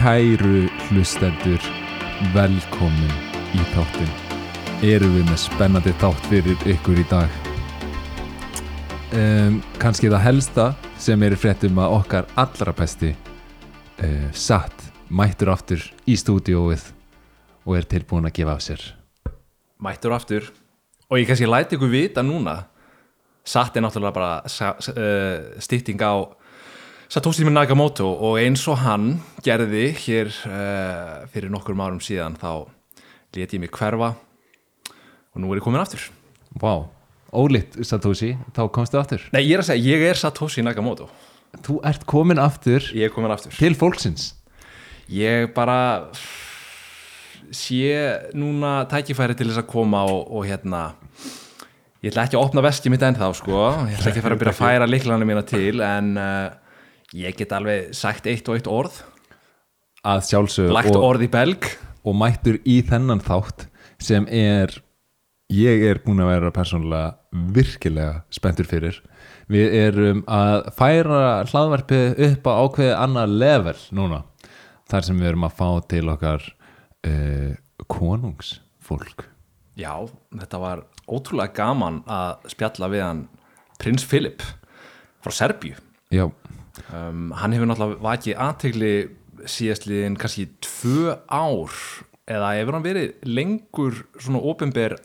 Kæru hlustendur, velkomin í þáttin. Erum við með spennandi þátt fyrir ykkur í dag. Um, Kanski það helsta sem er fréttum að okkar allra besti uh, satt mættur aftur í stúdíóið og er tilbúin að gefa af sér. mættur aftur og ég kannski læti ykkur vita núna satt er náttúrulega bara uh, stýtting á Satoshi Nakamoto og eins og hann gerði hér uh, fyrir nokkur árum síðan þá let ég mig hverfa og nú er ég komin aftur Vá, ólíkt Satoshi, þá komstu aftur. Nei, ég er að segja, ég er Satoshi Nakamoto Þú ert komin aftur ég er komin aftur til fólksins. ég bara sé núna tækifæri til þess að koma og, og hérna ég ætla ekki að opna veskið mitt ennþá sko ég ætla ekki að fara að byrja að færa liklana mína til en uh, ég get alveg sagt eitt og eitt orð. Að sjálfsög lagt og, orð í belg. og mættur í þennan þátt sem er ég er búin að vera persónulega virkilega spenntur fyrir. Við erum að færa hlaðvarpið upp á ákveðið annað level núna þar sem við erum að fá til okkar uh, konungsfólk. Já, þetta var ótrúlega gaman að spjalla við hann prins Philip frá Serbíu. Já, um, hann hefur náttúrulega vakið aðtegli síðastliðin kannski tvö ár eða hefur hann verið lengur svona ópenber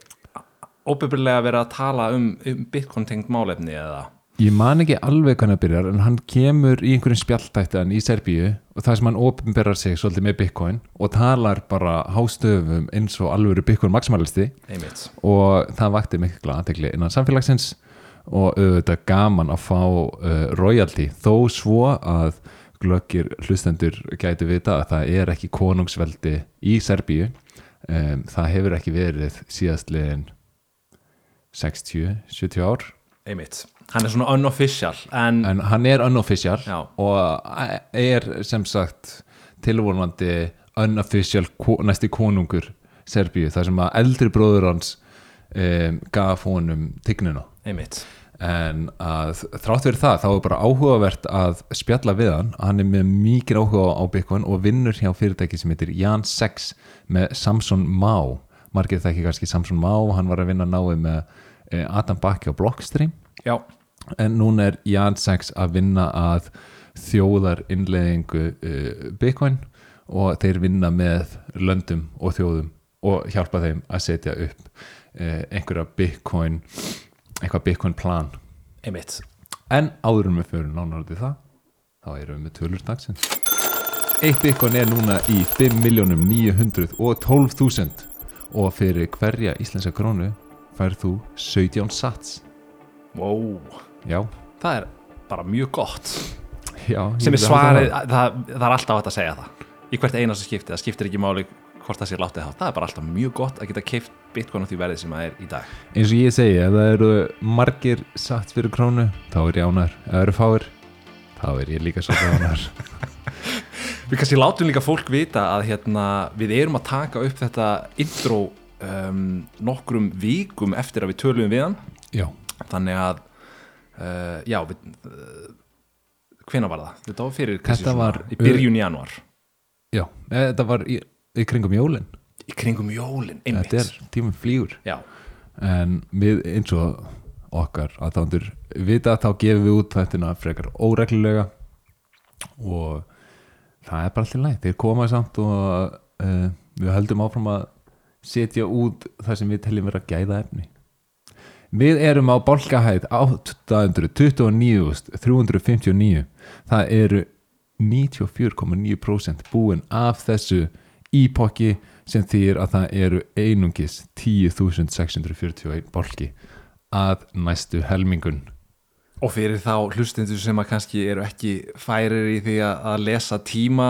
ópenberlega verið að tala um, um bitcoin tengt málefni eða? Ég man ekki alveg hvernig að byrjar en hann kemur í einhverjum spjaltættan í Serbíu og það sem hann ofinberar sig svolítið með bitcoin og talar bara hástöfum eins og alvöru bitcoin maximalisti einmitt. Og það vakti mikla aðtegli innan samfélagsins og auðvitað gaman að fá uh, royalty. Þó svo að glöggir hlustendur gætu vita að það er ekki konungsveldi í Serbíu um, það hefur ekki verið síðastliðin 60-70 ár. Einmitt, hann er svona unofficial en, en hann er unofficial Já. og er sem sagt tilvonandi unofficial næsti konungur Serbíu þar sem að eldri bróður hans um, gaf honum tignina einmitt. En að þrátt fyrir það þá er bara áhugavert að spjalla við hann. Hann er með mikið áhuga á Bitcoin og vinnur hjá fyrirtæki sem heitir Jan 6 með Samson Má margir það ekki kannski Samson Má hann var að vinna náið með eh, Adam Baki á Blockstream. Já, en núna er Jan 6 að vinna að þjóðar innleðingu uh, Bitcoin og þeir vinna með löndum og þjóðum og hjálpa þeim að setja upp uh, einhverja Bitcoin eitthvað Bitcoin plan. Einmitt. En áður en við fyrir nánar út í það þá erum við með tölur dagsins. Eitt Bitcoin er núna í 5.912.000 og fyrir hverja íslenska krónu færð þú 17 sats. Wow. já, það er bara mjög gott. Já sem er svarið, það. það, er alltaf hægt að segja það. Í hvert einasta skipti, það skiptir ekki máli hvort það sé látið það, það er bara alltaf mjög gott að geta keift bitcoin á því verðið sem það er í dag. Eins og ég segi, ef það eru margir satt fyrir krónu, þá er ég ánær ef það eru fáir, þá er ég líka svolítið ánær Við kannski látum líka fólk vita að hérna, við erum að taka upp þetta intro um, nokkrum vikum eftir að við tölum við hann. Já, þannig að uh, já, við, uh, hvena var það? Þetta var fyrir kannski Þetta svona var- í byrjun januar já, eh, þetta var í, í kringum jólin. Í kringum jólin, einmitt. þetta er tímum flýgur. Já, en við eins og okkar að þándur vita þá gefum við út þættina frekar óreglulega og það er bara allir læg þeir koma samt og uh, við höldum áfram að setja út það sem við teljum vera gæða efni við erum á bálkahæð 829.359 það eru 94,9% búin af þessu ípokki sem þýr að það eru einungis 10.641 bólki að næstu helmingun og fyrir þá hlustindur sem að kannski eru ekki færir í því að, lesa tíma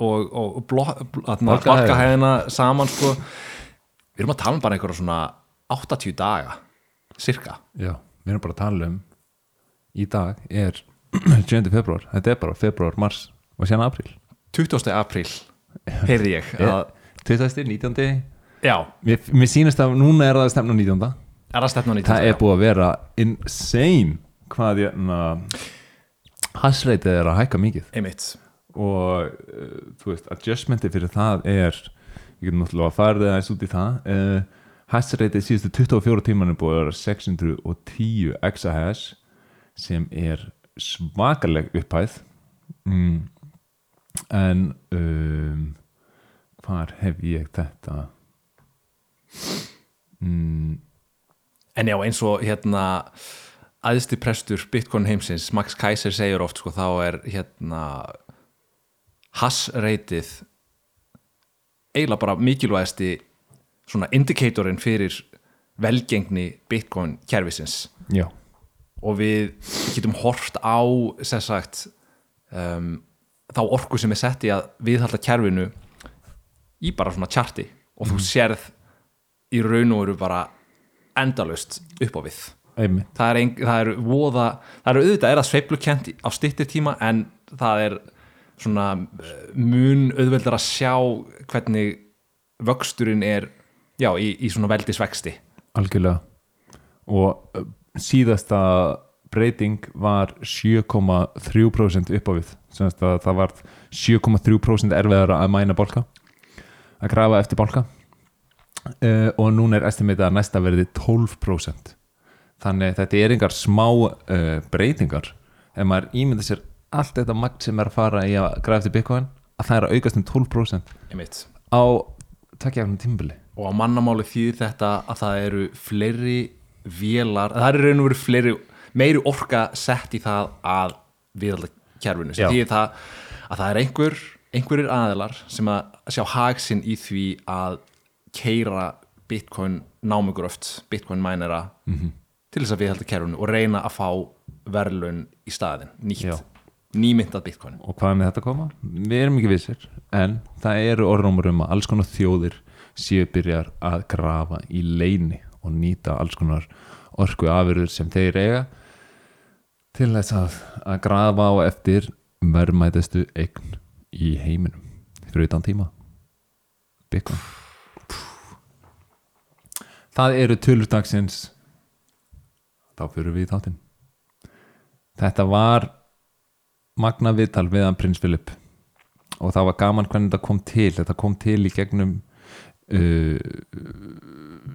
og, og bló, að blokka hæðina saman sko. við erum að tala um bara einhverja svona 80 daga cirka Já, við erum bara að tala um í dag er 7. februar, þetta er bara februar, mars og sérna april 20. apríl heyrði ég að, 20. 19. já, Mér, mér sýnist að núna er það stefna 19. er það stefnan í Það er búið að vera insane hvað ég hasreitið er að hækka mikið einmitt og uh, þú veist, adjustmenti fyrir það er við getum náttúrulega að fara það eins út í það uh, hassreitið síðustu 24 tímanum búið að vera 610 exahash sem er svakaleg upphæð mm. En um, hvar hef ég þetta? Mm, En já, eins og hérna aðsti prestur Bitcoin heimsins Max Kaiser segir oft sko, þá er hérna hassreitið eiginlega bara mikilvægasti svona indikatorinn fyrir velgengni Bitcoin kerfisins. Já, og við getum hort á sem sagt um, þá orku sem er sett í að viðhalda kerfinu í bara svona tjarti og þú sérð í raun og veru bara endalaust upp á við. Það er, ein, það er voða það er auðvitað er það sveiflukent á stittir tíma en það er svona eh, mun auðveldar að sjá hvernig vöxturinn er já, í, í svona veldisvexti. Algjörlega. Og uh, síðasta breyting var 7,3% upp á við semst að það var 7,3% erfiðara að mæna bólka að grafa eftir bólka uh, og núna er estimatið að næsta verði 12% þannig þetta er engar smá uh, breytingar. Ef maður ímynda sér allt þetta magt sem er að fara í að grafa eftir bitcoin að það er að aukast um 12% einmitt. á takkjafnum tímbili og á mannamáli þýðir þetta að það eru fleiri vélar, það eru raun og veru fleiri meiri orka sett í það að viðhalda kerfinu sem þýðir það að það er einhver einhverjir aðilar sem að sjá hagsinn í því að keira bitcoin námugröft bitcoin mænera -hmm. til þess að viðhalda kerfinu og reyna að fá verðlun í staðin, nýtt Já. nýmyndað bitcoin og hvað er með þetta að koma? Við erum ekki vissir en það eru orðnumur um að alls konar þjóðir séu byrjar að grafa í leini og nýta alls konar orku afurður sem þeir eiga til þess að, að grafa á eftir verðmætastu eign í heiminum fyrir utan tíma. Bitcoin. Það eru tölurdagsins þá fyrir við í þáttinn. Þetta var magna viðtal við hann prins Philip. Og það var gaman hvernig þetta kom til. Þetta kom til í gegnum uh,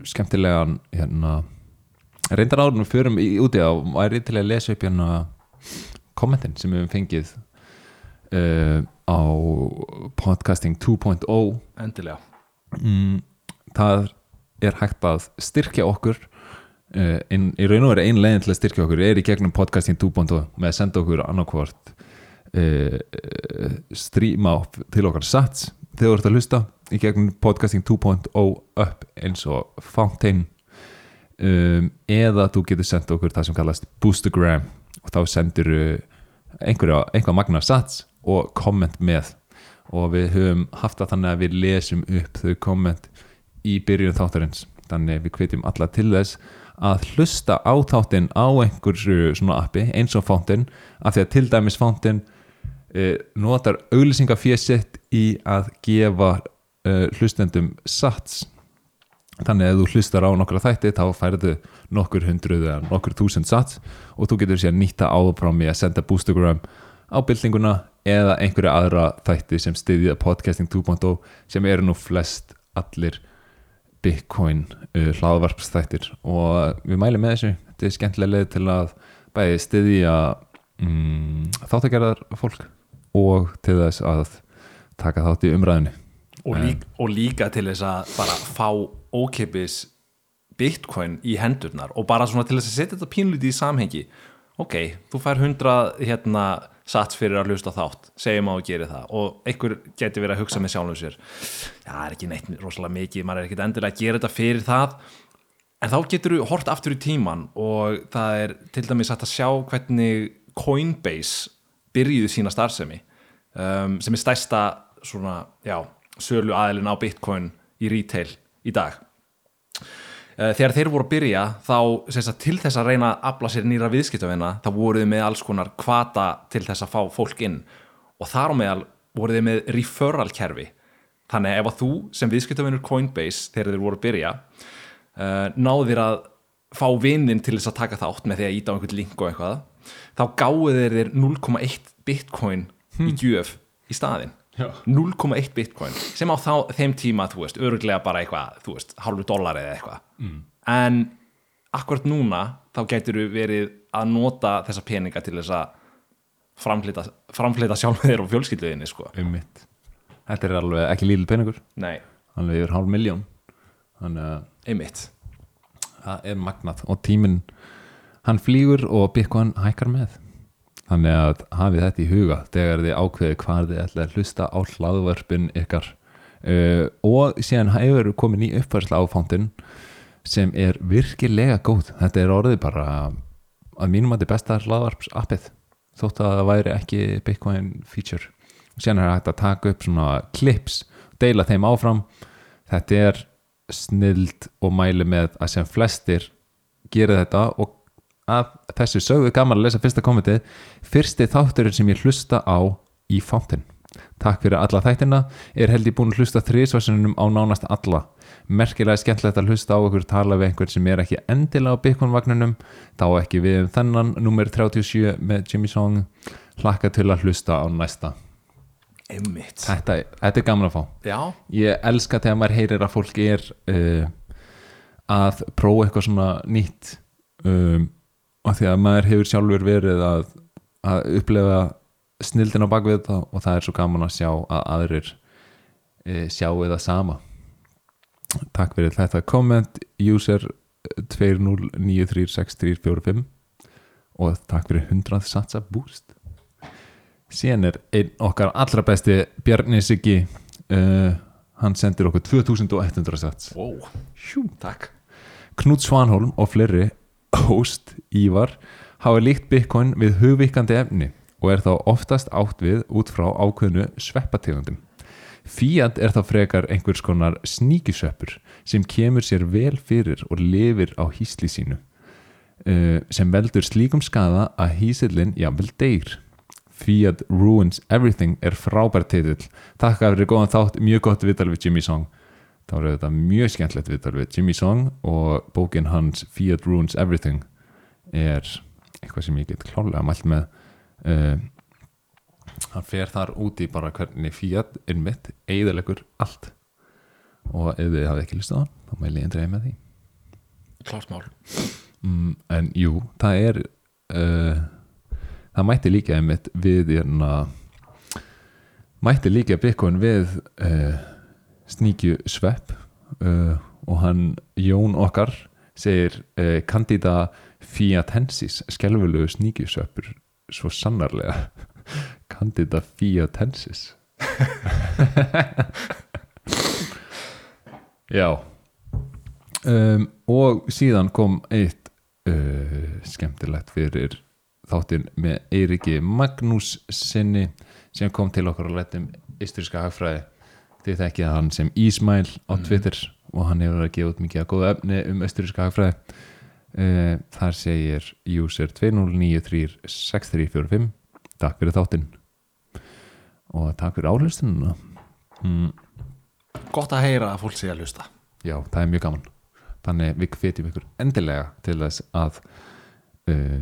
skemmtilegan hérna reyndar árunum förum í, úti á væri til að lesa upp hérna kommentin sem við höfum fengið uh, á podcasting 2.0 endilega. Mm, það er hægt að styrkja okkur uh, in, í raun og veru ein leiðin til að styrkja okkur er í gegnum podcasting 2.0 með að senda okkur annarkvort uh, stríma til okkar sats þegar þú ert að hlusta í gegnum podcasting 2.0 upp eins og Fountain um, eða þú getur senda okkur það sem kallast Boostergram og þá sendur einhverja, einhverja magna sats og komment með. Og við höfum haft það þannig að við lesum upp þau komment í byrjun þáttarins. Þannig við hvetjum alla til þess að hlusta á þáttinn á einhverju svona appi eins og Fountain af því að til dæmis Fountain uh, notar auglýsingafésitt í að gefa uh, hlustendum sats þannig að ef þú hlustar á nokkra þætti þá færðu nokkur hundruð eða nokkur þúsund sats og þú getur sér nýtta áfram í að senda boostergram á byltinguna eða einhverja aðra þætti sem styðja podcasting 2.0 sem eru nú flest allir Bitcoin uh, hlaðvarpsþættir. Og við mælum með þessu. Þetta er skemmtilega leið til að bæði styðja mm, þáttagerðar fólk og til þess að taka þátt í umræðinu og, lík, og líka til þess að bara fá ókeipis bitcoin í hendurnar og bara svona til þess að setja þetta pínlítið í samhengi. Ok, þú fær 100 hérna sats fyrir að hlusta þátt segjum á að gera það. Og einhver geti verið að hugsa með sjálfum sér það er ekki neitt rosalega mikið maður er ekkit endilega að gera þetta fyrir það. En þá getur þú hort aftur í tíman og það er til dæmis að sjá hvernig Coinbase byrjuðu sína starfsemi um, sem er stærsta svona, já, sölu aðilin á Bitcoin í retail í dag þegar þeir voru að byrja þá sagt, til þess að reyna að afla sér nýra viðskiptavina þá voruð þið með alls konar kvata til þess að fá fólk inn. Og þar á meðal voruð þið með referral kerfi. Þannig ef að þú sem viðskiptavinur Coinbase þegar þeir voru að byrja uh, náðir að fá vinnin til þess að taka þátt með því að íta á einhvern link og eitthvað þá gáðu þeir þér 0,1 bitcoin í gjöf í staðinn. 0,1 bitcoin sem á þá, þeim tíma, þú veist, öruglega bara eitthvað, þú veist, hálfu dólar eða eitthvað. Mm. en akkurat núna þá getur við verið að nota þessa peninga til þess að framflita, framflita sjálf þér og fjölskylduðinni, sko. Einmitt. Þetta er alveg ekki lítil peningur. Nei, alveg yfir hálf miljón einmitt. það er magnað og tíminn hann flýgur og Bitcoin hækkar með þannig að hafið þetta í huga þegar þið ákveði hvað þið ætla að hlusta á hlaðvörpin ykkar. Uh, og síðan hefur komin í uppfærsla á fóntinn sem er virkilega góð. Þetta er orðið bara að mínum að þetta er besta hlaðvarps appið þótt að það væri ekki Bitcoin feature. Síðan er hægt að taka upp svona clips, deila þeim áfram. Þetta er snild og mæli með að sem flestir gera þetta og að þessu sögðu gaman að lesa fyrsta kommentið. Fyrsti þátturinn sem ég hlusta á í fántinn takk fyrir alla þættina. Er held ég búin að hlusta þrísvarsinunum á nánast alla. Merkilega skemmtilegt að hlusta á okkur tala við einhvern sem er ekki endilega á byggunvagnunum þá ekki við um þennan nummer 37 með Jimmy Song. Hlakka til að hlusta á næsta. Þetta, þetta er gaman að fá. Já, ég elska þegar maður heyrir að fólk er uh, að prófa eitthvað svona nýtt um, og því að maður hefur sjálfur verið að, að upplefa snildin á bakvið þetta og það er svo gaman að sjá að aðrir uh, sjáu það sama. Takk fyrir þetta komment user 20936345 og takk fyrir 100 satsa boost síðan er einn okkar allra besti Bjarni Siggi uh, hann sendir okkur 2100 sats wow, Hjú. takk. Knút Svanholm og fleiri host Ívar hafa líkt Bitcoin við hugvíkandi efni og er þá oftast átt við út frá ákveðnu sveppategundum. Fiat er þá frekar einhvers konar sníkisveppur sem kemur sér vel fyrir og lifir á hísli sínu uh, sem veldur slíkum skada að hísillin jafnvel deyr. Fiat Ruins Everything er frábært titill. Takk að fyrir góðan þátt, mjög gott viðtal við Jimmy Song þá er þetta mjög skemmtilegt viðtal við Jimmy Song og bókin hans Fiat Ruins Everything er eitthvað sem ég get klálega mælt með. Uh, hann fer þar úti bara hvernig Fiat innmitt eigðalegur allt. Og ef þið hafið ekki listað á hann þá mæli ég eindræði með því. Klart mál. Mm, en jú, það er uh, það mætti líka einmitt við hérna mætti líka Bitcoin við uh, sníkju svepp uh, og hann Jón okkar segir uh, Candida fiatensis skelfulegu sníkju sveppur svo sannarlega. Candida fiatensis. Já. Um, og síðan kom eitt uh, skemmtilegt fyrir þáttinn með Eiriki Magnús sinni sem kom til okkur að letum isturiska hagfræði þið þekkið hann sem Ísmæl á Twitter og hann hefur verið að gefa út mikið að góða efni um isturiska hagfræði. Uh, þar segir user 20936345 takk fyrir þáttinn. Og takk fyrir áhlustununa mm, Gott að heyra að fólk sé að hlusta. Já, það er mjög gaman. Þannig við hvetjum ykkur endilega til þess að uh,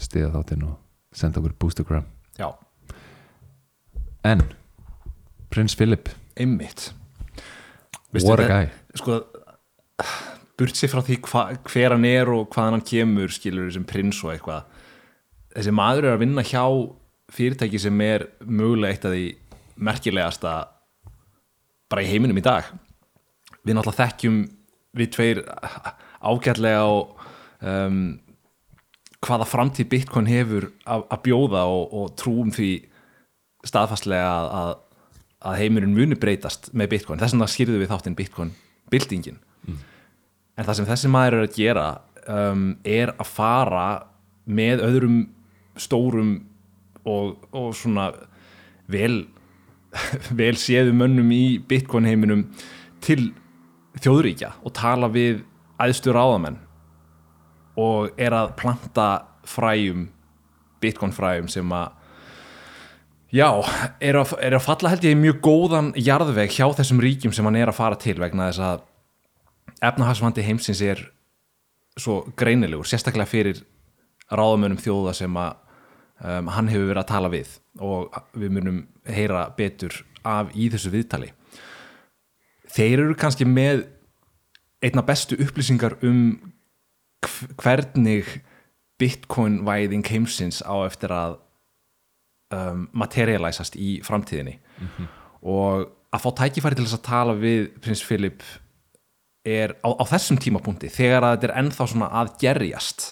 stiða þáttinn og senda okkur boostergram Já, en Prins Philip, einmitt. What a guy. Sko, burt sér frá því hva, hver hann er og hvaðan hann kemur skilur sem prins og eitthvað þessi maður er að vinna hjá fyrirtæki sem er mögulega eitt af því merkilegasta bara í heiminum í dag. Við náttúrulega þekkjum við tveir ágætlega og um, hvaða framtíð Bitcoin hefur að, bjóða og, og trúum því staðfastlega að, að, heimurinn muni breytast með Bitcoin. Þess vegna skýrðu við þáttinn Bitcoin byltingin en það sem þessi maður er að gera um, er að fara með öðrum stórum og, og svona vel vel séðu mönnum í Bitcoin heiminum til þjóðríkja og tala við æðstu ráðamenn og er að planta fræjum Bitcoin fræjum sem að já, er að, er að falla held ég mjög góðan jarðveg hjá þessum ríkjum sem hann er að fara til vegna þess að efnahagsvandi heimsins er svo greinilegur, sérstaklega fyrir ráðamönnum þjóða sem að um, hann hefur verið að tala við og við munum heyra betur af í þessu viðtali. Þeir eru kannski með einna bestu upplýsingar um hv- hvernig bitcoin væðing heimsins á eftir að um, materialisast í framtíðinni. Og að fá tækifæri til þess að tala við prins Philip er á, á þessum tímapunkti þegar að þetta er ennþá svona að gerjast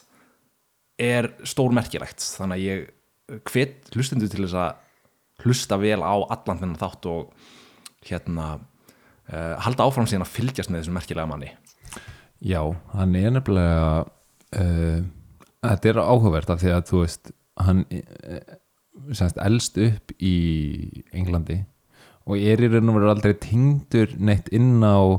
er stórmerkilegt. Þannig að ég hvet hlustundu til þess að hlusta vel á allan þennan þátt og hérna uh, halda áfram síðan að fylgjast með þessum merkilega manni. Já, hann er nefnilega uh, þetta er áhugavert af því að þú veist hann semst elst upp í Englandi og er í raun og veru aldrei tengdur neitt inn á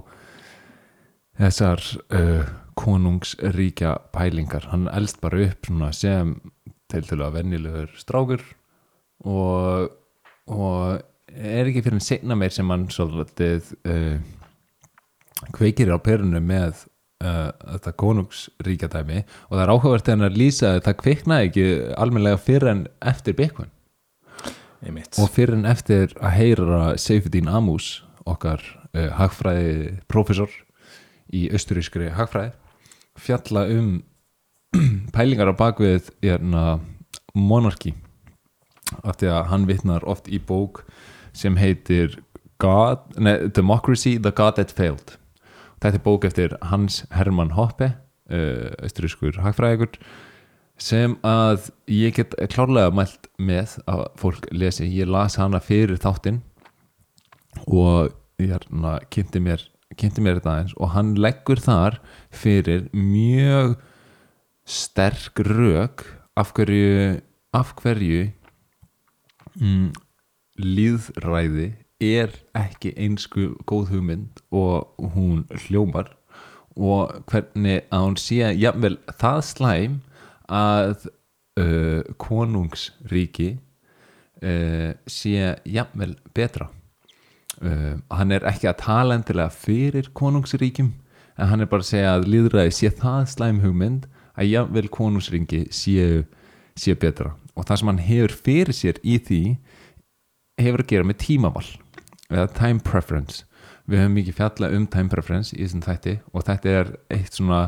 þessar uh, konungsríkja pælingar. Hann elst bara upp sem til að venjulegur strákur og, og er ekki fyrir en segna meir sem hann svolítið uh, kveikir á perunu með þetta konungsríkja dæmi og það er áhugavert er að lýsa að það kveiknaði ekki almennilega fyrir en eftir einmitt. Og fyrir en eftir að heyra Seyfuddin Amus okkar uh, hagfræði professor í austurískri hagfræði fjalla um pælingar á bakvið hérna, monarki af því að hann vitnar oft í bók sem heitir God, nei, Democracy, the God That Failed þetta er bók eftir Hans Hermann Hoppe uh, austurískur hagfræðigur sem að ég get klárlega mælt með að fólk lesi. Ég las hana fyrir þáttinn og ég hérna kynnti mér, mér þetta eins og hann leggur þar fyrir mjög sterk rök af hverju af hverju mm, líðræði er ekki einsku góð hugmynd og hún hljómar og hvernig að hún sé jafnvel það slæm að uh, konungsríki uh, sé jafnvel betra. Uh, hann er ekki að tala endilega fyrir konungsríkjum en hann er bara að segja að líðræði sé það slæm hugmynd að jafnvel konungsríki séu sé betra. Og það sem hann hefur fyrir sér í því hefur að gera með tímaval eða time preference. Við höfum mikið fjalla um time preference í þessum þætti og þetta er eitt svona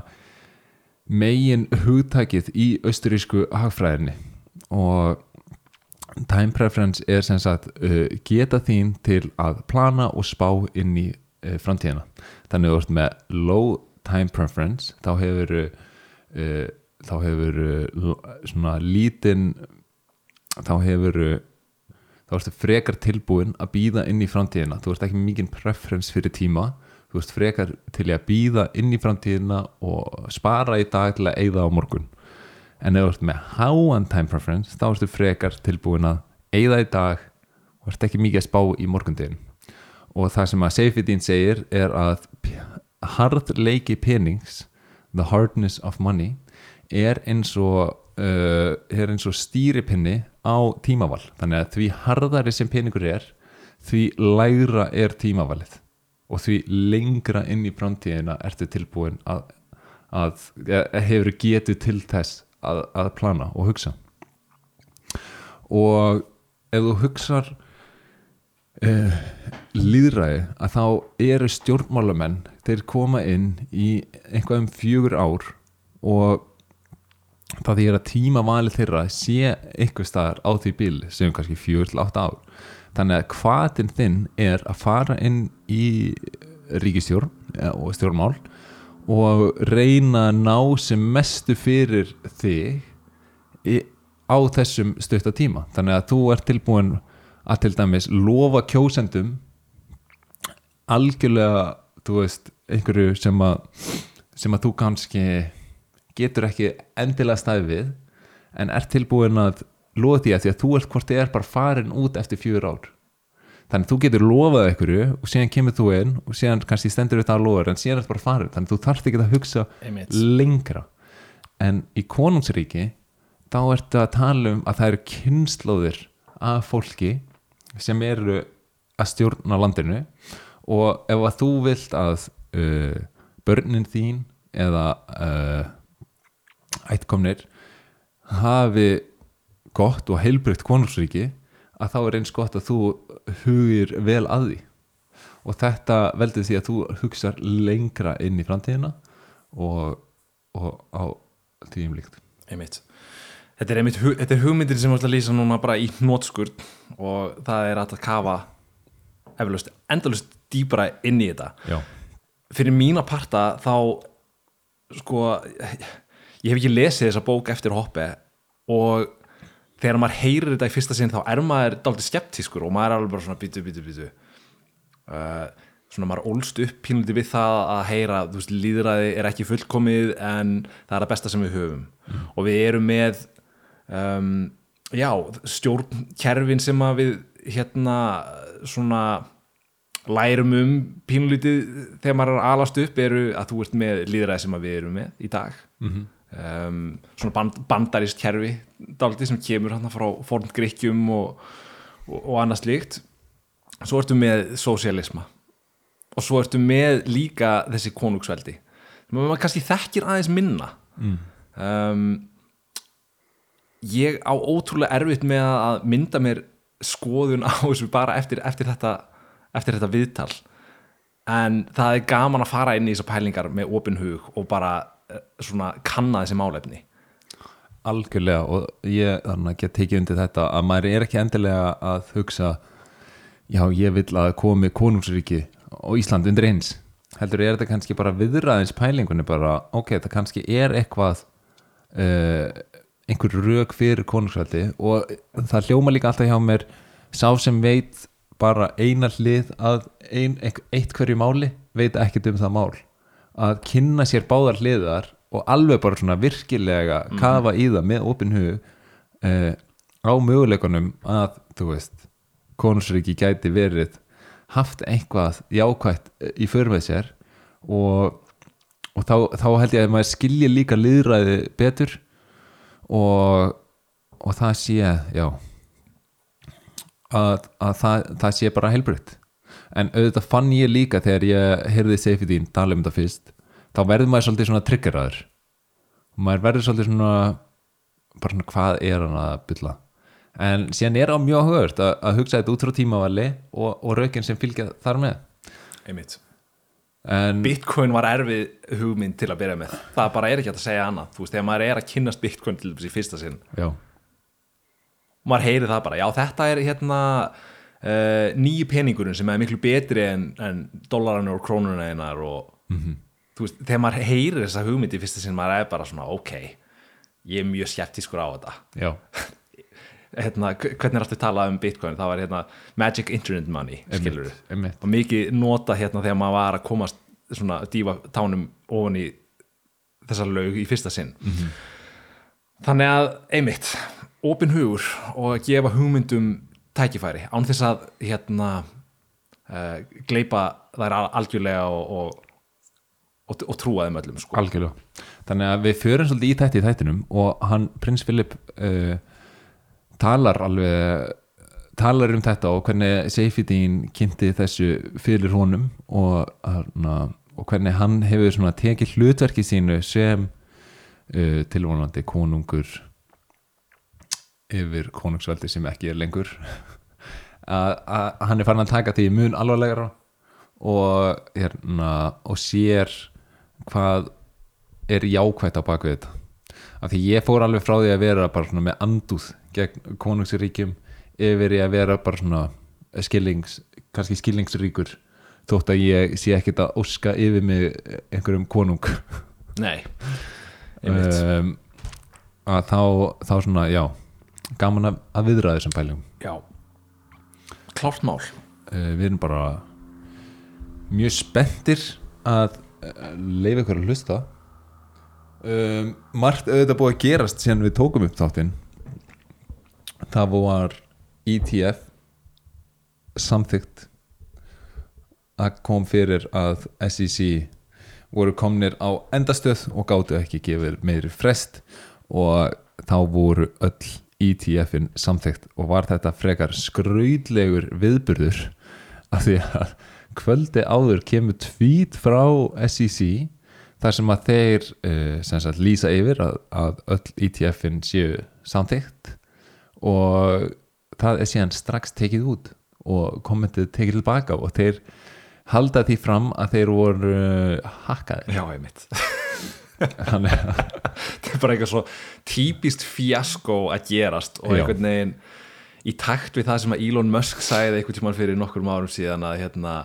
megin hugtakið í austurísku hagfræðinni. Og time preference er sem sagt uh, geta þín til að plana og spá inn í uh, framtíðina. Þannig að þú ert með low time preference þá hefur uh, þá hefur svona lítinn þá hefur þá ertu frekar tilbúin að býða inn í framtíðina. Þú ert ekki mikið preference fyrir tíma. Þú ert frekar til að býða inn í framtíðina og spara í dag til að eigða á morgun. En ef þú ert með háan time preference þá ertu frekar tilbúin að eigða í dag og ert ekki mikið að spá í morgundin og það sem að Seyfidin segir er að hardleiki penings the hardness of money er eins og uh, er eins og stýripinni á tímaval. Þannig að því harðari sem peningur er því lægra er tímavalið. Og því lengra inn í framtíðina ertu tilbúin að, að hefur getu til þess að, að plana og hugsa. Og ef þú hugsar uh, líðræði að þá eru stjórnmálamenn þeir koma inn í einhvað um fjögur ár og það því er að tímavalið þeirra sé eitthvað staðar á því bíl sem kannski fjögur til átta ár. Þannig að hvaðin þinn er að fara inn í ríkistjórn eh, og stjórnmál og reyna að ná sem mestu fyrir þig á þessum stötta tíma. Þannig að þú ert tilbúin að til dæmis lofa kjósendum algjörlega þú veist, einhverju sem að sem að þú kannski getur ekki endilega staðið við en ert tilbúin að lofa því að því að þú ert hvort þið er bara farin út eftir fjögur ár. Þannig þú getur lofað einhverju og síðan kemur þú inn og síðan kannski stendur þetta að lofa en síðan er þetta bara farin. Þannig þú þarft ekki að hugsa Einmitt. lengra. En í konungsríki þá ertu að tala um að það eru kynnslóðir af fólki sem eru að stjórna landinu og ef að þú vilt að uh, börnin þín eða uh, ættkomnir hafi gott og heilbrygt konungsríki að þá er eins gott að þú hugir vel að því. Og þetta veldur því að þú hugsar lengra inn í framtíðina og, og á því um líkt. Einmitt. Þetta er, einmitt, þetta er hugmyndir sem við ætlum að lýsa núna bara í hnótskurð og það er að kafa eflaust, endalust dýbra inn í þetta. Já, fyrir mína parta þá sko ég hef ekki lesið þessa bók eftir hoppi og þegar maður heyrir þetta í fyrsta sinn þá er maður dálítið skeptískur og maður er alveg bara svona býtu, býtu, býtu uh, svona maður ólst upp pínlítið við það að heyra þú veist, líðræði er ekki fullkomið en það er það besta sem við höfum. Og við erum með um, já, stjórnkerfin sem að við hérna svona lærum um pínlítið þegar maður er að alast upp eru að þú ert með líðræði sem að við erum með í dag um, svona band, bandarist kerfi dálítið sem kemur hann frá forn gríkjum og, og, og annað slíkt. Svo ertu með sósialisma og svo ertu með líka þessi konungsveldi sem maður kannski þekkir aðeins minna. Um, ég á ótrúlega erfitt með að mynda mér skoðun á þessu bara eftir, eftir, þetta, eftir þetta viðtal. En það er gaman að fara inn í þessar pælingar með opin hug og bara svona kanna þessi málefni? Algjörlega og ég þannig að get tekið undir þetta að maður er ekki endilega að hugsa já, ég vil að komi konungsríki og Ísland undir eins. Heldur er þetta kannski bara viðræðins pælingunni bara, ok, það kannski er eitthvað uh, einhver rök fyrir konungsveldi og það hljóma líka alltaf hjá mér sá sem veit bara eina hlið að ein, eitt hverju máli veit ekkert um það mál að kynna sér báðar hliðar og alveg bara svona virkilega kafa í það með opin hug uh, á möguleikunum að, þú veist konungsríki gæti verið haft eitthvað jákvætt í för með sér og, og þá, þá held ég að maður skilji líka liðræði betur og, og það sé já að, að það, það sé bara heilbreytt en auðvitað fann ég líka þegar ég heyrði safety tala um þetta fyrst þá verður maður svolítið svona triggeraður maður verður svolítið svona bara svona hvað er hann að bylla en síðan er á mjög höfurt að, að hugsa þetta út frá tímavali og, og rökin sem fylgja þar með. Einmitt. En Bitcoin var erfið hugmynd til að byrja með. Það bara er ekki að segja annað. Þú veist, þegar maður er að kynnast Bitcoin til þess í fyrsta sinn. Já, maður heyri það bara, já þetta er hérna uh, nýju peningurinn sem er miklu betri en, en dollaranur og krónuna einar og þú veist, þegar maður heyrir þessa hugmynd í fyrsta sinn, maður er bara svona ok, ég er mjög skeptískur á þetta. Hérna, hvernig er alltaf talað um Bitcoin? Það var hérna magic internet money skilur einmitt. og mikið nota hérna þegar maður var að komast svona að dýfa tánum ofan í þessar lög í fyrsta sinn. Þannig að einmitt, opin hugur og að gefa hugmyndum tækifæri án þess að hérna uh, gleipa þær al- algjörlega og, og, og, og trúa þeim öllum sko. algjörlega þannig að við förum svolítið í þetta í þættinum og hann, prins Philip uh, talar alveg talar um þetta og hvernig Seifidín kynnti þessu fyrir honum og, og hvernig hann hefur tekið hlutverki sínu sem uh, tilvonandi konungur yfir konungsveldi sem ekki er lengur. Að hann er farin að taka því mun alvarlegra og, hérna, og sér hvað er jákvætt á baku þetta. Af því ég fór alveg frá því að vera bara svona með andúð gegn konungsríkjum yfir í að vera bara svona skilings, kannski skilningsríkur þótt að ég sé ekkert að óska yfir mig einhverjum konung. Nei, um, að þá, þá svona, já gaman að, að viðra þessum pælingum. Já, klárt mál. Uh, við erum bara mjög spenntir að uh, leifa ykkur að hlusta. Um, margt auðvitað búið að gerast síðan við tókum upp þáttinn. Það var ETF samþygt að kom fyrir að SEC voru komnir á endastöð og gáttu ekki gefið meiri frest og þá voru öll ETF-in samþygt og var þetta frekar skraudlegur viðburður af því að kvöldi áður kemur tvít frá SEC þar sem að þeir uh, sem sagt, lýsa yfir að, að öll ETF-in séu samþygt og það er síðan strax tekið út og kommentið tekið tilbaka og þeir halda því fram að þeir voru uh, hakkaðir. Já, einmitt þannig að þetta er bara eitthvað svo típist fjasko að gerast og einhvern veginn í takt við það sem að Elon Musk sagði einhvern tímann fyrir nokkur árum síðan að hérna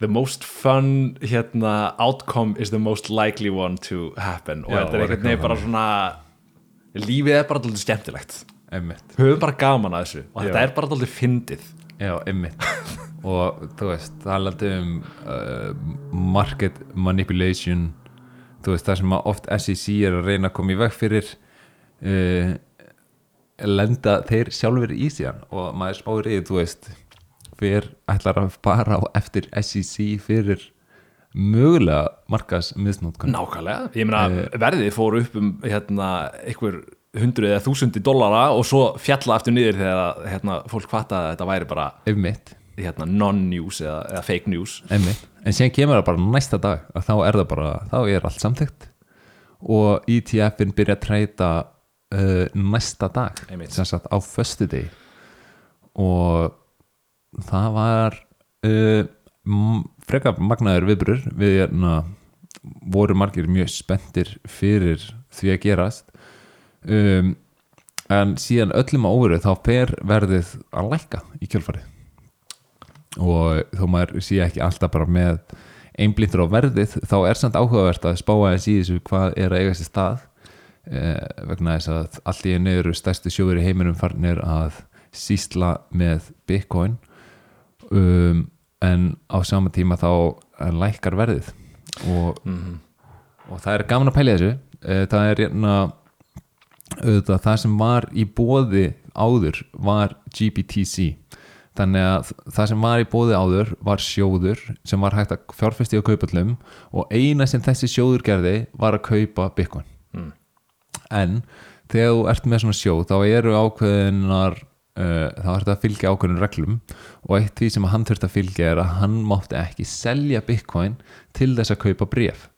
the most fun hérna, outcome is the most likely one to happen. Og þetta er einhvern veginn eitthvað bara svona lífið er bara alltaf skemmtilegt. Einmitt. Höfum bara gaman að þessu og Já. þetta er bara alltaf fyndið. Já, einmitt. Og þú veist, talandi um uh, market manipulation þú veist, það sem oft SEC er að reyna að koma í veg fyrir uh, lenda þeir sjálfur í síðan. Og maður spáir í, þú veist hver ætlar að fara á eftir SEC fyrir mögulega markas misnótkun nákvæmlega, ég meina verðið fór upp um hérna, einhver hundruð eða þúsundi dollara og svo fjalla aftur niður þegar hérna, fólk fattaði að þetta væri bara hérna, non-news eða, eða fake news. Einmitt en síðan kemur það bara næsta dag að þá er það bara, þá er allt samþykkt. Og ETF-in byrja að treyta uh, næsta dag sem sagt á föstu degi og það var uh, frekar magnaður viðbrur við hérna, voru margir mjög spenntir fyrir því að gerast. Um, en síðan öllum á óveru þá fer verðið að lækka í kjölfarið og þó maður sé ekki alltaf bara með einblindur á verðið þá er samt áhugavert að spá aðeins í þessu hvað er að eiga sér stað eh, vegna þess að allt í einu eru stærstu sjóður í heiminum farnir að sísla með bitcoin. Um, en á sama tíma þá eh, lækkar verðið. Og, og það er gaman að pæla þessu. Eh, það er hérna auðvitað það sem var í bóði áður var GBTC þannig að það sem var í bóði áður var sjóður sem var hægt að fjárfesti á kaupallum og eina sem þessi sjóður gerði var að kaupa Bitcoin. Mm. en þegar þú ert með svona sjóð þá eru ákveðinar uh, þá ertu að fylgja ákveðin reglum og eitt því sem hann þurft að fylgja er að hann mátti ekki selja Bitcoin til þess að kaupa bréf.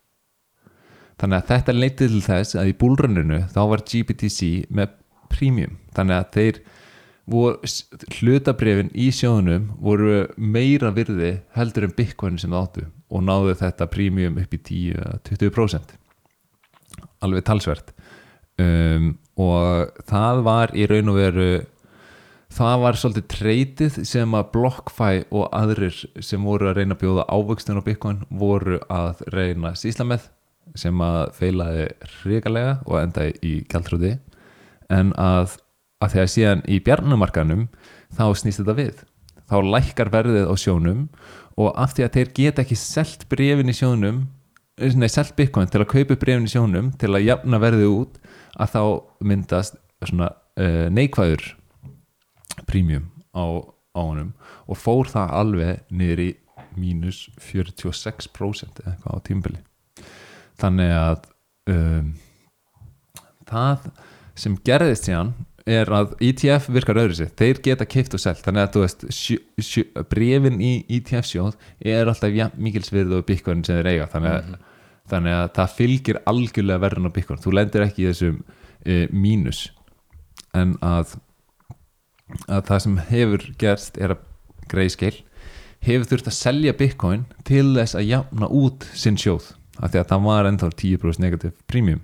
Þannig að þetta leitið til þess að í búlranninu þá var GBTC með premium. Þannig að þeir hlutabrefin í sjóðunum voru meira virði heldur en Bitcoin sem það áttu og náðu þetta premium upp í 10-20% alveg talsvert. Um, og það var í raun og veru það var svolítið treytið sem að BlockFi og aðrir sem voru að reyna að bjóða ávöxtun á Bitcoin voru að reyna sísla með sem að feilaði hrikalega og endaði í gjaldrúði en að, að þegar síðan í bjarnumarkanum þá snýst þetta við. Þá lækkar verðið á sjónum og af því að þeir geta ekki selt brefin í sjónum nei, selt bitcoin til að kaupa brefin í sjónum til að jafna verðið út að þá myndast svona uh, neikvæður premium á, á honum og fór það alveg niður í mínus 46% eða eitthvað á tímbili þannig að um, það sem gerðist síðan er að ETF virkar öðru sér þeir geta keift og selt. Þannig að þú veist sjö, sjö, brefin í ETF sjóð er alltaf ja, mikilsvirð og bitcoin sem þeir eiga. Þannig að, þannig að það fylgir algjörlega verðin á bitcoin. Þú lendir ekki í þessum e, mínus. En að, að það sem hefur gerst er að greiskeil hefur þurft að selja bitcoin til þess að jafna út sinn sjóð. Af því að það var ennþá 10% negativ premium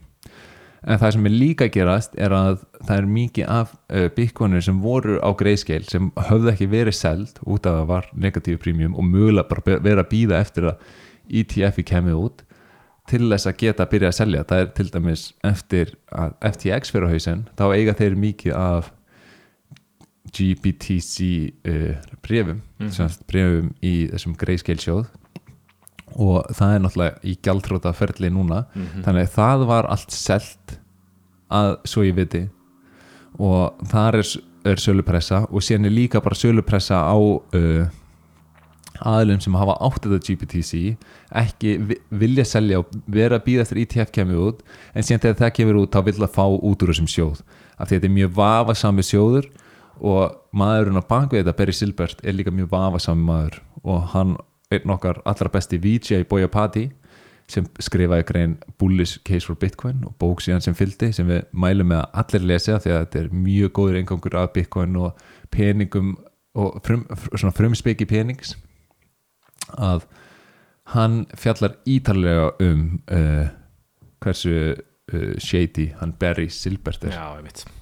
en það sem er líka gerast er að það er mikið af uh, bitcoinir sem voru á greiskeil sem höfðu ekki verið seld út af að það var negatív premium og mögulega bara vera að býða eftir að ETF-i kemur út til þess að geta að byrja að selja. Það er til dæmis eftir að FTX fyrir á hausinn þá eiga þeir mikið af GBTC uh, brefum mm brefum í þessum greiskeil sjóð og það er náttúrulega í gjaldróta ferli núna þannig að það var allt selt að svo ég viti. Og þar er, er sölupressa og síðan er líka bara sölupressa á uh, aðlum sem hafa átt þetta GPTC ekki vi- vilja selja og vera að býða eftir ETF kemur út en síðan þegar það kemur út þá vill það fá út úr þessum sjóð. Af því þetta er mjög vafasami sjóður og maðurinn á bakvið þetta Barry Silbert er líka mjög vafasami maður og hann einn okkar allra besti VJ Boya Patti sem skrifaði grein Bullish Case for Bitcoin og bók síðan sem fylgdi sem við mælum með að allir lesa því að þetta er mjög góður eingangur af Bitcoin og peningum og frum, svona frumspeki penings. Að hann fjallar ítarlega um uh, hversu uh, shady hann Barry Silbert er. Já, ég veit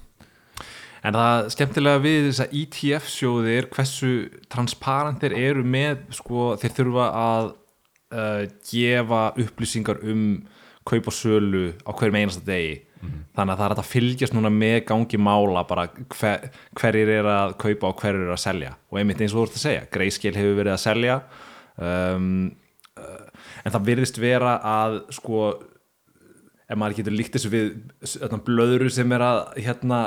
En það skemmtilega við þess að ETF sjóði er hversu transparentir eru með sko þeir þurfa að uh, gefa upplýsingar um kaup og sölu á hverjum einasta degi. Þannig að það er að fylgjast núna með gangi mála bara hver, hverjir er að kaupa og hverjir er að selja. Og einmitt eins og þú ert að segja, Grayscale hefur verið að selja um, uh, en það virðist vera að sko ef maður getur líkt þessu við blöðru sem er að hérna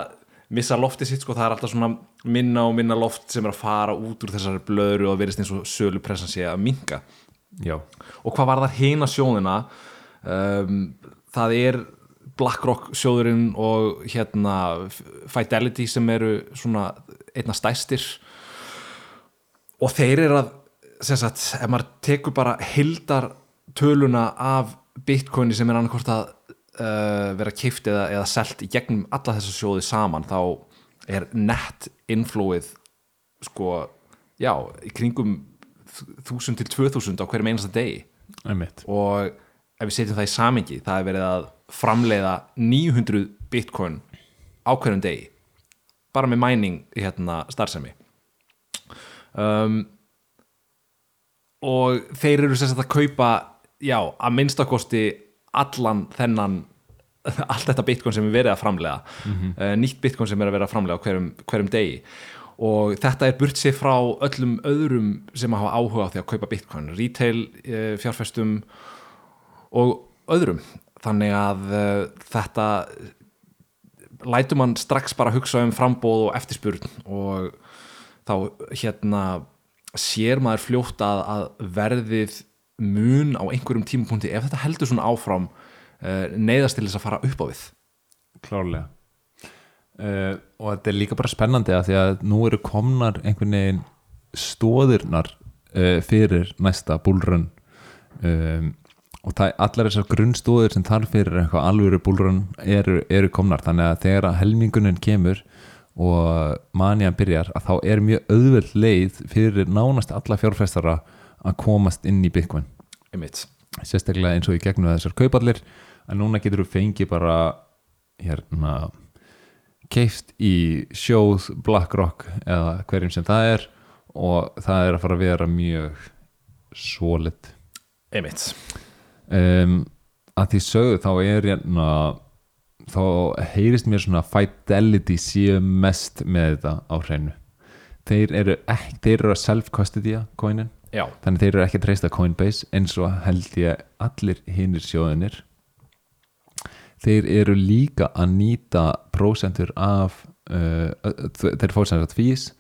missa loftið sitt sko, það er alltaf svona minna og minna loft sem er að fara út úr þessari blöðru og verðist eins og sölupressan sé að minka Já, og hvað var það hina sjóðina um, það er BlackRock sjóðurinn og hérna Fidelity sem eru svona einna stæstir og þeir eru að sem sagt, ef maður tekur bara hildar töluna af bitcoini sem er annarkvort að uh, vera kift eða, eða selt í gegnum alla þessa sjóði saman þá er net inflowið sko, já, í kringum 1000 til 2000 á hverjum einasta degi. Einmitt. Og ef við setjum það í samingi það er verið að framleiða 900 bitcoin á hverjum degi bara með mæning hérna starfsemi. Um, og þeir eru sagt að kaupa já, að minnstakosti allan þennan allt þetta bitcoin sem er verið að framlega uh, nýtt bitcoin sem er að vera að framlega hverjum, hverjum degi. Og þetta er burt sér frá öllum öðrum sem hafa áhuga á því að kaupa bitcoin. Retail uh, fjárfestum og öðrum. Þannig að uh, þetta lætur mann strax bara hugsa um frambóð og eftirspurn. Og þá hérna sér maður fljótt að, að verðið mun á einhverjum tímapunkti ef þetta heldur svona áfram uh, neyðast til þess að fara upp á við. Klárlega. Uh, og þetta er líka bara spennandi að því að nú eru komnar einhvern veginn stóðirnar uh, fyrir næsta búlrun. Um, og það, allar þessar grunnstóðir sem þarf fyrir eitthvað alvöru búlrun eru, eru komnar. Þannig að þegar að helmingunin kemur og manjan byrjar að þá er mjög auðveld leið fyrir nánast alla fjárfestara að komast inn í Bitcoin. Einmitt. Sérstaklega eins og í gegnum þessar kaupallir að núna getur þú fengið bara hérna keift í sjóð BlackRock eða hverjum sem það er og það er að fara að vera mjög solid. Einmitt. Um, að því sögðu þá er hérna þá heyrist mér svona Fidelity séu mest með þetta á hreinu. Þeir eru, ekki, þeir eru að self-custodya coinin já, þannig þeir eru ekki að treysta Coinbase eins og held ég allir hinnir sjóðinir þeir eru líka að nýta prósentur af uh, þeir fór sem sagt fís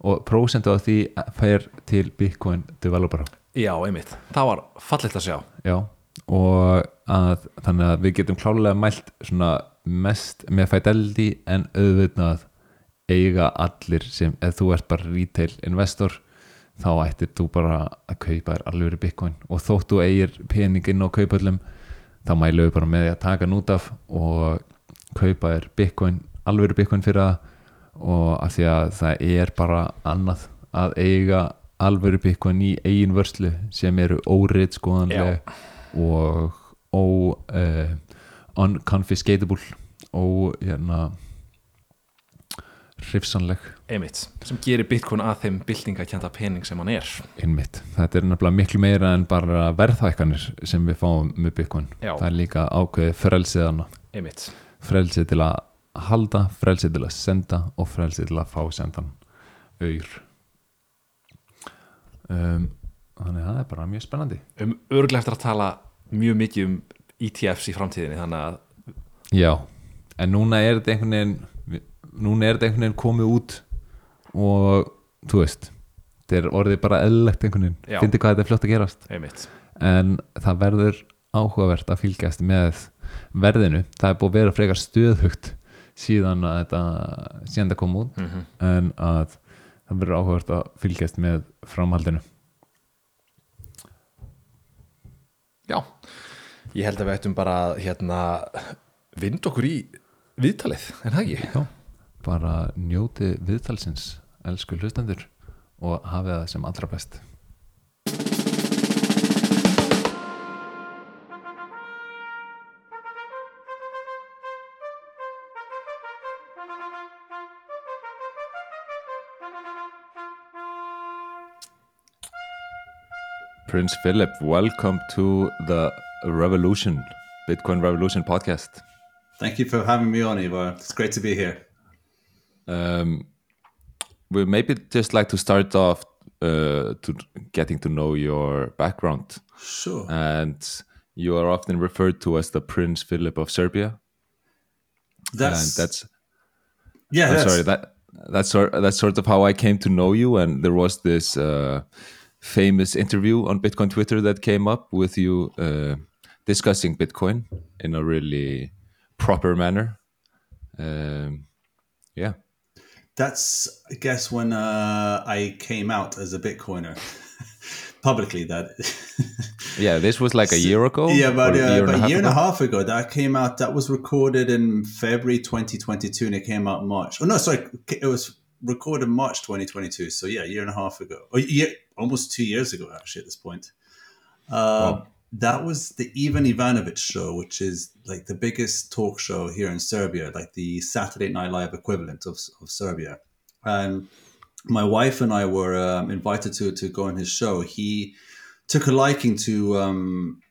og prósentu af því fær til Bitcoin developer já, einmitt. Það var fallit að sjá. Já, og að þannig að við getum klálega mælt svona mest með Fidelity en auðvitað eiga allir sem, ef þú ert bara retail investor þá ættir þú bara að kaupa þér alveg bitcoin. Og þótt þú eigir peningin á kaupöllum þá mælum við bara með því að taka hann út af og kaupa þér bitcoin alveg bitcoin fyrir það. Og af því að það er bara annað að eiga alveg bitcoin í eigin vörslu sem eru órið skoðanlega og ó, uh, unconfiscatable og hérna hrifsanleg einmitt, sem gerir bitcoin að þeim byltingakjönda pening sem hann er innmitt. Þetta er nefnilega miklu meira en bara verðhækkanir sem við fáum með Bitcoin. Já. Það er líka ákveðið frelsið hana. einmitt, Frelsið til að halda, frelsið til að senda og frelsið til að fá sendan auður. Um, þannig að það er bara mjög spennandi. um örglega eftir að tala mjög mikið um ETFs í framtíðinni þannig að Já, en núna er þetta einhvern veginn núna er þetta einhvern veginn komið út og þú veist þetta er orðið bara eðlilegt einhvern veginn. Fyndi hvað þetta er fljótt að gerast? Einmitt, en það verður áhugavert að fylgjast með verðinu. Það er búið að vera frekar stöðhugt síðan að þetta síðan það kom út. Mm en að það verður áhugavert að fylgjast með framhaldinu. Já. Ég held að við ættum bara að hérna, vind okkur í viðtalið, en það ekki? Já, bara njóti viðtalsins, elsku hlustendur og hafið það sem allra best. Prince Philip, welcome to the Revolution, Bitcoin Revolution podcast. Thank you for having me on, Ivar. It's great to be here. Um, we maybe just like to start off uh, to getting to know your background, Sure. and you are often referred to as the Prince Philip of Serbia, that's, and that's yeah. I'm that's, sorry that that's sort that's sort of how I came to know you. And there was this uh, famous interview on Bitcoin Twitter that came up with you uh, discussing Bitcoin in a really proper manner. Um, yeah, that's I guess when uh, I came out as a Bitcoiner publicly. That yeah. This was like a year ago. yeah, about, uh, about a year and a half ago. That came out. That was recorded in February 2022, and it came out March. Oh no, sorry, it was recorded March 2022. So yeah, a year and a half ago. Oh, yeah, almost two years ago actually. At this point. Uh, That was the Ivan Ivanovic show, which is like the biggest talk show here in Serbia, like the Saturday Night Live equivalent of, of Serbia. And my wife and I were um, invited to to go on his show. He took a liking to um,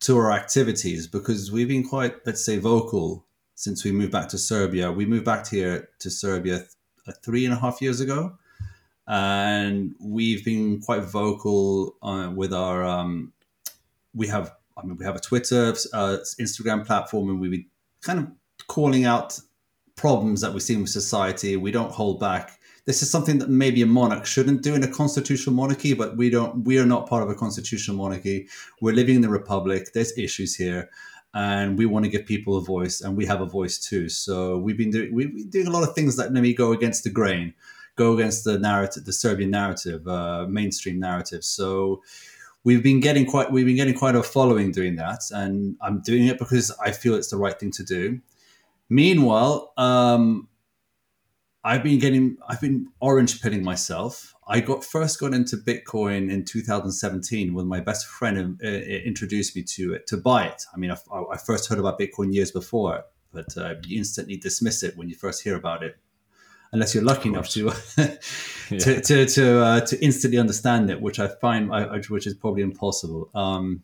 to our activities because we've been quite, let's say, vocal since we moved back to Serbia. We moved back here to Serbia th- three and a half years ago, and we've been quite vocal uh, with our. Um, we have, I mean, we have a Twitter, uh, Instagram platform, and we've been kind of calling out problems that we see with society. We don't hold back. This is something that maybe a monarch shouldn't do in a constitutional monarchy, but we don't. We are not part of a constitutional monarchy. We're living in the republic. There's issues here, and we want to give people a voice, and we have a voice too. So we've been doing we've been doing a lot of things that maybe go against the grain, go against the narrative, the Serbian narrative, uh, mainstream narrative. So we've been getting quite we've been getting quite a following doing that, and I'm doing it because I feel it's the right thing to do. Meanwhile, um, I've been getting I've been orange pilling myself. I got first got into Bitcoin in 2017 when my best friend uh, introduced me to it to buy it. I mean, I, I first heard about Bitcoin years before, but uh, you instantly dismiss it when you first hear about it, unless you're lucky enough to to to to, uh, to instantly understand it, which I find I, which is probably impossible. Um,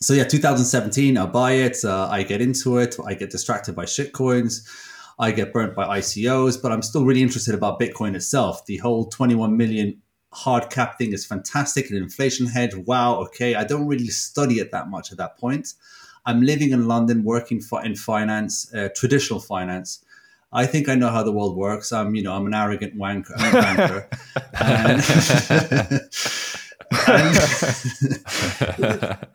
so yeah, 2017, I buy it, uh, I get into it, I get distracted by shitcoins. I get burnt by ICOs, but I'm still really interested about Bitcoin itself. The whole 21 million hard cap thing is fantastic. An inflation hedge, wow, okay. I don't really study it that much at that point. I'm living in London, working for, in finance, uh, traditional finance. I think I know how the world works. I'm, you know, I'm an arrogant wanker.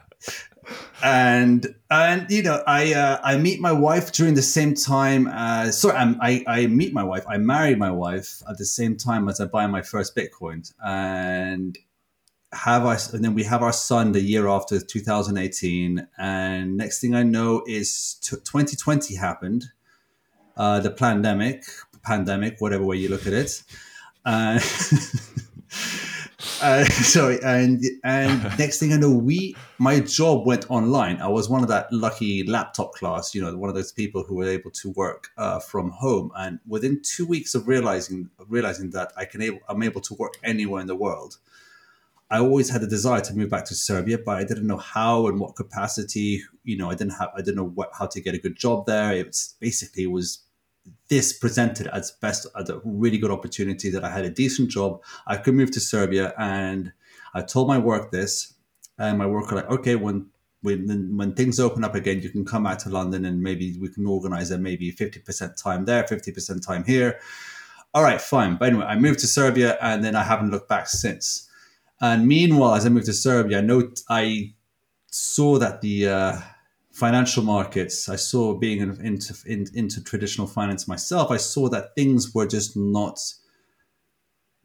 And, and you know i uh, i meet my wife during the same time as sorry I'm, i i meet my wife i marry my wife at the same time as i buy my first bitcoin and have our and then we have our son the year after 2018 and next thing i know is t- 2020 happened uh the pandemic pandemic whatever way you look at it uh, uh, sorry, and and next thing I know, we my job went online. I was one of that lucky laptop class, you know, one of those people who were able to work uh, from home. And within two weeks of realizing realizing that I can able I'm able to work anywhere in the world, I always had a desire to move back to Serbia, but I didn't know how and what capacity. You know, I didn't have I didn't know what, how to get a good job there. It was basically it was this presented as best as a really good opportunity that I had a decent job. I could move to Serbia, and I told my work this, and my work were like, okay, when when when things open up again, you can come back to London, and maybe we can organize a maybe fifty percent time there, fifty percent time here. All right, fine. But anyway, I moved to Serbia, and then I haven't looked back since. And meanwhile, as I moved to Serbia, I know I saw that the uh, financial markets. I saw being in, into in, into traditional finance myself. I saw that things were just not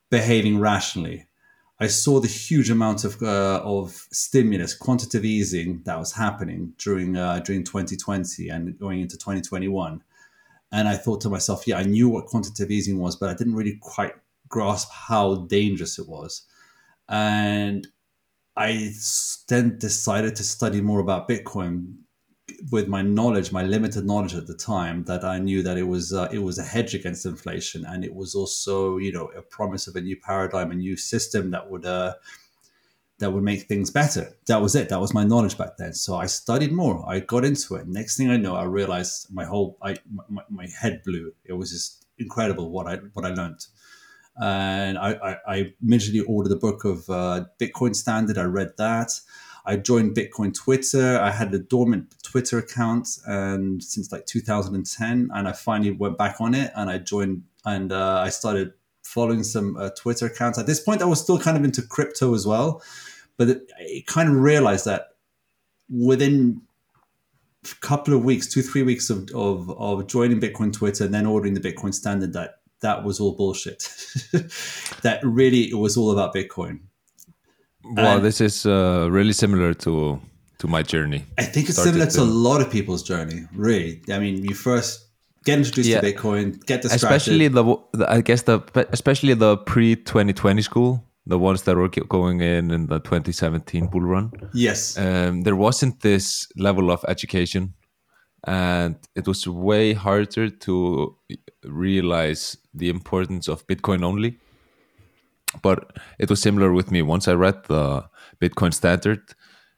behaving rationally. I saw the huge amount of uh, of stimulus, quantitative easing that was happening during uh, during 2020 and going into 2021, and I thought to myself, yeah, I knew what quantitative easing was, but I didn't really quite grasp how dangerous it was, and I then decided to study more about Bitcoin with my knowledge, my limited knowledge at the time, that I knew that it was uh, it was a hedge against inflation, and it was also you know a promise of a new paradigm, a new system that would uh, that would make things better. That was it. That was my knowledge back then. So I studied more. I got into it. Next thing I know, I realized my whole I my, my head blew. It was just incredible what I what I learned. And I, I, I immediately ordered a book of uh, Bitcoin Standard. I read that. I joined Bitcoin Twitter. I had a dormant Twitter account and since like 2010, and I finally went back on it and I joined and uh, I started following some uh, Twitter accounts. At this point, I was still kind of into crypto as well, but it, I kind of realized that within a couple of weeks, two three weeks of, of of joining Bitcoin Twitter and then ordering the Bitcoin Standard, that that was all bullshit. that really it was all about Bitcoin. Well, And- this is uh, really similar to to my journey. I think it's Started similar to a lot of people's journey, really. I mean, you first get introduced Yeah. to Bitcoin, get distracted. especially the, the I guess the especially the pre 2020 school, the ones that were going in in the 2017 bull run. yes, Um, there wasn't this level of education, and it was way harder to realize the importance of Bitcoin only. But it was similar with me. Once I read the Bitcoin standard,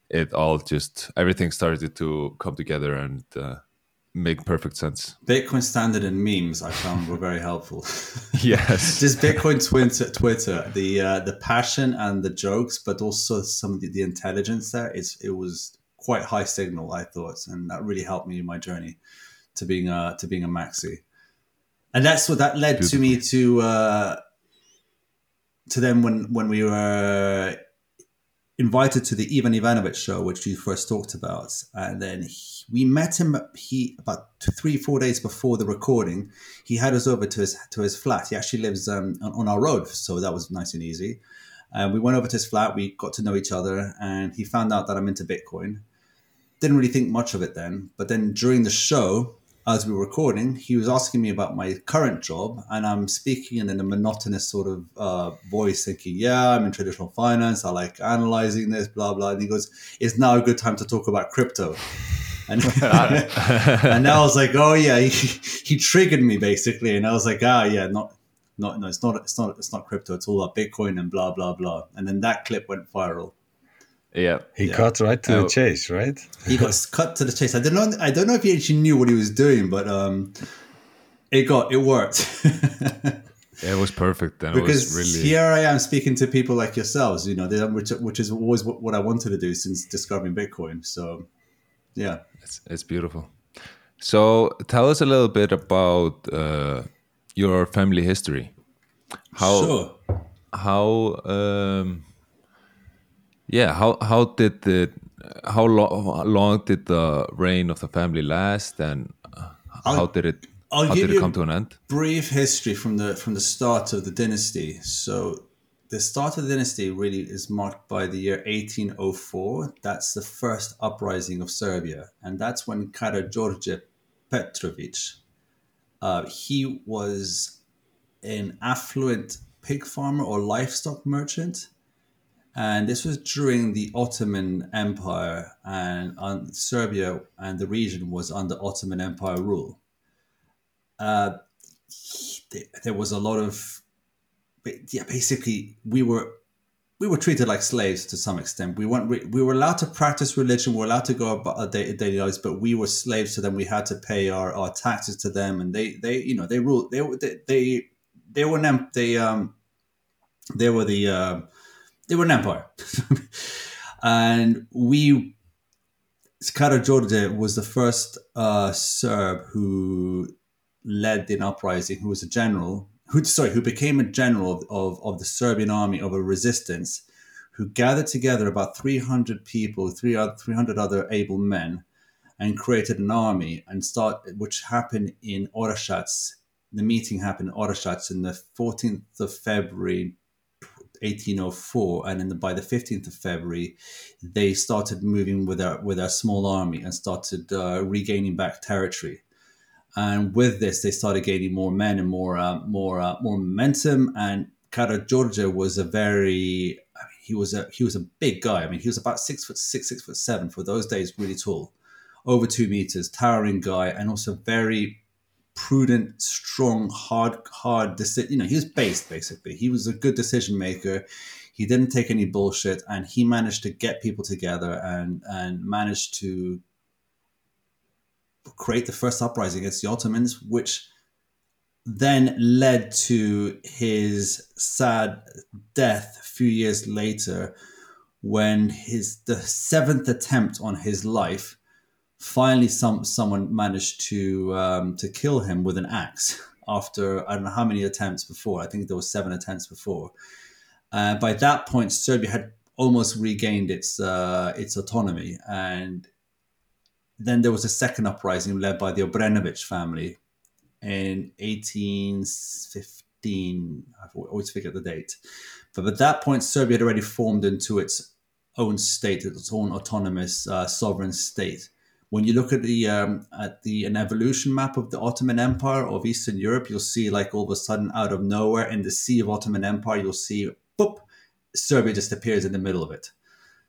it all just everything started to come together and uh, make perfect sense. Bitcoin Standard and memes I found were very helpful. Yes. Just Bitcoin Twitter, Twitter, the uh, the passion and the jokes, but also some of the, the intelligence there. It's it was quite high signal, I thought, and that really helped me in my journey to being a to being a maxi. And that's what that led to me to uh, to then when when we were invited to the Ivan Ivanovic show, which you first talked about, and then he, we met him. He about four days before the recording, he had us over to his to his flat. He actually lives um, on, on our road, so that was nice and easy. And we went over to his flat. We got to know each other, and he found out that I'm into Bitcoin. Didn't really think much of it then, but then during the show, as we were recording, he was asking me about my current job, and I'm speaking in a monotonous sort of uh, voice, thinking, "Yeah, I'm in traditional finance. I like analyzing this, blah blah." And he goes, "It's now a good time to talk about crypto." And, and I was like, "Oh yeah," he, he triggered me basically, and I was like, "Ah, yeah, not." Not, no, it's not. It's not. It's not crypto. It's all about Bitcoin and blah blah blah. And then that clip went viral. Yeah. He Yeah. cut right to Oh. the chase, right? he got cut to the chase. I don't know. I don't know if he actually knew what he was doing, but um, it got it worked It was perfect. And because it was really here I am speaking to people like yourselves. You know, which which is always what, what I wanted to do since discovering Bitcoin. So, yeah, It's, it's beautiful. So tell us a little bit about uh, your family history. How sure. how um, yeah how how did the how long how long did the reign of the family last and how I'll- did it I'll how give did it you- come to an end? brief history from the from the start of the dynasty. So the start of the dynasty really is marked by the year 1804. That's the first uprising of Serbia, and that's when Karađorđe Petrovic, uh, he was an affluent pig farmer or livestock merchant. And this was during the Ottoman Empire, and on Serbia and the region was under Ottoman Empire rule. Uh, there was a lot of yeah basically we were we were treated like slaves to some extent we weren't re- we were allowed to practice religion we were allowed to go about our day- daily lives but we were slaves to them we had to pay our, our taxes to them and they they you know they ruled they were they they, they were an em- they um they were the uh, they were an empire and we Karađorđe was the first uh, Serb who led an uprising, who was a general, who sorry, who became a general of, of, the Serbian army of a resistance, who gathered together about 300 people, three 300 other able men, and created an army and start, which happened in Orashac. The meeting happened in Orashac on the 14th of February, 1804, and then by the 15th of February, they started moving with a with a small army and started uh, regaining back territory. And with this, they started gaining more men and more uh, more uh, more momentum. And Karageorge was a very I mean, he was a he was a big guy. I mean, he was about six foot six, six foot seven for those days, really tall, over two meters, towering guy, and also very prudent, strong, hard, hard decision. You know, he was based basically. He was a good decision maker. He didn't take any bullshit, and he managed to get people together and and managed to create the first uprising against the Ottomans, which then led to his sad death a few years later when his the seventh attempt on his life finally some someone managed to um, to kill him with an axe after I don't know how many attempts before. I think there was seven attempts before. Uh, by that point, Serbia had almost regained its uh, its autonomy, and then there was a second uprising led by the Obrenovic family in 1815. I always forget the date, but at that point, Serbia had already formed into its own state, its own autonomous uh, sovereign state when you look at the um, at the an evolution map of the Ottoman Empire of Eastern Europe, you'll see like all of a sudden out of nowhere in the sea of Ottoman Empire, you'll see boop, Serbia just appears in the middle of it.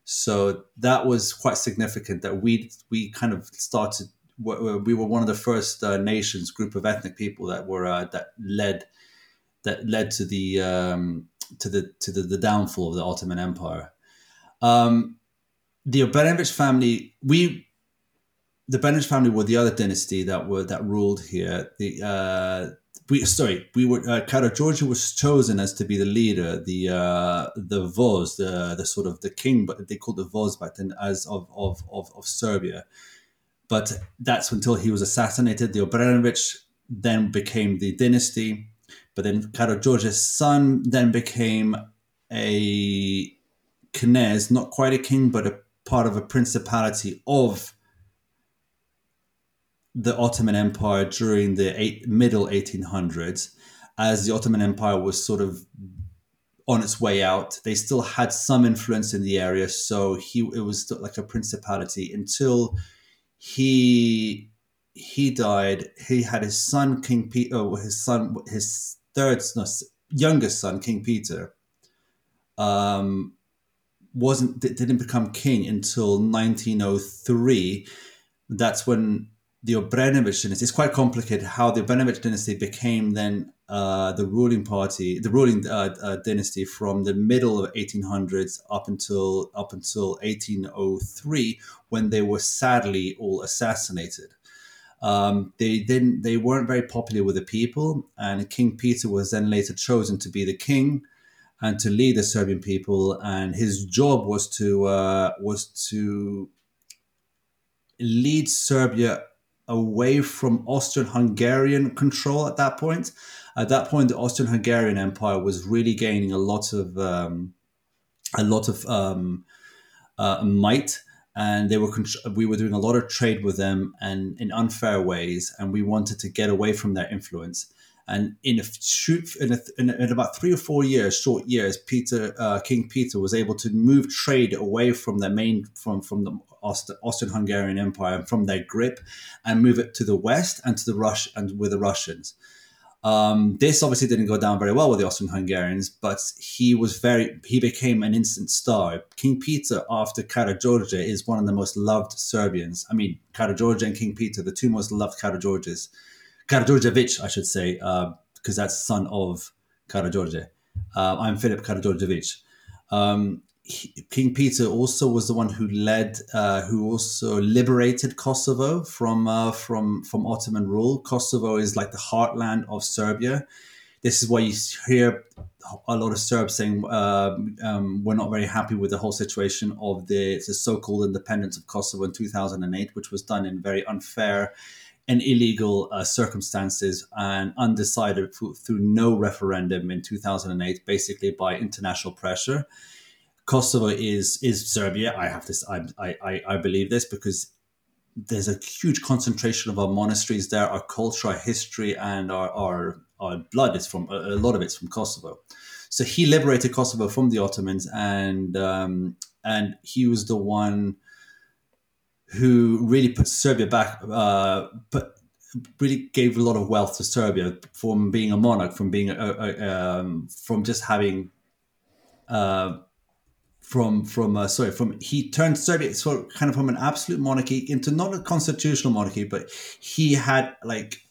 So that was quite significant that we we kind of started. We were one of the first uh, nations, group of ethnic people that were uh, that led that led to the um, to the to the, the downfall of the Ottoman Empire. Um, the Obrenovic family, we the Benish family were the other dynasty that were that ruled here. The uh, we sorry, we were uh, Karageorge was chosen as to be the leader, the uh, the Voz, the the sort of the king, but they called the Voz back then as of of of, of Serbia. But that's until he was assassinated. The Obrenovic then became the dynasty, but then Karageorge's son then became a knez, not quite a king, but a part of a principality of the Ottoman Empire during the eight, middle 1800s, as the Ottoman Empire was sort of on its way out. They still had some influence in the area, so he it was like a principality until he he died. He had his son King Peter, oh, his son, his third, no, youngest son King Peter. Um, wasn't didn't become king until 1903. That's when the Obrenovich dynasty. It's quite complicated how the Obrenovich dynasty became then uh, the ruling party, the ruling uh, uh, dynasty from the middle of 1800s up until up until 1803, when they were sadly all assassinated. Um, they then they weren't very popular with the people, and King Peter was then later chosen to be the king and to lead the Serbian people. And his job was to uh, was to lead Serbia away from Austrian-Hungarian control at that point. At that point, the Austrian-Hungarian Empire was really gaining a lot of um, a lot of um, uh, might, and they were we were doing a lot of trade with them and in unfair ways, and we wanted to get away from their influence. And in a shoot, in, a, in, in, about three or four years, short years, Peter uh, King Peter was able to move trade away from the main from from the Austrian-Hungarian Empire from their grip, and move it to the west and to the Rush and with the Russians. Um, this obviously didn't go down very well with the Austrian-Hungarians, but he was very he became an instant star. King Peter after Karageorge is one of the most loved Serbians. I mean, Karageorge and King Peter, the two most loved Karageorges. Karadjordjevic, I should say, because uh, that's son of Karageorge. Uh, I'm Philip Karadjordjevic. Um, King Peter also was the one who led, uh, who also liberated Kosovo from uh, from from Ottoman rule. Kosovo is like the heartland of Serbia. This is why you hear a lot of Serbs saying uh, um, we're not very happy with the whole situation of the, the so-called independence of Kosovo in 2008, which was done in very unfair and illegal uh, circumstances and undecided through, through no referendum in 2008, basically by international pressure. Kosovo is is Serbia. I have this. I I I believe this because there's a huge concentration of our monasteries there. Our culture, our history, and our our, our blood is from a lot of it's from Kosovo. so he liberated Kosovo from the Ottomans, and um, and he was the one who really put Serbia back, uh, but really gave a lot of wealth to Serbia from being a monarch, from being a, a, um, from just having, uh, from from uh, sorry, from he turned Serbia sort of kind of from an absolute monarchy into not a constitutional monarchy, but he had like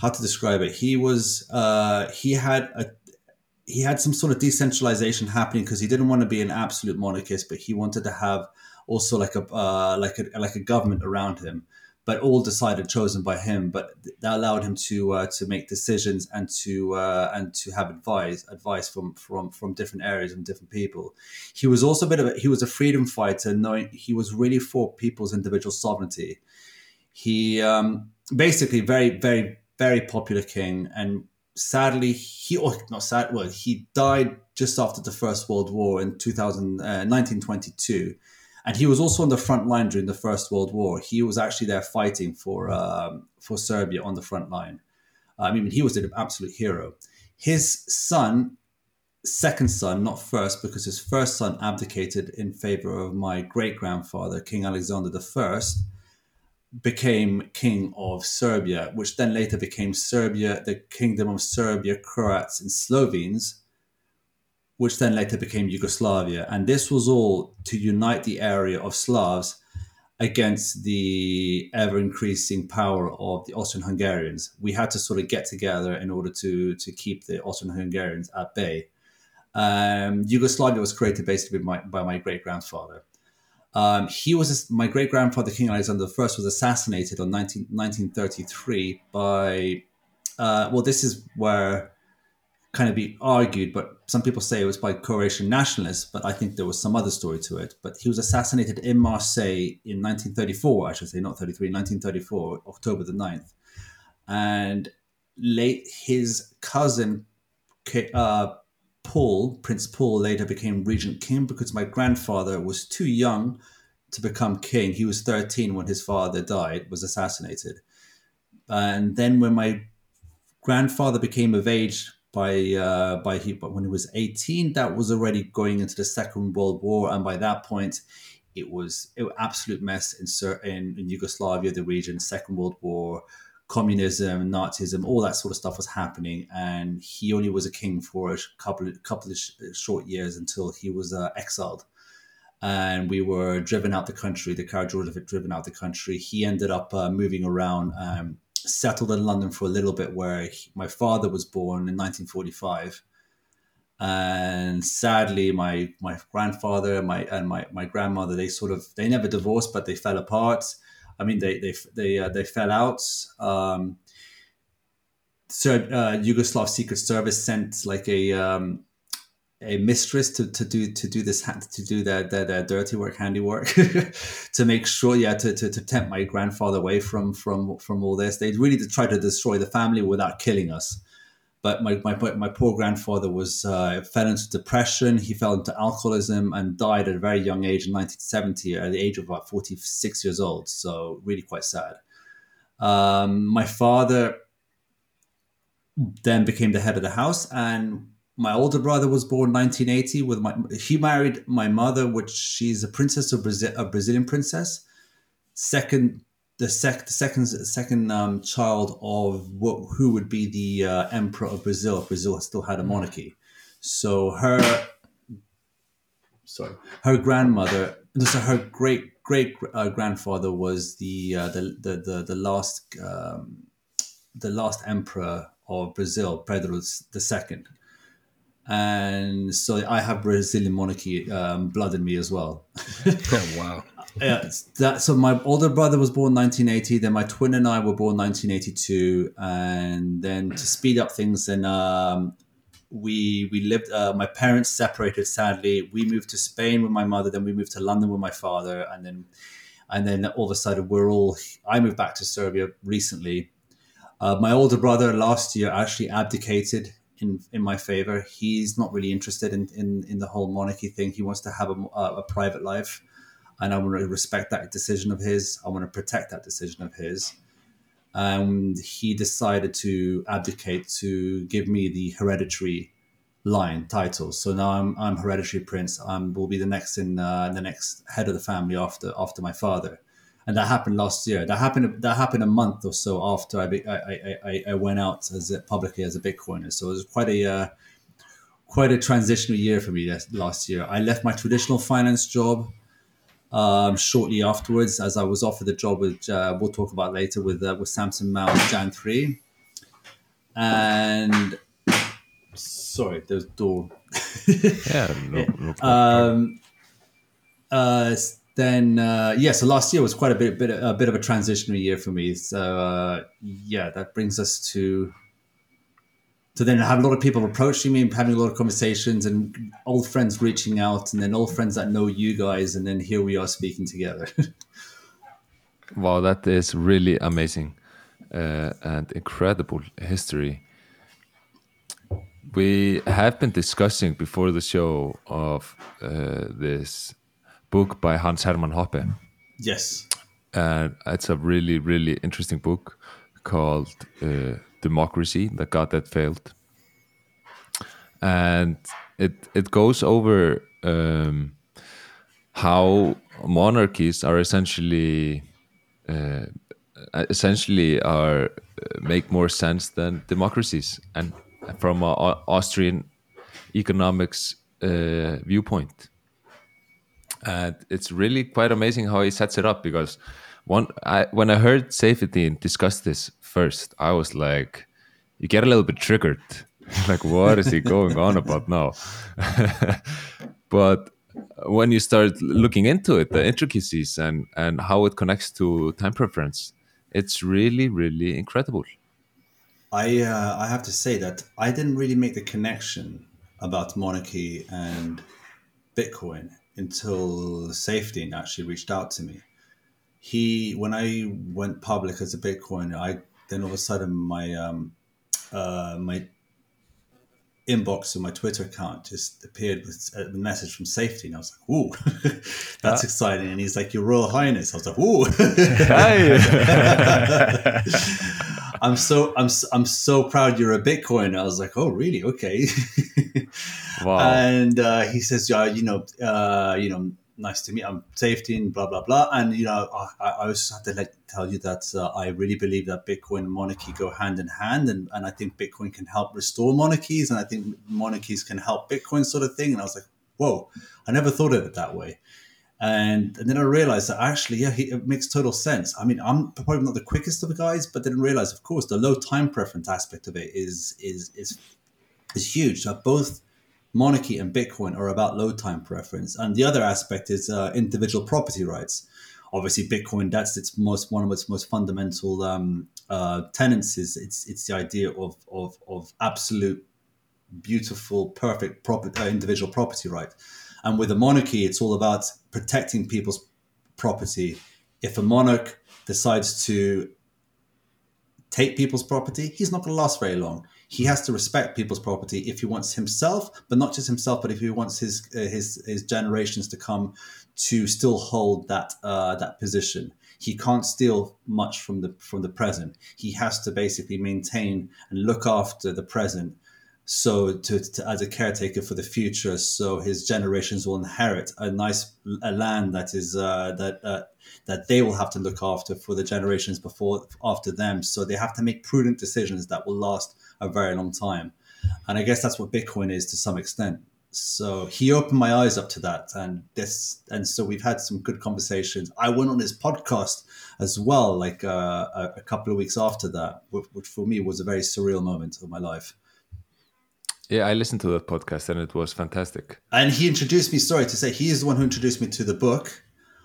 how to describe it. He was uh, he had a he had some sort of decentralization happening because he didn't want to be an absolute monarchist, but he wanted to have also like a uh, like a like a government around him, but all decided chosen by him. But that allowed him to uh, to make decisions and to uh, and to have advice advice from from from different areas and different people. He was also a bit of a, he was a freedom fighter, knowing he was really for people's individual sovereignty. He um, basically very very very popular king and sadly he or not sad well he died just after the first world war in 2000, uh, 1922 and he was also on the front line during the First World War. He was actually there fighting for um, for Serbia on the front line. I mean, he was an absolute hero. His son, second son, not first, because his first son abdicated in favor of my great grandfather, King Alexander I, became king of Serbia, which then later became Serbia, the Kingdom of Serbia, Croats, and Slovenes which then later became Yugoslavia. And this was all to unite the area of Slavs against the ever increasing power of the Austrian Hungarians. We had to sort of get together in order to, to keep the Austrian Hungarians at bay. Um, Yugoslavia was created basically by my, by my great grandfather. Um, he was my great grandfather, King Alexander I, was assassinated on 19, 1933 by. Uh, well, this is where kind of be argued, but some people say it was by Croatian nationalists, but I think there was some other story to it. But he was assassinated in Marseille in 1934, I should say, not 33, 1934, October the 9th. And late his cousin, uh, Paul, Prince Paul, later became regent king because my grandfather was too young to become king. He was 13 when his father died, was assassinated. And then when my grandfather became of age by uh, by he but when he was 18 that was already going into the second world war and by that point it was an absolute mess in, in, in yugoslavia the region second world war communism nazism all that sort of stuff was happening and he only was a king for a couple couple of sh- short years until he was uh, exiled. And we were driven out the country the Karađorđević driven out the country. He ended up uh, moving around um, settled in London for a little bit, where he, my father was born in 1945, and sadly, my my grandfather and my and my, my grandmother they sort of they never divorced, but they fell apart. I mean, they they they uh, they fell out. Um, so uh, Yugoslav Secret Service sent like a um, a mistress to, to do to do this to do their, their, their dirty work handiwork to make sure yeah to, to, to tempt my grandfather away from from from all this. They really try to destroy the family without killing us. But my, my, my poor grandfather was uh, fell into depression. He fell into alcoholism and died at a very young age in 1970 at the age of about 46 years old. So really quite sad. Um, my father then became the head of the house and my older brother was born 1980 with my he married my mother which she's a princess of Brazil a Brazilian princess. Second the, sec, the second second um, child of what, who would be the uh, emperor of Brazil if Brazil still had a monarchy. So her sorry her grandmother so her great great uh, grandfather was the, uh, the, the the the last um, the last emperor of Brazil Pedro II and so I have Brazilian monarchy um, blood in me as well. oh wow! yeah, that. So my older brother was born 1980. Then my twin and I were born 1982. And then to speed up things, then um, we we lived. Uh, my parents separated. Sadly, we moved to Spain with my mother. Then we moved to London with my father. And then and then all of a sudden we're all. I moved back to Serbia recently. Uh, my older brother last year actually abdicated in in my favor. He's not really interested in in, in the whole monarchy thing. He wants to have a, a, private life, and I want to respect that decision of his. I want to protect that decision of his. And he decided to abdicate to give me the hereditary line titles. So now I'm I'm hereditary prince. I'm will be the next in uh, the next head of the family after after my father, and that happened last year. That happened that happened a month or so after I I, I, I, went out as a, publicly as a Bitcoiner. So it was quite a uh, quite a transitional year for me last year. I left my traditional finance job um, shortly afterwards, as I was offered a job with uh, we'll talk about later with uh, with Samson Mow Jan three, and sorry, there's door. yeah. No, no um, uh, then uh, yeah, so last year was quite a bit, bit a bit of a transitional year for me. So uh, yeah, that brings us to to then have a lot of people approaching me and having a lot of conversations and old friends reaching out and then old friends that know you guys and then here we are speaking together. wow, that is really amazing uh, and incredible history we have been discussing before the show of uh, this book by Hans Hermann Hoppe. Yes. And it's a really, really interesting book called uh, Democracy, The God That Failed. And it, it goes over um, how monarchies are essentially uh, essentially are uh, make more sense than democracies and from an Austrian economics uh, viewpoint. And it's really quite amazing how he sets it up because one, I, when I heard Saifedean discuss this first, I was like, you get a little bit triggered. like, what is he going on about now? but when you start looking into it, the intricacies and, and how it connects to time preference, it's really, really incredible. I uh, I have to say that I didn't really make the connection about monarchy and Bitcoin until Saifedean actually reached out to me. He when I went public as a Bitcoiner, I then all of a sudden my um, uh, my inbox of my Twitter account just appeared with a message from Saifedean. And I was like, "Ooh, that's uh, exciting!" And he's like, "Your Royal Highness." I was like, "Ooh." I'm so I'm I'm so proud you're a Bitcoin. I was like, oh, really? Okay. wow. And uh, he says, yeah, you know, uh, you know, nice to meet. I'm Saifedean and blah blah blah. And you know, I, I also have to let tell you that uh, I really believe that Bitcoin and monarchy go hand in hand, and and I think Bitcoin can help restore monarchies, and I think monarchies can help Bitcoin, sort of thing. And I was like, whoa, I never thought of it that way. And, and then I realized that actually, yeah, it makes total sense. I mean, I'm probably not the quickest of the guys, but then realize, of course, the low time preference aspect of it is is is is huge. So both monarchy and Bitcoin are about low time preference, and the other aspect is uh, individual property rights. Obviously, Bitcoin that's its most one of its most fundamental um, uh, tenets is it's it's the idea of of of absolute, beautiful, perfect property, uh, individual property right and with a monarchy, it's all about protecting people's property. If a monarch decides to take people's property, he's not going to last very long. He has to respect people's property if he wants himself, but not just himself, but if he wants his uh, his his generations to come to still hold that uh, that position. He can't steal much from the from the present. He has to basically maintain and look after the present so to, to, as a caretaker for the future so his generations will inherit a nice a land that is uh, that uh, that they will have to look after for the generations before after them. So they have to make prudent decisions that will last a very long time. And i guess that's what bitcoin is to some extent. So he opened my eyes up to that and this and so we've had some good conversations. I went on his podcast as well like uh, a, a couple of weeks after that which for me was a very surreal moment of my life yeah, I listened to that podcast and it was fantastic. And he introduced me, sorry to say, he is the one who introduced me to the book.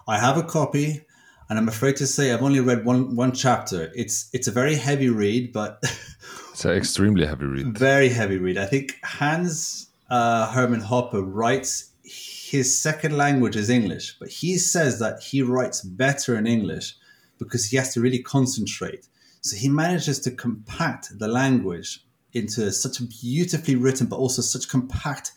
I have a copy, and I'm afraid to say I've only read one one chapter. It's it's a very heavy read, but it's an extremely heavy read. Very heavy read. I think Hans uh, Hermann Hoppe writes his second language is English, but he says that he writes better in English because he has to really concentrate. So he manages to compact the language into such beautifully written, but also such compact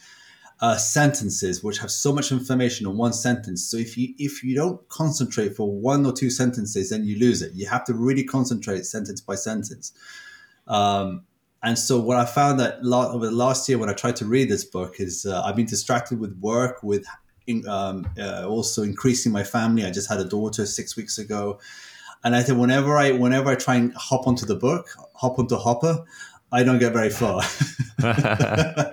uh, sentences, which have so much information in one sentence. So if you if you don't concentrate for one or two sentences, then you lose it. You have to really concentrate sentence by sentence. Um, and so what I found that la- over the last year when I tried to read this book is uh, I've been distracted with work, with in, um, uh, also increasing my family. I just had a daughter six weeks ago, and I think whenever I whenever I try and hop onto the book, hop onto Hopper, I don't get very far.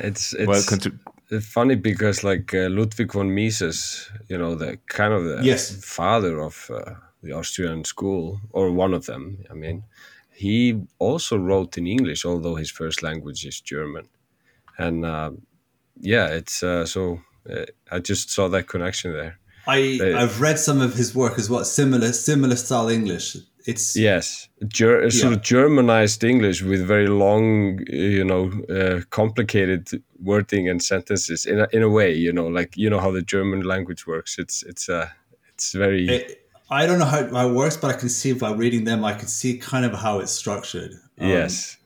It's it's well, contri- funny because like uh, Ludwig von Mises, you know, the kind of the Yes. father of uh, the Austrian school, or one of them. I mean, he also wrote in English, although his first language is German. And uh, yeah, it's uh, so uh, I just saw that connection there. I I've read some of his work as well, similar similar style English. It's Yes, Ger- sort of Germanized English with very long, you know, uh, complicated wording and sentences. In a, in a way, you know, like you know how the German language works. It's it's uh, it's very it, I don't know how it, works, but I can see by reading them, I can see kind of how it's structured. Um, yes,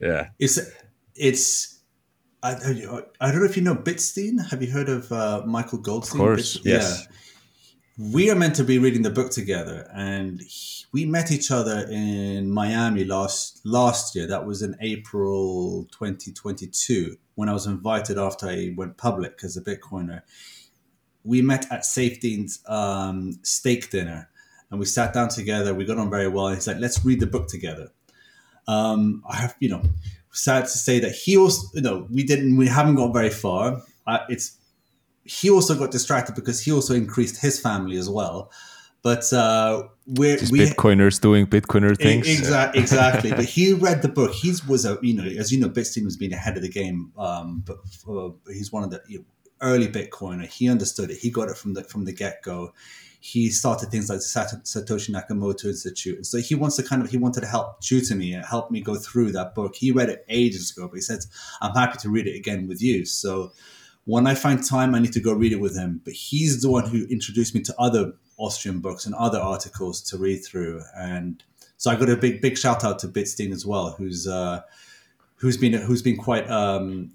yeah, it's it's. I, I I don't know if you know Bitstein. Have you heard of uh, Michael Goldstein? Of course, Bit- yes. We are meant to be reading the book together, and he- we met each other in Miami last last year. That was in April 2022 when I was invited after I went public as a Bitcoiner. We met at Saifedean's um, steak dinner, and we sat down together. We got on very well. And He's like, "Let's read the book together." Um, I have, you know, sad to say that he also, you know, we didn't, we haven't got very far. Uh, it's he also got distracted because he also increased his family as well. But uh, we're Just we Bitcoiners doing Bitcoiner things. Exactly, exactly. but he read the book. He was a, you know, as you know, Bitstein was being ahead of the game. Um, but uh, he's one of the you know, early Bitcoiner. He understood it. He got it from the from the get go. He started things like the Sat- Satoshi Nakamoto Institute. And so he wants to kind of he wanted to help tutor me and help me go through that book. He read it ages ago, but he said, I'm happy to read it again with you. So when I find time, I need to go read it with him. But he's the one who introduced me to other Austrian books and other articles to read through. And so I got a big, big shout out to Bitstein as well, who's uh, who's been who's been quite um,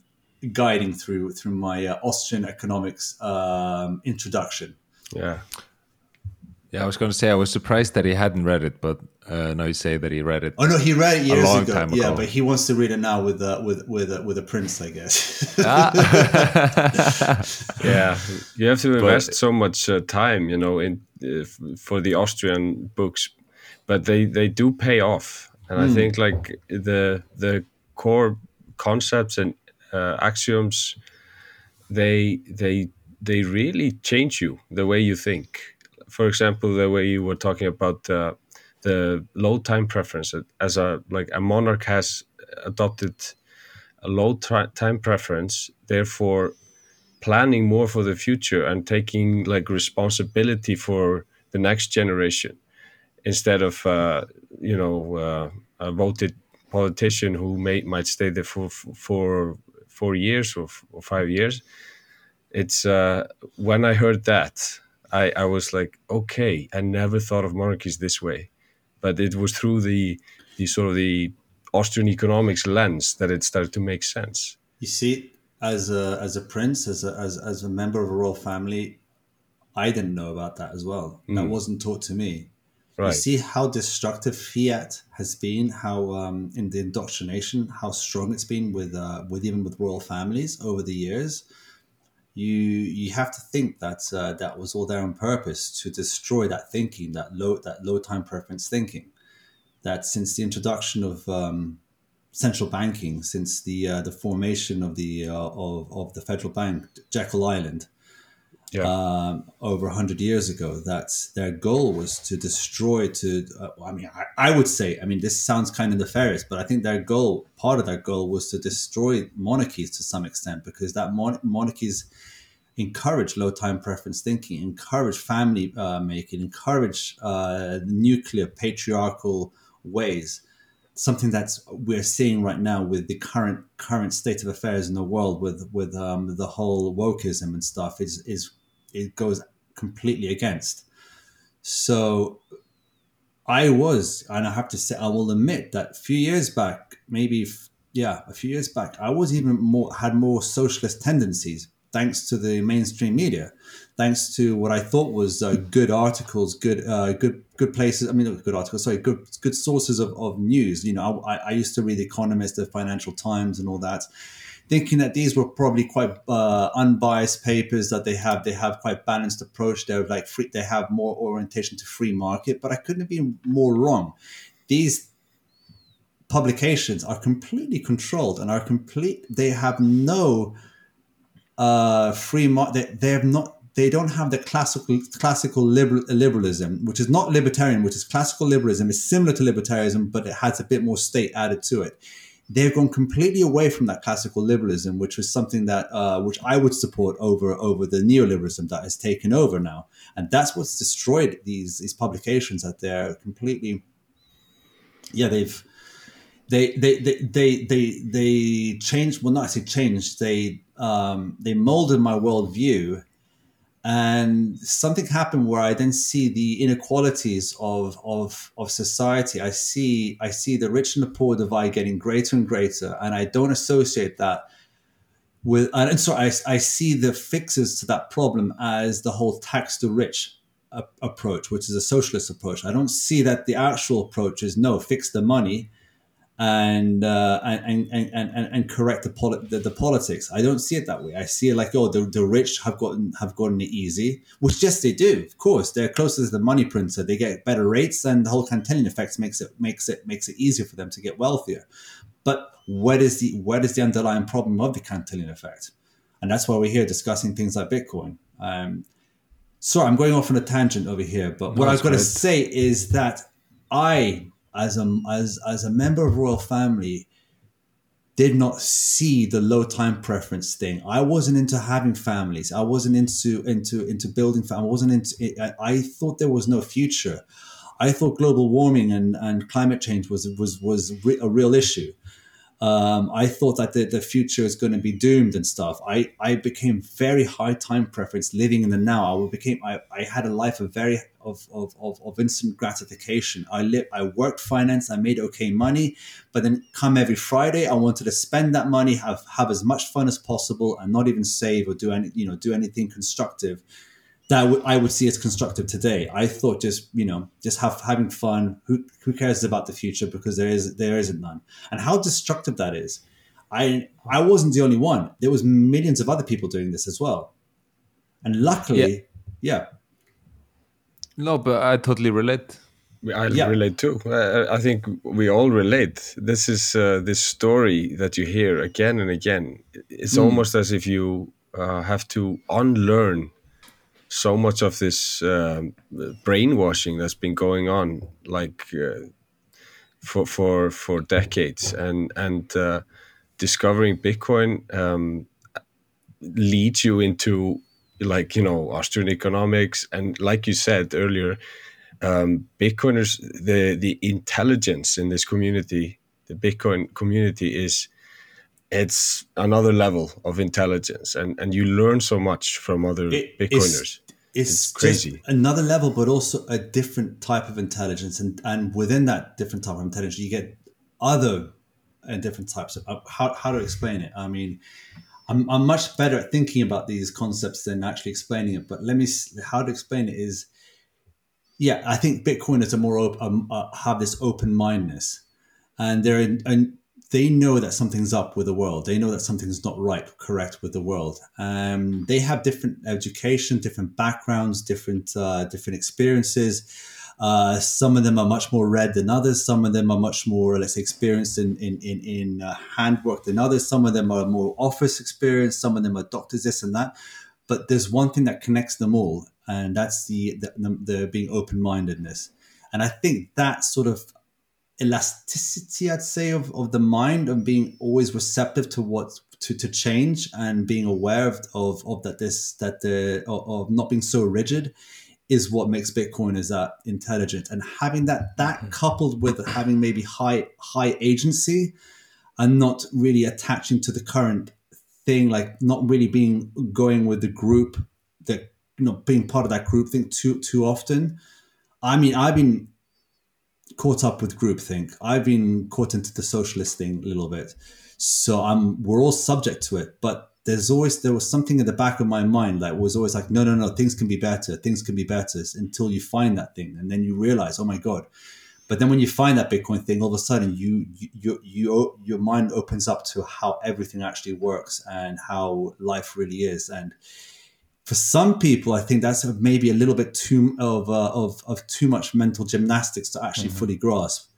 guiding through through my uh, Austrian economics um, introduction. yeah. Yeah, I was going to say I was surprised that he hadn't read it, but uh, now you say that he read it. Oh no, he read it years long ago. time Yeah, ago. but he wants to read it now with uh, with with uh, with a prince, I guess. yeah you have to invest so much uh, time you know in uh, for the austrian books but they they do pay off and i think like the the core concepts and uh, axioms they they they really change you the way you think for example the way you were talking about uh, the low time preference. As a like a monarch has adopted a low tri- time preference therefore planning more for the future and taking like responsibility for the next generation instead of uh, you know uh, a voted politician who may might stay there for for four years or, f- or five years. It's uh, when i heard that I, I was like okay i never thought of monarchies this way but it was through the the sort of the austrian economics lens that it started to make sense You see, as a as a prince, as a as, as a member of a royal family, I didn't know about that as well. That wasn't taught to me. You see how destructive fiat has been, how um, in the indoctrination, how strong it's been with uh, with even with royal families over the years. You you have to think that uh, that was all there on purpose to destroy that thinking, that low that low time preference thinking. That since the introduction of um, central banking, since the uh, the formation of the uh, of, of the federal bank, Jekyll Island, Yeah. um, over 100 years ago that their goal was to destroy to uh, i mean I, I would say i mean this sounds kind of nefarious but i think their goal part of their goal was to destroy monarchies to some extent because that mon- monarchies encourage low time preference thinking encourage family uh, making encourage uh, nuclear patriarchal ways something that's we're seeing right now with the current current state of affairs in the world with with um, the whole wokeism and stuff is is it goes completely against. So I was, and I have to say, I will admit that a few years back, maybe yeah, a few years back, I was even more had more socialist tendencies thanks to the mainstream media, thanks to what I thought was uh, good articles, good uh, good good places. I mean, good articles. Sorry, good good sources of, of news. You know, I, I used to read The Economist, the Financial Times, and all that thinking that these were probably quite uh, unbiased papers that they have they have quite balanced approach they're like free they have more orientation to free market but i couldn't have been more wrong these publications are completely controlled and are complete they have no uh, free market they, they have not they don't have the classical classical liberal, liberalism, which is not libertarian, which is classical liberalism. It's similar to libertarianism, but it has a bit more state added to it they've gone completely away from that classical liberalism, which was something that uh, which I would support over over the neoliberalism that has taken over now, and that's what's destroyed these these publications. That they're completely, yeah, they've they they they they they, they changed. Well, not I say changed. They um, they molded my worldview and something happened where I then see the inequalities of, of, of society. I see I see the rich and the poor divide getting greater and greater, and I don't associate that with. And so I, I see the fixes to that problem as the whole tax the rich approach, which is a socialist approach. I don't see that the actual approach is no fix the money and, uh, and, and, and, and correct the, poli- the, the, politics. I don't see it that way. I see it like, oh, the, the rich have gotten have gotten it easy, which yes, they do. Of course, they're closer to the money printer. They get better rates, and the whole Cantillon effect makes it makes it makes it easier for them to get wealthier. But what is the what is the underlying problem of the Cantillon effect? And that's why we're here discussing things like Bitcoin. Um, sorry, I'm going off on a tangent over here, but no, what I've got to say is that I as a as as a member of royal family did not see the low time preference thing. I wasn't into having families. I wasn't into into into building. Families. I wasn't into. I, I thought there was no future. I thought global warming and, and climate change was was was a real issue. Um, I thought that the, the future is going to be doomed and stuff. I, I became very high time preference living in the now. I became I, I had a life of very of, of, of, of instant gratification. I lived I worked finance, I made okay money, but then come every Friday, I wanted to spend that money, have have as much fun as possible, and not even save or do any you know do anything constructive that w- I would see as constructive today. I thought just you know just have having fun. Who who cares about the future because there is there isn't none. And how destructive that is. I I wasn't the only one. There was millions of other people doing this as well. And luckily, yeah. yeah. No, but I totally relate. I yeah. relate too. I think we all relate. This is uh, this story that you hear again and again. It's mm. almost as if you uh, have to unlearn so much of this um, brainwashing that's been going on like uh, for for for decades and and uh, discovering bitcoin um, leads you into like you know austrian economics and like you said earlier um, bitcoiners the the intelligence in this community the bitcoin community is it's another level of intelligence and and you learn so much from other it, bitcoiners. it's, it's crazy. another level but also a different type of intelligence and and within that different type of intelligence you get other and different types of how, how to explain it. I mean I'm, I'm much better at thinking about these concepts than actually explaining it but let me how to explain it is yeah i think bitcoiners are more open um, uh, have this open mindedness and they're in, and they know that something's up with the world. They know that something's not right, correct with the world. Um, they have different education, different backgrounds, different uh, different experiences. Uh, some of them are much more read than others. Some of them are much more, let's say, experienced in in in, in uh, handwork than others. Some of them are more office experience. Some of them are doctors, this and that. But there's one thing that connects them all, and that's the the, the, the being open mindedness. And I think that sort of elasticity i'd say of, of the mind and being always receptive to what to, to change and being aware of, of, of that this that the of, of, not being so rigid is what makes bitcoiners that intelligent and having that that mm-hmm. coupled with having maybe high high agency and not really attaching to the current thing like not really being going with the group that you know being part of that group thing too too often i mean i've been caught up with groupthink. I've been caught into the socialist thing a little bit. So I'm we're all subject to it. But there's always there was something in the back of my mind that was always like, no, no, no, things can be better, things can be better until you find that thing, and then you realize, oh my god. But then when you find that Bitcoin thing, all of a sudden you you you your mind opens up to how everything actually works and how life really is. And for some people, I think that's maybe a little bit too of uh, of of too much mental gymnastics to actually mm-hmm. fully grasp.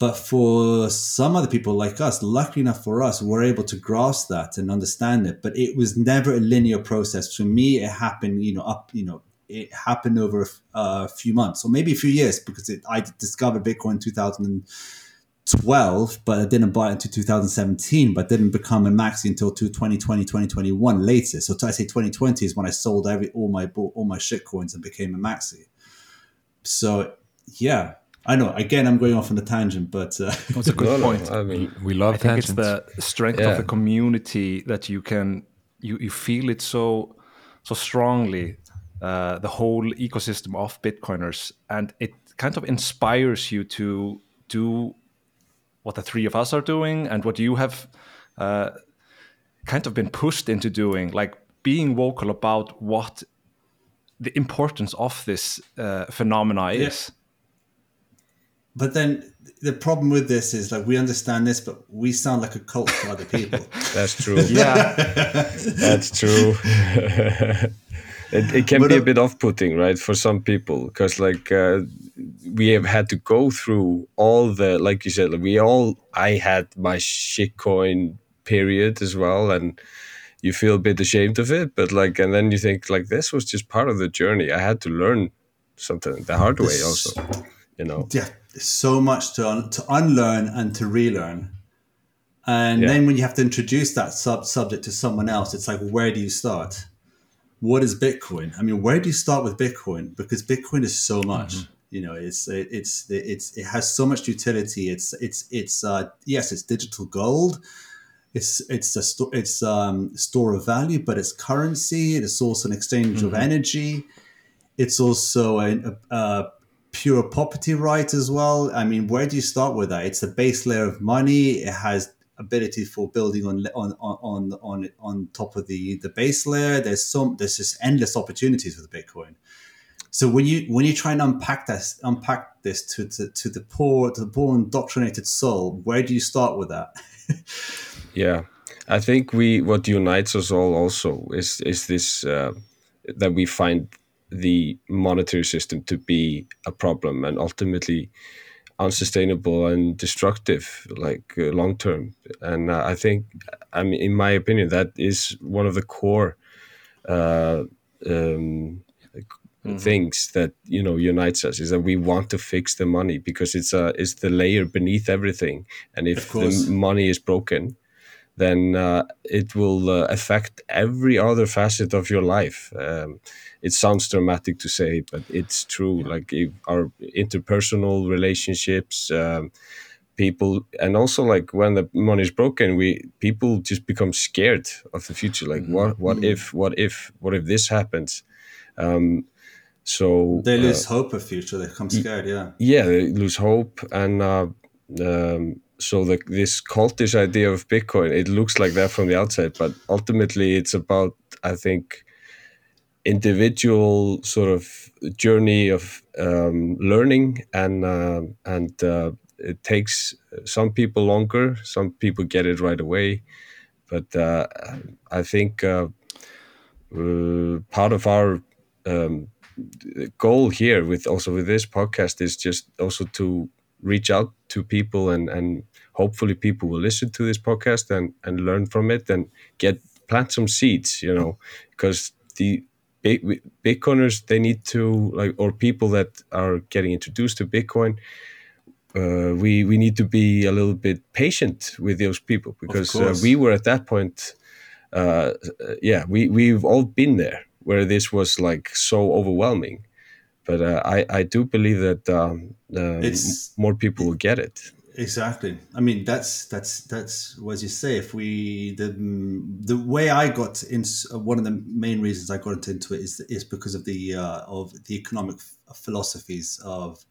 But for some other people like us, luckily enough for us, we're able to grasp that and understand it. But it was never a linear process. For me, it happened, you know, up, you know, it happened over a, few months or maybe a few years because it, I discovered Bitcoin in 2012, but I didn't buy it until 2017, but didn't become a maxi until 2020, 2021 later. So I say 2020 is when I sold every all my all my shit coins and became a maxi. So yeah, I know. Again, I'm going off on a tangent, but uh, it's a good no, point. No, I mean, we love. I think it's the strength yeah. of the community that you can you you feel it so so strongly. Uh, the whole ecosystem of Bitcoiners, and it kind of inspires you to do what the three of us are doing and what you have uh, kind of been pushed into doing, like being vocal about what the importance of this uh, phenomena yeah. Is but then the problem with this is like we understand this, but we sound like a cult to other people. That's true. yeah, that's true. it, it can but, be a bit off-putting, right, for some people, because like uh, we have had to go through all the, like you said, like we all. I had my shitcoin period as well, and you feel a bit ashamed of it, but like, and then you think like this was just part of the journey. I had to learn something the hard way, also. You know. Yeah so much to un- to unlearn and to relearn. And yeah. then when you have to introduce that sub subject to someone else, it's like, where do you start? What is Bitcoin? I mean, where do you start with Bitcoin? Because Bitcoin is so much. Mm-hmm. You know, it's it, it's it's it has so much utility. It's it's it's uh, yes, it's digital gold. It's it's a sto- it's um, store of value, but it's currency. It's also an exchange mm-hmm. of energy. It's also a, a, a pure property right as well. I mean, where do you start with that? It's a base layer of money. It has ability for building on on on on on top of the the base layer. There's some there's just endless opportunities with Bitcoin. So when you when you try and unpack this unpack this to, to, to the poor to the poor indoctrinated soul, where do you start with that? yeah, I think we what unites us all also is is this uh, that we find the monetary system to be a problem and ultimately unsustainable and destructive like uh, long term. And uh, i think i mean in my opinion that is one of the core uh, um, mm-hmm. things that you know unites us is that we want to fix the money because it's a it's the layer beneath everything. And if the money is broken then uh, it will uh, affect every other facet of your life um, it sounds dramatic to say, but it's true. Like our interpersonal relationships, um, people, and also like when the money is broken, we people just become scared of the future. Like mm-hmm. what what mm-hmm. if what if what if this happens? Um, so they lose uh, hope of future. They become scared. Yeah. Yeah, they lose hope, and uh, um, so the, this cultish idea of Bitcoin, it looks like that from the outside, but ultimately it's about I think individual sort of journey of um, learning and uh, and uh, it takes some people longer some people get it right away but uh, i think uh, part of our um, goal here with also with this podcast is just also to reach out to people and and hopefully people will listen to this podcast and and learn from it and get plant some seeds you know because the Bitcoiners they need to like or people that are getting introduced to Bitcoin. Uh, we we need to be a little bit patient with those people because uh, we were at that point. Uh, yeah, we we've all been there where this was like so overwhelming, but uh, I I do believe that um, um more people will get it. Exactly. I mean, that's that's that's as you say. If we the the way I got into one of the main reasons I got into it is is because of the uh, of the economic philosophies of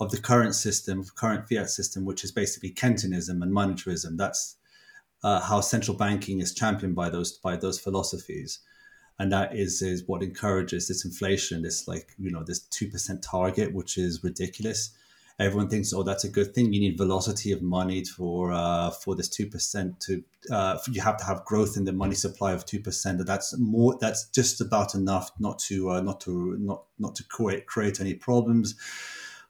of the current system, current fiat system, which is basically Keynesianism and monetarism. That's uh, how central banking is championed by those by those philosophies, and that is is what encourages this inflation. This like you know this two percent target, which is ridiculous. Everyone thinks, oh, that's a good thing. You need velocity of money for uh, for this two percent to. Uh, you have to have growth in the money supply of two percent. That's more. That's just about enough not to uh, not to not not to create create any problems.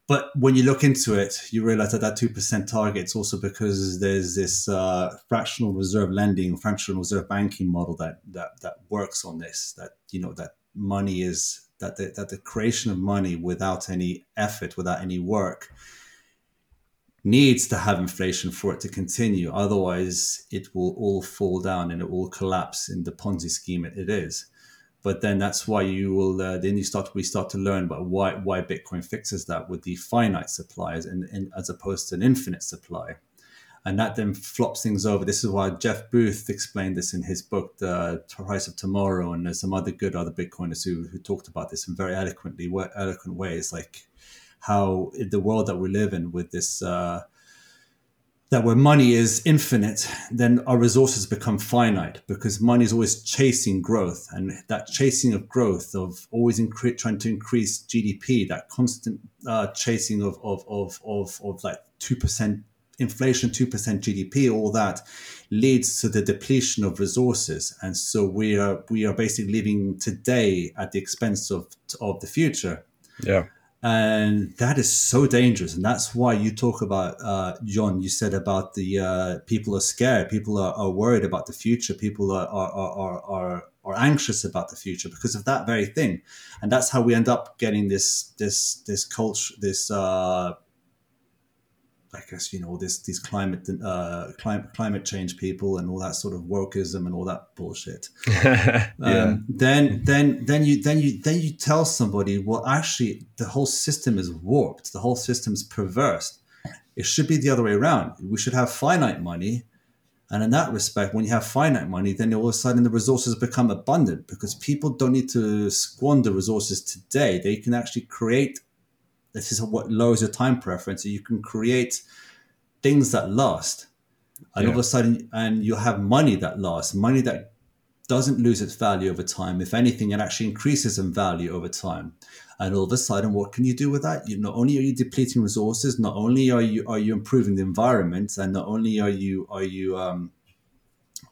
But when you look into it, you realize that that two percent target is also because there's this uh, fractional reserve lending, fractional reserve banking model that that that works on this. That you know that money is that the, that the creation of money without any effort, without any work, needs to have inflation for it to continue. Otherwise, it will all fall down and it will collapse in the Ponzi scheme it, is. But then that's why you will uh, then you start we start to learn about why why Bitcoin fixes that with the finite supplies and, and as opposed to an infinite supply and that then flops things over. This is why Jeff Booth explained this in his book, The Price of Tomorrow, and there's some other good other Bitcoiners who, who talked about this in very eloquently eloquent ways, like how the world that we live in with this. Uh, that where money is infinite, then our resources become finite because money is always chasing growth, and that chasing of growth, of always incre- trying to increase GDP, that constant uh, chasing of of of of, of like two percent inflation, 2% GDP, all that leads to the depletion of resources. And so we are we are basically living today at the expense of of the future. Yeah. And that is so dangerous. And that's why you talk about, uh, John, you said about the uh, people are scared, people are, are worried about the future, people are, are, are, are, are anxious about the future because of that very thing. And that's how we end up getting this, this, this culture, this, uh, I guess you know this these climate uh, climate climate change people and all that sort of wokeism and all that bullshit. yeah. Um, then then then you then you then you tell somebody well actually the whole system is warped. The whole system is perverse. It should be the other way around. We should have finite money. And in that respect, when you have finite money, then all of a sudden the resources become abundant because people don't need to squander resources today. They can actually create this is what lowers your time preference. So you can create things that last. And yeah. all of a sudden, and you have money that lasts, money that doesn't lose its value over time. If anything, it actually increases in value over time. And all of a sudden, what can you do with that? You not only are you depleting resources, not only are you are you improving the environment, and not only are you are you um,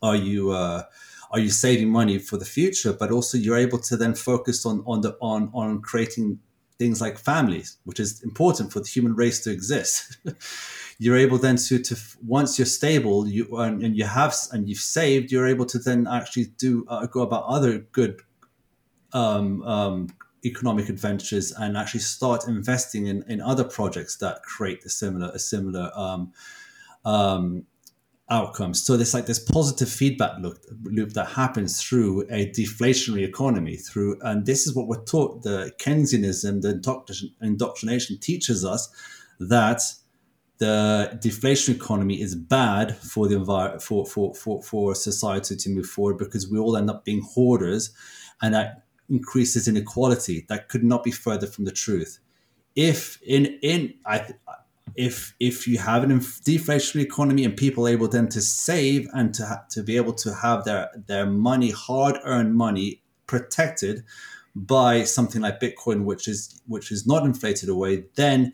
are you uh, are you saving money for the future, but also you're able to then focus on on the on on creating things like families, which is important for the human race to exist. you're able then to, to once you're stable, you and, and, you have and you've saved, you're able to then actually do uh, go about other good um, um, economic adventures and actually start investing in, in other projects that create a similar a similar um, um outcomes. So there's like this positive feedback loop, loop that happens through a deflationary economy. Through and this is what we're taught. The Keynesianism, the indoctrination teaches us that the deflation economy is bad for the environment for, for for for society to move forward because we all end up being hoarders, and that increases inequality. That could not be further from the truth. If in in I if if you have an deflationary economy and people are able then to save and to ha- to be able to have their their money hard earned money protected by something like bitcoin which is which is not inflated away then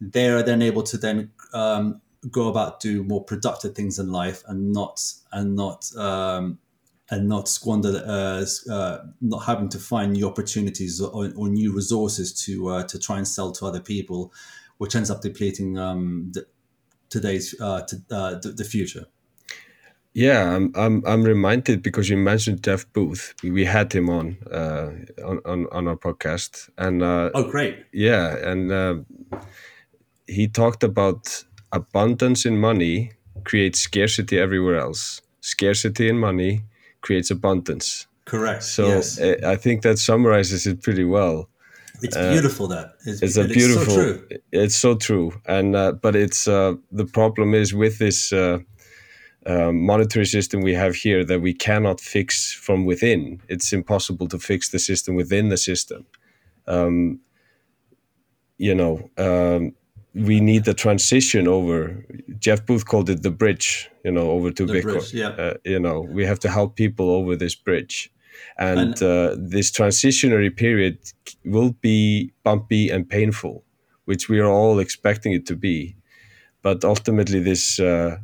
they are then able to then um, go about do more productive things in life and not and not um, and not squander uh, uh, not having to find new opportunities or, or new resources to uh, to try and sell to other people which ends up depleting um, the, today's uh, to, uh, the, the, future. Yeah, I'm, I'm I'm reminded because you mentioned Jeff Booth. We had him on uh, on, on, on our podcast, and uh, oh, great! Yeah, and uh, he talked about abundance in money creates scarcity everywhere else. Scarcity in money creates abundance. Correct. So yes. I think that summarizes it pretty well. It's uh, beautiful that it's, it's a beautiful. It's so, it's so true, and uh, but it's uh, the problem is with this uh, uh, monetary system we have here that we cannot fix from within. It's impossible to fix the system within the system. Um, you know, um, we need the transition over. Jeff Booth called it the bridge, you know, over to The Bitcoin. bridge, yeah. Uh, you know, we have to help people over this bridge, and, And- uh, this transitionary period will be bumpy and painful, which we are all expecting it to be. But ultimately, this uh,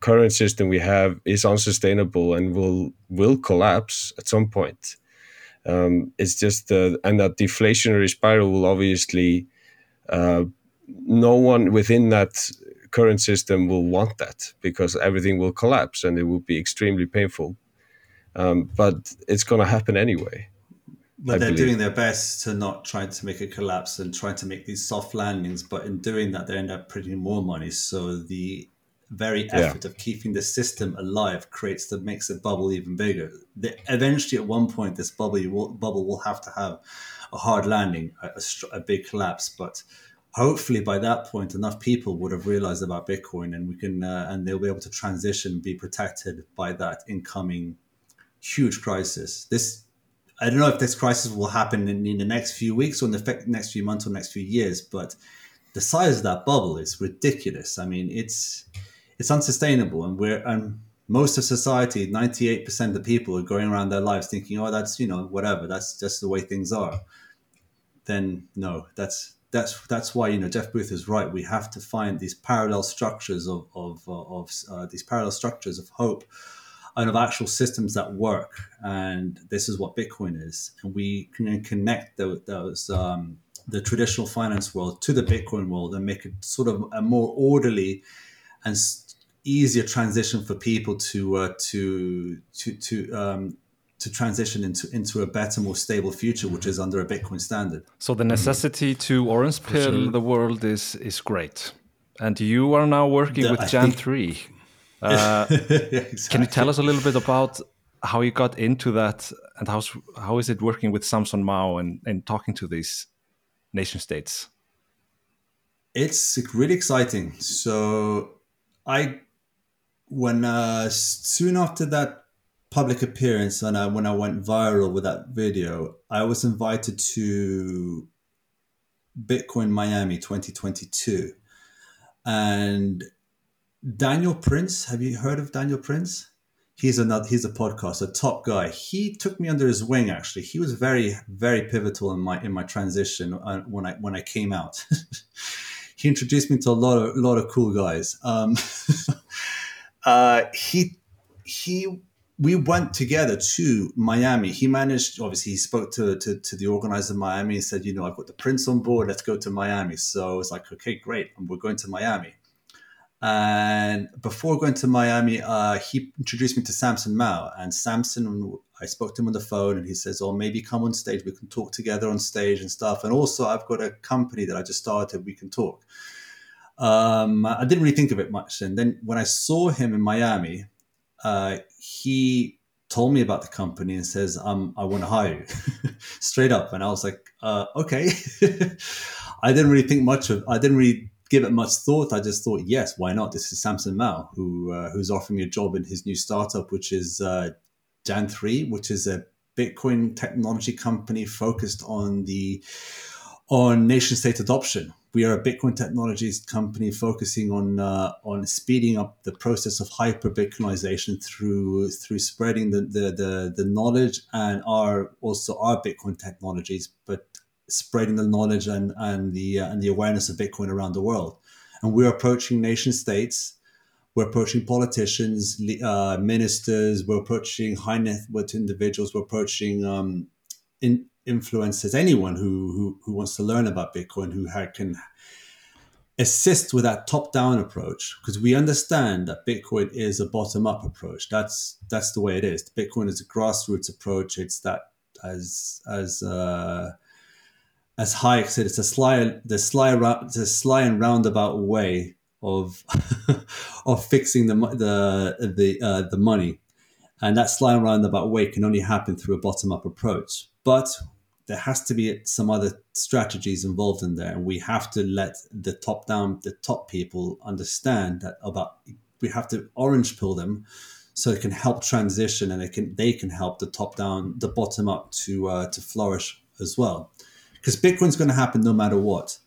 current system we have is unsustainable and will will collapse at some point. Um, it's just uh, and that deflationary spiral will obviously uh, no one within that current system will want that because everything will collapse and it will be extremely painful. Um, but it's going to happen anyway. But I they're believe. doing their best to not try to make a collapse and try to make these soft landings. But in doing that, they end up printing more money. So the very Yeah. effort of keeping the system alive creates the makes the bubble even bigger. The, eventually, at one point, this bubble will, bubble will have to have a hard landing, a, a, str- a big collapse. But hopefully, by that point, enough people would have realized about Bitcoin, and we can uh, and they'll be able to transition, be protected by that incoming huge crisis. This I don't know if this crisis will happen in, in the next few weeks or in the fe- next few months or next few years, but the size of that bubble is ridiculous. I mean, it's it's unsustainable, and we're and most of society, ninety eight percent of people are going around their lives thinking, "Oh, that's you know whatever. That's just the way things are." Then no, that's that's that's why you know Jeff Booth is right. We have to find these parallel structures of of of uh, these parallel structures of hope and of actual systems that work. And this is what Bitcoin is. And we can connect those, those um, the traditional finance world to the Bitcoin world and make it sort of a more orderly and easier transition for people to uh, to to to um, to transition into into a better, more stable future, which is under a Bitcoin standard. So the necessity to orange pill sure. the world is is great, and you are now working The- with I Jan think- three. Uh, Can you tell us a little bit about how you got into that and how how is it working with Samson Mow and, and talking to these nation states? It's really exciting. So, I when uh, soon after that public appearance and I, when I went viral with that video, I was invited to Bitcoin Miami 2022, and Daniel Prince. Have you heard of Daniel Prince? He's another. He's a podcast, a top guy. He took me under his wing. Actually, he was very, very pivotal in my in my transition uh, when I when I came out. he introduced me to a lot of a lot of cool guys. Um, uh, he he we went together to Miami. He managed obviously he spoke to, to to the organizer of Miami and said, you know, I've got the prince on board, let's go to Miami. So I was like, okay, great. And we're going to Miami. And before going to Miami, uh, he introduced me to Samson Mow. And Samson, I spoke to him on the phone and he says, Oh, maybe come on stage. We can talk together on stage and stuff. And also, I've got a company that I just started. We can talk. Um, I didn't really think of it much. And then when I saw him in Miami, uh, he told me about the company and says, um, I want to hire you straight up. And I was like, uh, okay. I didn't really think much of, I didn't really give it much thought. I just thought, yes, why not? This is Samson Mow, who, uh, who's offering me a job in his new startup, which is, uh, Jan3, which is a Bitcoin technology company focused on the, on nation state adoption. We are a Bitcoin technologies company focusing on uh, on speeding up the process of hyper Bitcoinization through through spreading the, the the the knowledge and our also our Bitcoin technologies, but spreading the knowledge and and the uh, and the awareness of Bitcoin around the world. And we're approaching nation states. We're approaching politicians, uh, ministers. We're approaching high net worth individuals. We're approaching um, in, influencers, anyone who, who who wants to learn about Bitcoin, who can assist with that top-down approach, because we understand that Bitcoin is a bottom-up approach. That's that's the way it is. Bitcoin is a grassroots approach. It's that as as uh, as Hayek said, it's a sly the sly a sly and roundabout way of of fixing the the the uh, the money, and that sly and roundabout way can only happen through a bottom-up approach. But there has to be some other strategies involved in there, and we have to let the top down, the top people understand that about we have to orange pill them, so it can help transition, and it can they can help the top down, the bottom up to uh, to flourish as well, because Bitcoin's going to happen no matter what.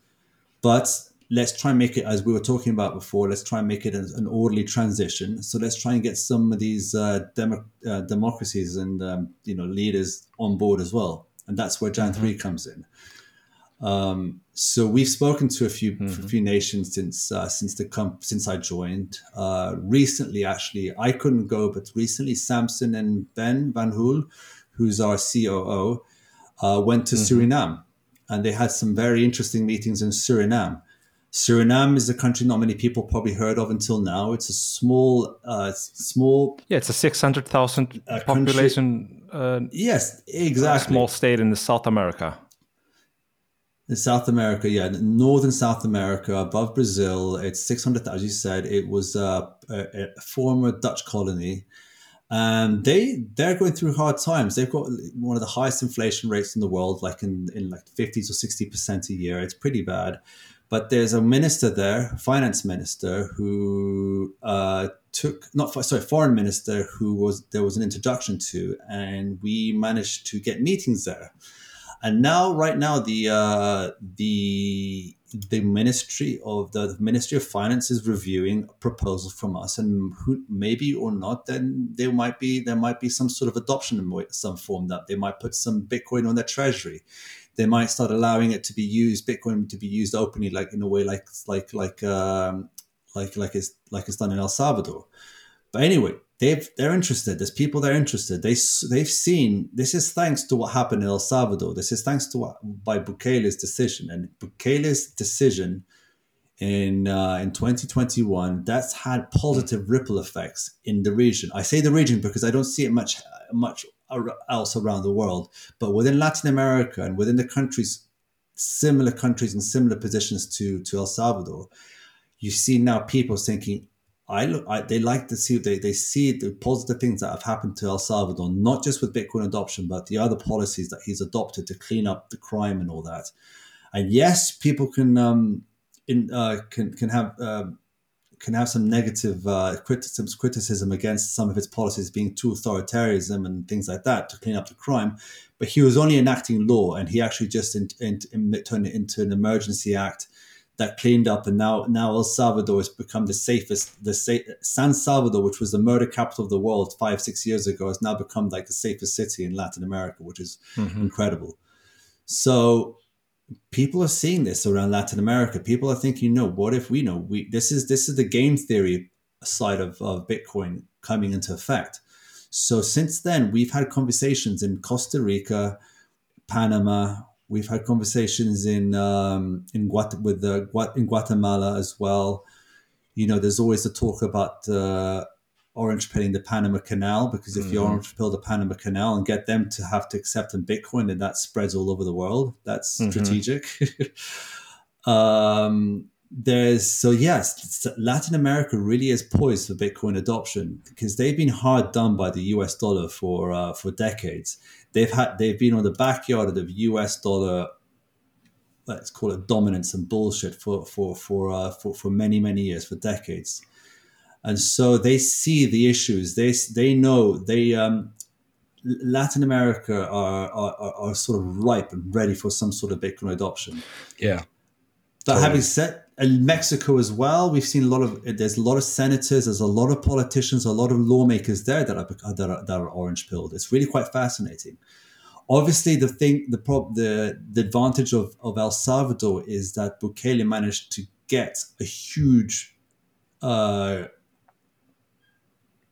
But let's try and make it as we were talking about before. Let's try and make it an, an orderly transition. So let's try and get some of these uh, demo, uh, democracies and um, you know leaders on board as well. And that's where Jan three comes in. Um, so we've spoken to a few a few nations since uh, since the comp- since I joined. Uh, recently, actually, I couldn't go, but recently, Samson and Ben Van Hool, who's our COO, uh, went to Suriname, and they had some very interesting meetings in Suriname. Suriname is a country not many people probably heard of until now. It's a small, uh, small. Yeah, it's a 600,000 A country- population, uh, Yes, a exactly. small state in the South America. In South America, yeah, northern South America, above Brazil, it's 600, as you said, it was uh, a, a former Dutch colony. Um, they they're going through hard times. They've got one of the highest inflation rates in the world, like in, in like 50s or 60 percent a year. It's pretty bad. But there's a minister there, finance minister, who uh, took not sorry, foreign minister, who was there was an introduction to, and we managed to get meetings there. And now, right now, the uh, the the ministry of the, Ministry of Finance is reviewing proposals from us, and who, maybe or not, then there might be there might be some sort of adoption in some form that they might put some Bitcoin on their treasury. They might start allowing it to be used, Bitcoin to be used openly, like in a way like like like um, like like it's like it's done in El Salvador. But anyway, they've they're interested. There's people that are interested. They they've seen this is thanks to what happened in El Salvador. This is thanks to what, by Bukele's decision and Bukele's decision in uh, in 2021. That's had positive ripple effects in the region. I say the region because I don't see it much much else around the world. But within Latin America and within the countries, similar countries in similar positions to to El Salvador, you see now people thinking, I look, I, they like to see they, they see the positive things that have happened to El Salvador, not just with Bitcoin adoption, but the other policies that he's adopted to clean up the crime and all that. And yes, people can um, in uh, can can have um, can have some negative uh, criticism criticism against some of his policies being too authoritarianism and things like that to clean up the crime. But he was only enacting law, and he actually just in, in, in, turned it into an emergency act that cleaned up, and now now El Salvador has become the safest. The sa- San Salvador, which was the murder capital of the world five six years ago, has now become like the safest city in Latin America, which is mm-hmm. incredible. So people are seeing this around Latin America. People are thinking, no, what if we know we this is this is the game theory side of, of Bitcoin coming into effect. So since then, we've had conversations in Costa Rica, Panama. We've had conversations in um, in Guat- with the in Guatemala as well. You know, there's always the talk about uh, orange pilling the Panama Canal because if you orange pill the Panama Canal and get them to have to accept in Bitcoin, then that spreads all over the world. That's strategic. um, there's so yes, Latin America really is poised for Bitcoin adoption because they've been hard done by the U.S. dollar for uh, for decades. They've had they've been on the backyard of the U.S. dollar. Let's call it dominance and bullshit for for for uh, for for many many years for decades, and so they see the issues. They they know they um, Latin America are, are are sort of ripe and ready for some sort of Bitcoin adoption. Yeah. But having said, and Mexico as well, we've seen a lot of. There's a lot of senators, there's a lot of politicians, a lot of lawmakers there that are that are, that are orange pilled. It's really quite fascinating. Obviously, the thing, the prob, the the advantage of of El Salvador is that Bukele managed to get a huge uh,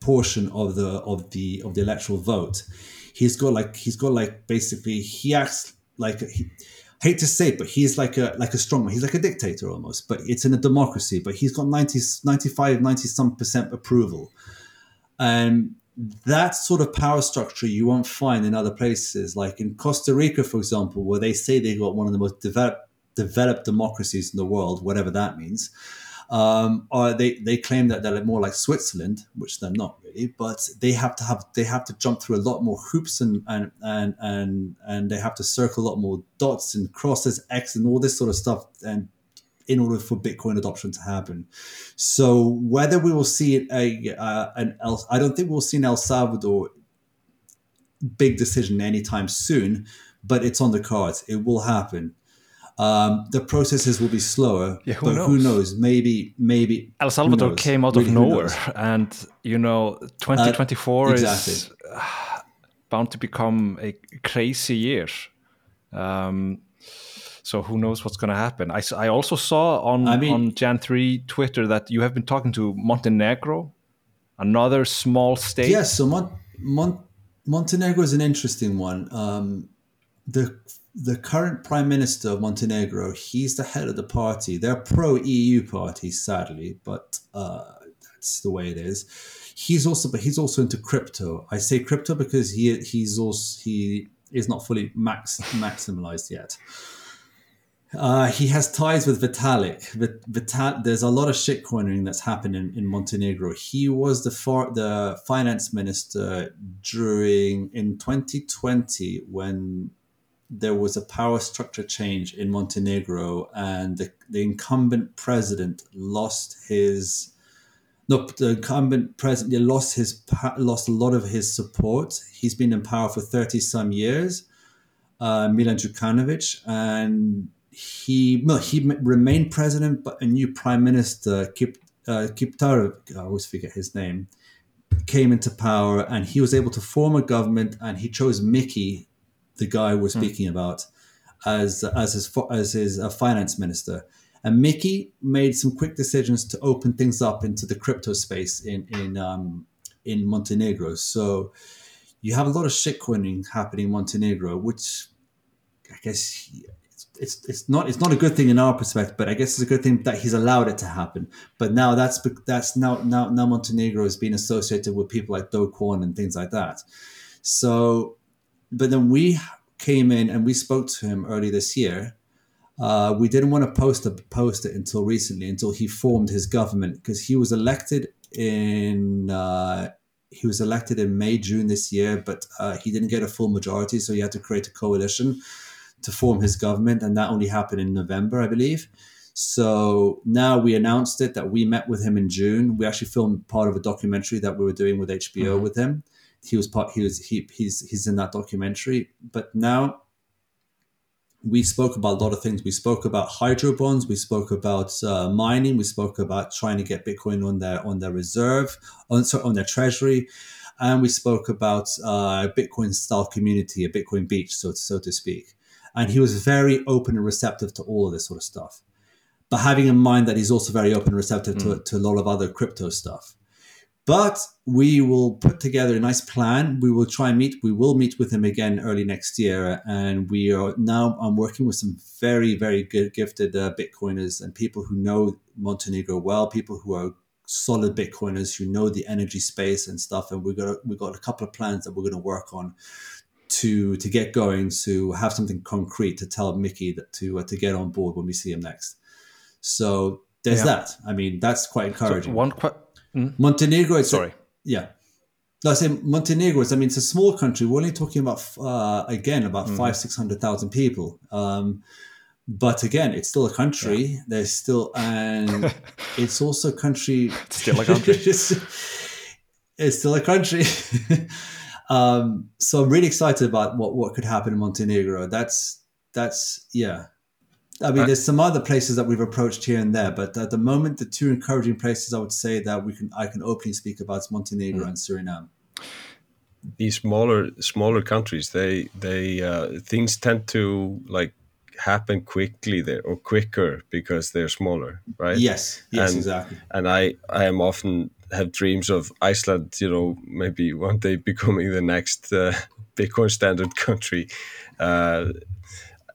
portion of the of the of the electoral vote. He's got like he's got like basically he acts like he, hate to say it, but he's like a like a strongman. He's like a dictator almost, but it's in a democracy. But he's got 90, 95, 90 some percent approval. And that sort of power structure you won't find in other places, like in Costa Rica, for example, where they say they've got one of the most developed developed democracies in the world, whatever that means. Um, or they, they claim that they're more like Switzerland, which they're not really, but they have to have they have to jump through a lot more hoops and and and and, and they have to circle a lot more dots and crosses, X and all this sort of stuff, and in order for Bitcoin adoption to happen. So whether we will see a uh, an El, I don't think we'll see an El Salvador big decision anytime soon, but it's on the cards. It will happen. Um, the processes will be slower, Yeah, who but who knows? knows? Maybe, maybe El Salvador came out Really, of nowhere, and you know, 2024 is exactly. uh, bound to become a crazy year. Um, so who knows what's going to happen? I also saw on I mean- on Jan 3 Twitter that you have been talking to Montenegro, another small state. Yes, so Mon- Mon- Montenegro is an interesting one. Um, the the current prime minister of Montenegro, he's the head of the party. They're pro EU party, sadly, but uh, that's the way it is. He's also, but he's also into crypto. I say crypto because he he's also he is not fully max maximalized yet. Uh, he has ties with Vitalik. Vit- Vital- there's a lot of shitcoining that's happened in, in Montenegro. He was the for- the finance minister during in 2020 when there was a power structure change in Montenegro, and the, the incumbent president lost his. No, the incumbent president lost his lost a lot of his support. He's been in power for thirty some years, uh, Milan Djukanovic, and he no, he remained president, but a new prime minister, Kip, uh, Kiptarov, I always forget his name, came into power, and he was able to form a government, and he chose Mickey, the guy we're speaking about, as as his as his uh, finance minister. And Mickey made some quick decisions to open things up into the crypto space in in um, in Montenegro. So you have a lot of shitcoining happening in Montenegro, which I guess it's, it's it's not it's not a good thing in our perspective, but I guess it's a good thing that he's allowed it to happen. But now that's that's now now now Montenegro has been associated with people like Do Kwon and things like that. So, but then we came in and we spoke to him early this year. Uh, we didn't want to post a, post it until recently, until he formed his government, because he was elected in uh, he was elected in May June this year, but uh, he didn't get a full majority, so he had to create a coalition to form his government, and that only happened in November, I believe. So now we announced it that we met with him in June. We actually filmed part of a documentary that we were doing with HBO with him. He was part. He was he he's he's in that documentary. But now we spoke about a lot of things. We spoke about hydro bonds. We spoke about uh, mining. We spoke about trying to get Bitcoin on their on their reserve, on sorry, on their treasury, and we spoke about uh, Bitcoin style community, a Bitcoin beach, so so to speak. And he was very open and receptive to all of this sort of stuff. But having in mind that he's also very open and receptive to, to a lot of other crypto stuff. But we will put together a nice plan. We will try and meet. We will meet with him again early next year, and we are now. I'm working with some very, very good, gifted uh, Bitcoiners and people who know Montenegro well. People who are solid Bitcoiners who know the energy space and stuff. And we got we got a couple of plans that we're going to work on to to get going to have something concrete to tell Mickey that to uh, to get on board when we see him next. So there's Yeah. that. I mean, that's quite So encouraging. one que- Montenegro, it's Sorry. yeah. No, I say Montenegro is. I mean, it's a small country. We're only talking about uh, again about five six hundred thousand people. Um, but again, it's still a country. There's still and it's also a country. still a country. it's, it's still a country. um, so I'm really excited about what what could happen in Montenegro. That's that's yeah. I mean, there's some other places that we've approached here and there, but at the moment, the two encouraging places I would say that we can I can openly speak about is Montenegro and Suriname. these smaller smaller countries they they uh, things tend to like happen quickly there or quicker because they're smaller right Yes, yes, And- exactly. and i i am often have dreams of iceland you know maybe one day becoming the next uh, bitcoin standard country uh,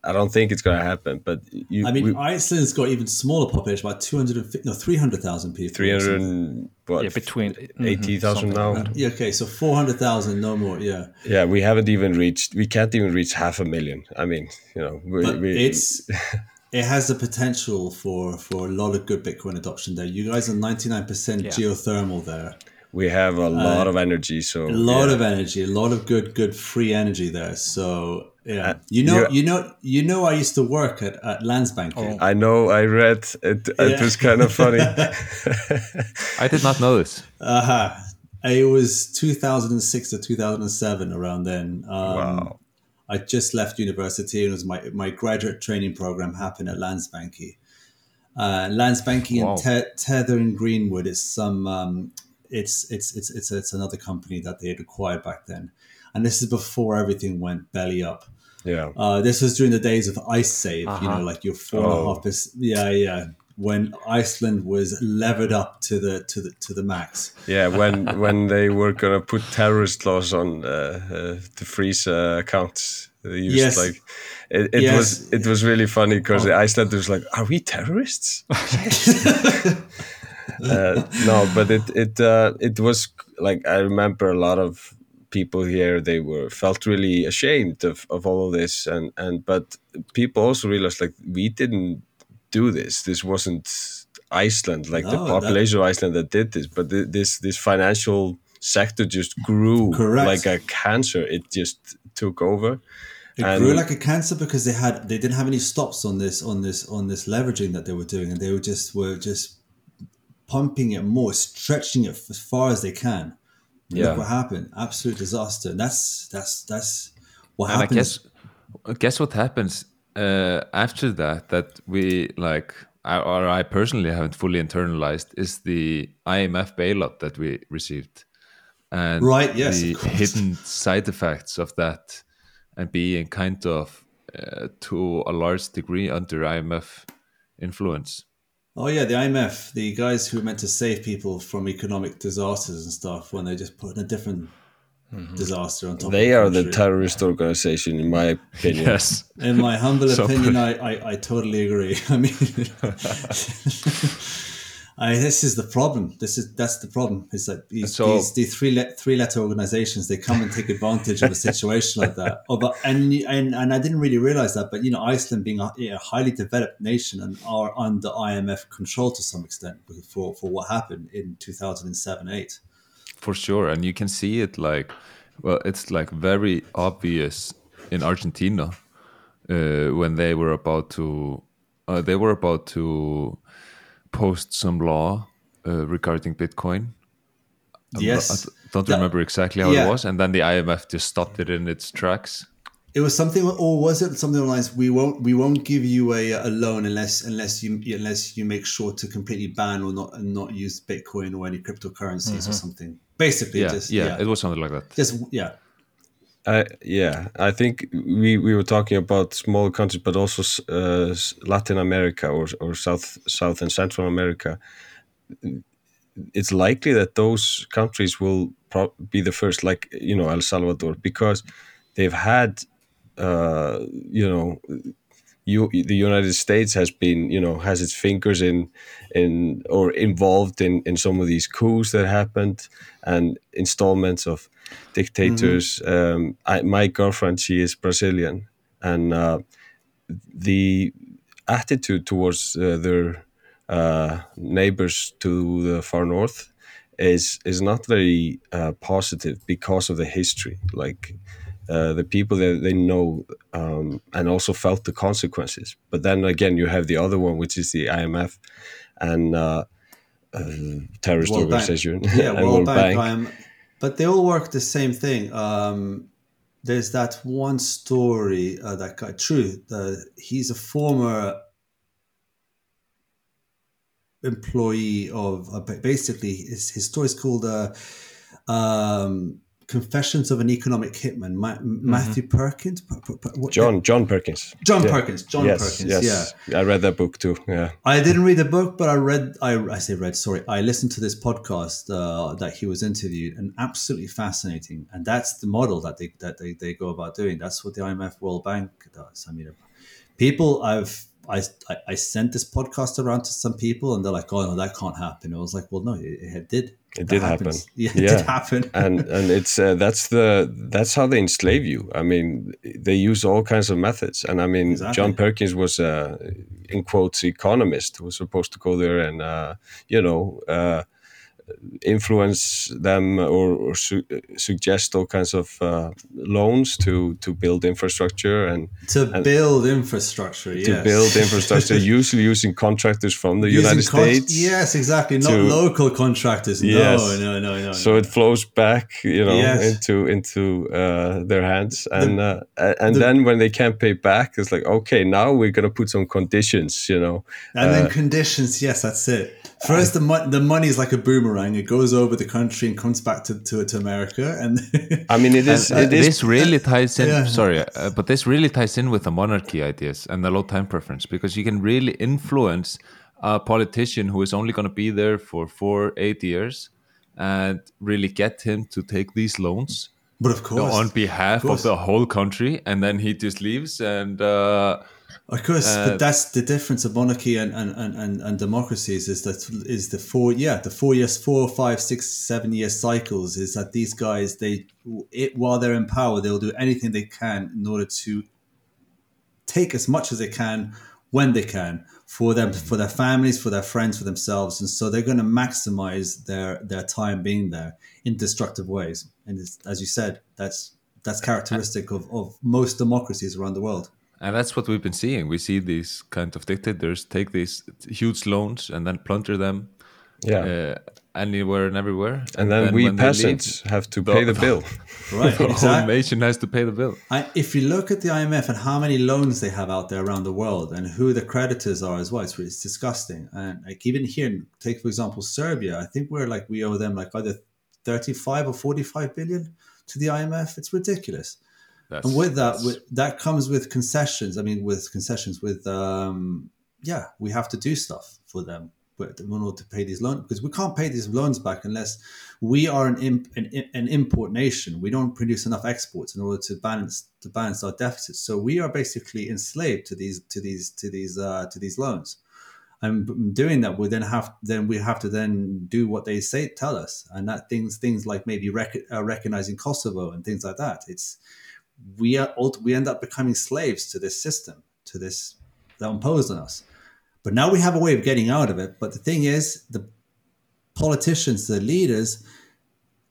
i don't think it's going to happen but you I mean, we- Iceland's got even smaller population, about 250, no, 300,000 people. 300 what Yeah, between mhm, 80,000 something now like. Yeah, okay, so 400,000, no more, yeah. yeah we haven't even reached we can't even reach half a million i mean you know we, But we, it's it has the potential for for a lot of good Bitcoin adoption there. You guys are 99% Yeah. geothermal there. we have a lot of energy so A lot yeah. of energy, a lot of good good free energy there. So, yeah. Uh, you know, you're- you know, you know I used to work at at Landsbanken. I know. I read it. It Yeah. was kind of funny. I did not know this. Uh-huh. It was 2006 to 2007 around then. Um, wow. I just left university and it was my, my graduate training program happened at Landsbanki. Uh, Landsbanki Wow. and Te- Teather and Greenwood is some, um, it's, it's, it's, it's, it's another company that they had acquired back then. And this is before everything went belly up. Yeah. Uh, this was during the days of Icesave, you know, like your four and a Oh. half percent. Yeah, yeah. When Iceland was levered up to the to the to the max. Yeah, when when they were gonna put terrorist laws on uh, uh, to freeze uh, accounts, they used Yes. like it, it Yes. was it was really funny because the Icelanders like, are we terrorists? uh, no, but it it uh, it was like I remember a lot of people here they were felt really ashamed of, of all of this. And and but people also realized like we didn't do this. This wasn't Iceland like the No, that- population of Iceland that did this. But th- this this financial sector just grew Correct. like a cancer. It just took over. It And- grew like a cancer because they had they didn't have any stops on this on this on this leveraging that they were doing, and they were just were just pumping it more, stretching it as far as they can. Yeah. Look what happened! Absolute disaster. And that's that's that's what and I happens. guess guess what happens uh, after that that we like I, or I personally haven't fully internalized is the IMF bailout that we received and Right, yes, the hidden side effects of that and being kind of uh, to a large degree under IMF influence Oh yeah, the IMF, the guys who are meant to save people from economic disasters and stuff, when they just put in a different disaster on top. Mm-hmm. they of are the the terrorist organization in my opinion yes In my humble So opinion, I, I, I totally agree. I mean, I, this is the problem. This is that's the problem. It's like these, So- these, these three le- three letter organizations they come and take advantage of a situation like that. Oh, but and and and I didn't really realize that. But you know, Iceland being a, a highly developed nation and are under IMF control to some extent for for what happened in two thousand and seven eight. for sure and you can see it like well it's like very obvious in argentina uh, when they were about to uh, they were about to post some law uh, regarding bitcoin Yes, d- don't That- remember exactly how yeah. it was and then the imf just stopped it in its tracks It was something, or was it something lines? We won't, we won't give you a, a loan unless, unless you, unless you make sure to completely ban or not, and not use Bitcoin or any cryptocurrencies or something. Basically, yeah, just yeah yeah, it was something like that just yeah, I, yeah, I think we, we were talking about small countries, but also uh, Latin America or, or South South and Central America. It's likely that those countries will pro- be the first, like you know El Salvador, because they've had, uh, you know, you, the United States has been, you know, has its fingers in, in or involved in in some of these coups that happened, and installments of dictators. Um, I, my girlfriend, she is Brazilian, and uh, the attitude towards uh, their uh, neighbors to the far north is is not very uh, positive because of the history. Like uh, the people that they know um, and also felt the consequences. But then again, you have the other one, which is the IMF and uh, uh, terrorist World Bank. organization. yeah, and World Bank. Um, but they all work the same thing. Um, there's that one story uh, that guy, True. He's a former employee of uh, basically his, his story is called uh, um, Confessions of an Economic Hitman. Ma- Matthew Perkins, Per- per- per- what- John John Perkins. John Yeah. Perkins, John yes, Perkins. yes. Yeah, I read that book too. Yeah. I didn't read the book, but I read. I, I say read. Sorry, I listened to this podcast uh, that he was interviewed, and absolutely fascinating. And that's the model that they that they, they go about doing. That's what the IMF World Bank does. I mean, people I've I, I I sent this podcast around to some people, and they're like, "Oh no, that can't happen." I was like, "Well, no, it, it did. It did happen. Yeah, it Yeah. did happen." and and it's uh, that's the that's how they enslave you. I mean, they use all kinds of methods. And I mean, Exactly. John Perkins was a in quotes economist who was supposed to go there and uh, you know uh, influence them or, or su- suggest all kinds of uh, loans to to build infrastructure and To build infrastructure, to yes. build infrastructure, usually using contractors from the Using United con- States. Yes, exactly. Not to- local contractors. No, Yes. no, no, no. So no. it flows back, you know, Yes. into into uh, their hands, and uh, and the- then when they can't pay back, it's like, okay, now we're gonna put some conditions, you know. And then Uh, conditions, yes, that's it. First, the mo- the money is like a boomerang; it goes over the country and comes back to to, to America. And I mean, it is And, uh, it is this really ties in. yeah. Sorry, uh, but this really ties in with the monarchy ideas and the low time preference because you can really influence a politician who is only going to be there for four, eight years, and really get him to take these loans but of course, on behalf of, course. the whole country, and then he just leaves and. Uh, Of course, Uh, but that's the difference of monarchy and, and, and, and, and democracies is that is the four yeah the four years four five six seven year cycles is that these guys they it while they're in power they'll do anything they can in order to take as much as they can when they can for them for their families for their friends for themselves. And so they're going to maximize their their time being there in destructive ways. And it's, as you said that's that's characteristic of, of most democracies around the world And that's what we've been seeing. We see these kind of dictators take these huge loans and then plunder them yeah. uh, anywhere and everywhere. and then we when leave, peasants have to pay the bill. right the whole exactly nation has to pay the bill. I, if you look at the IMF and how many loans they have out there around the world and who the creditors are as well, it's, it's disgusting. And like even here, take for example Serbia. I think we're like we owe them like either thirty-five or forty-five billion to the IMF. It's ridiculous. That's, And with that, with, that comes with concessions. I mean, with concessions, with um, yeah, we have to do stuff for them but in order to pay these loans because we can't pay these loans back unless we are an, imp, an, an import nation. We don't produce enough exports in order to balance to balance our deficits. So we are basically enslaved to these to these to these uh, to these loans. And doing that, we then have then we have to then do what they say tell us, and that things things like maybe rec- uh, recognizing Kosovo and things like that. It's we are we end up becoming slaves to this system, to this that imposed on us. But now we have a way of getting out of it. But the thing is, the politicians, the leaders,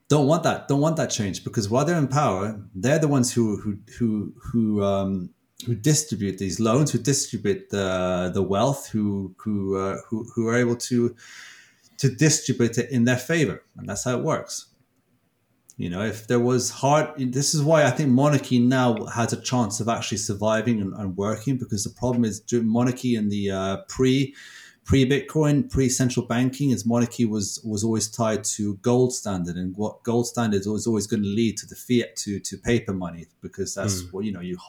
don't want that. Don't want that change because while they're in power, they're the ones who who who who um, who distribute these loans, who distribute the the wealth, who who uh, who who are able to to distribute it in their favor, and that's how it works. You know, if there was hard, this is why I think monarchy now has a chance of actually surviving and, and working because the problem is monarchy in the uh, pre pre Bitcoin, pre central banking, is monarchy was was always tied to gold standard, and what gold standard was always going to lead to the fiat to to paper money because that's what you know you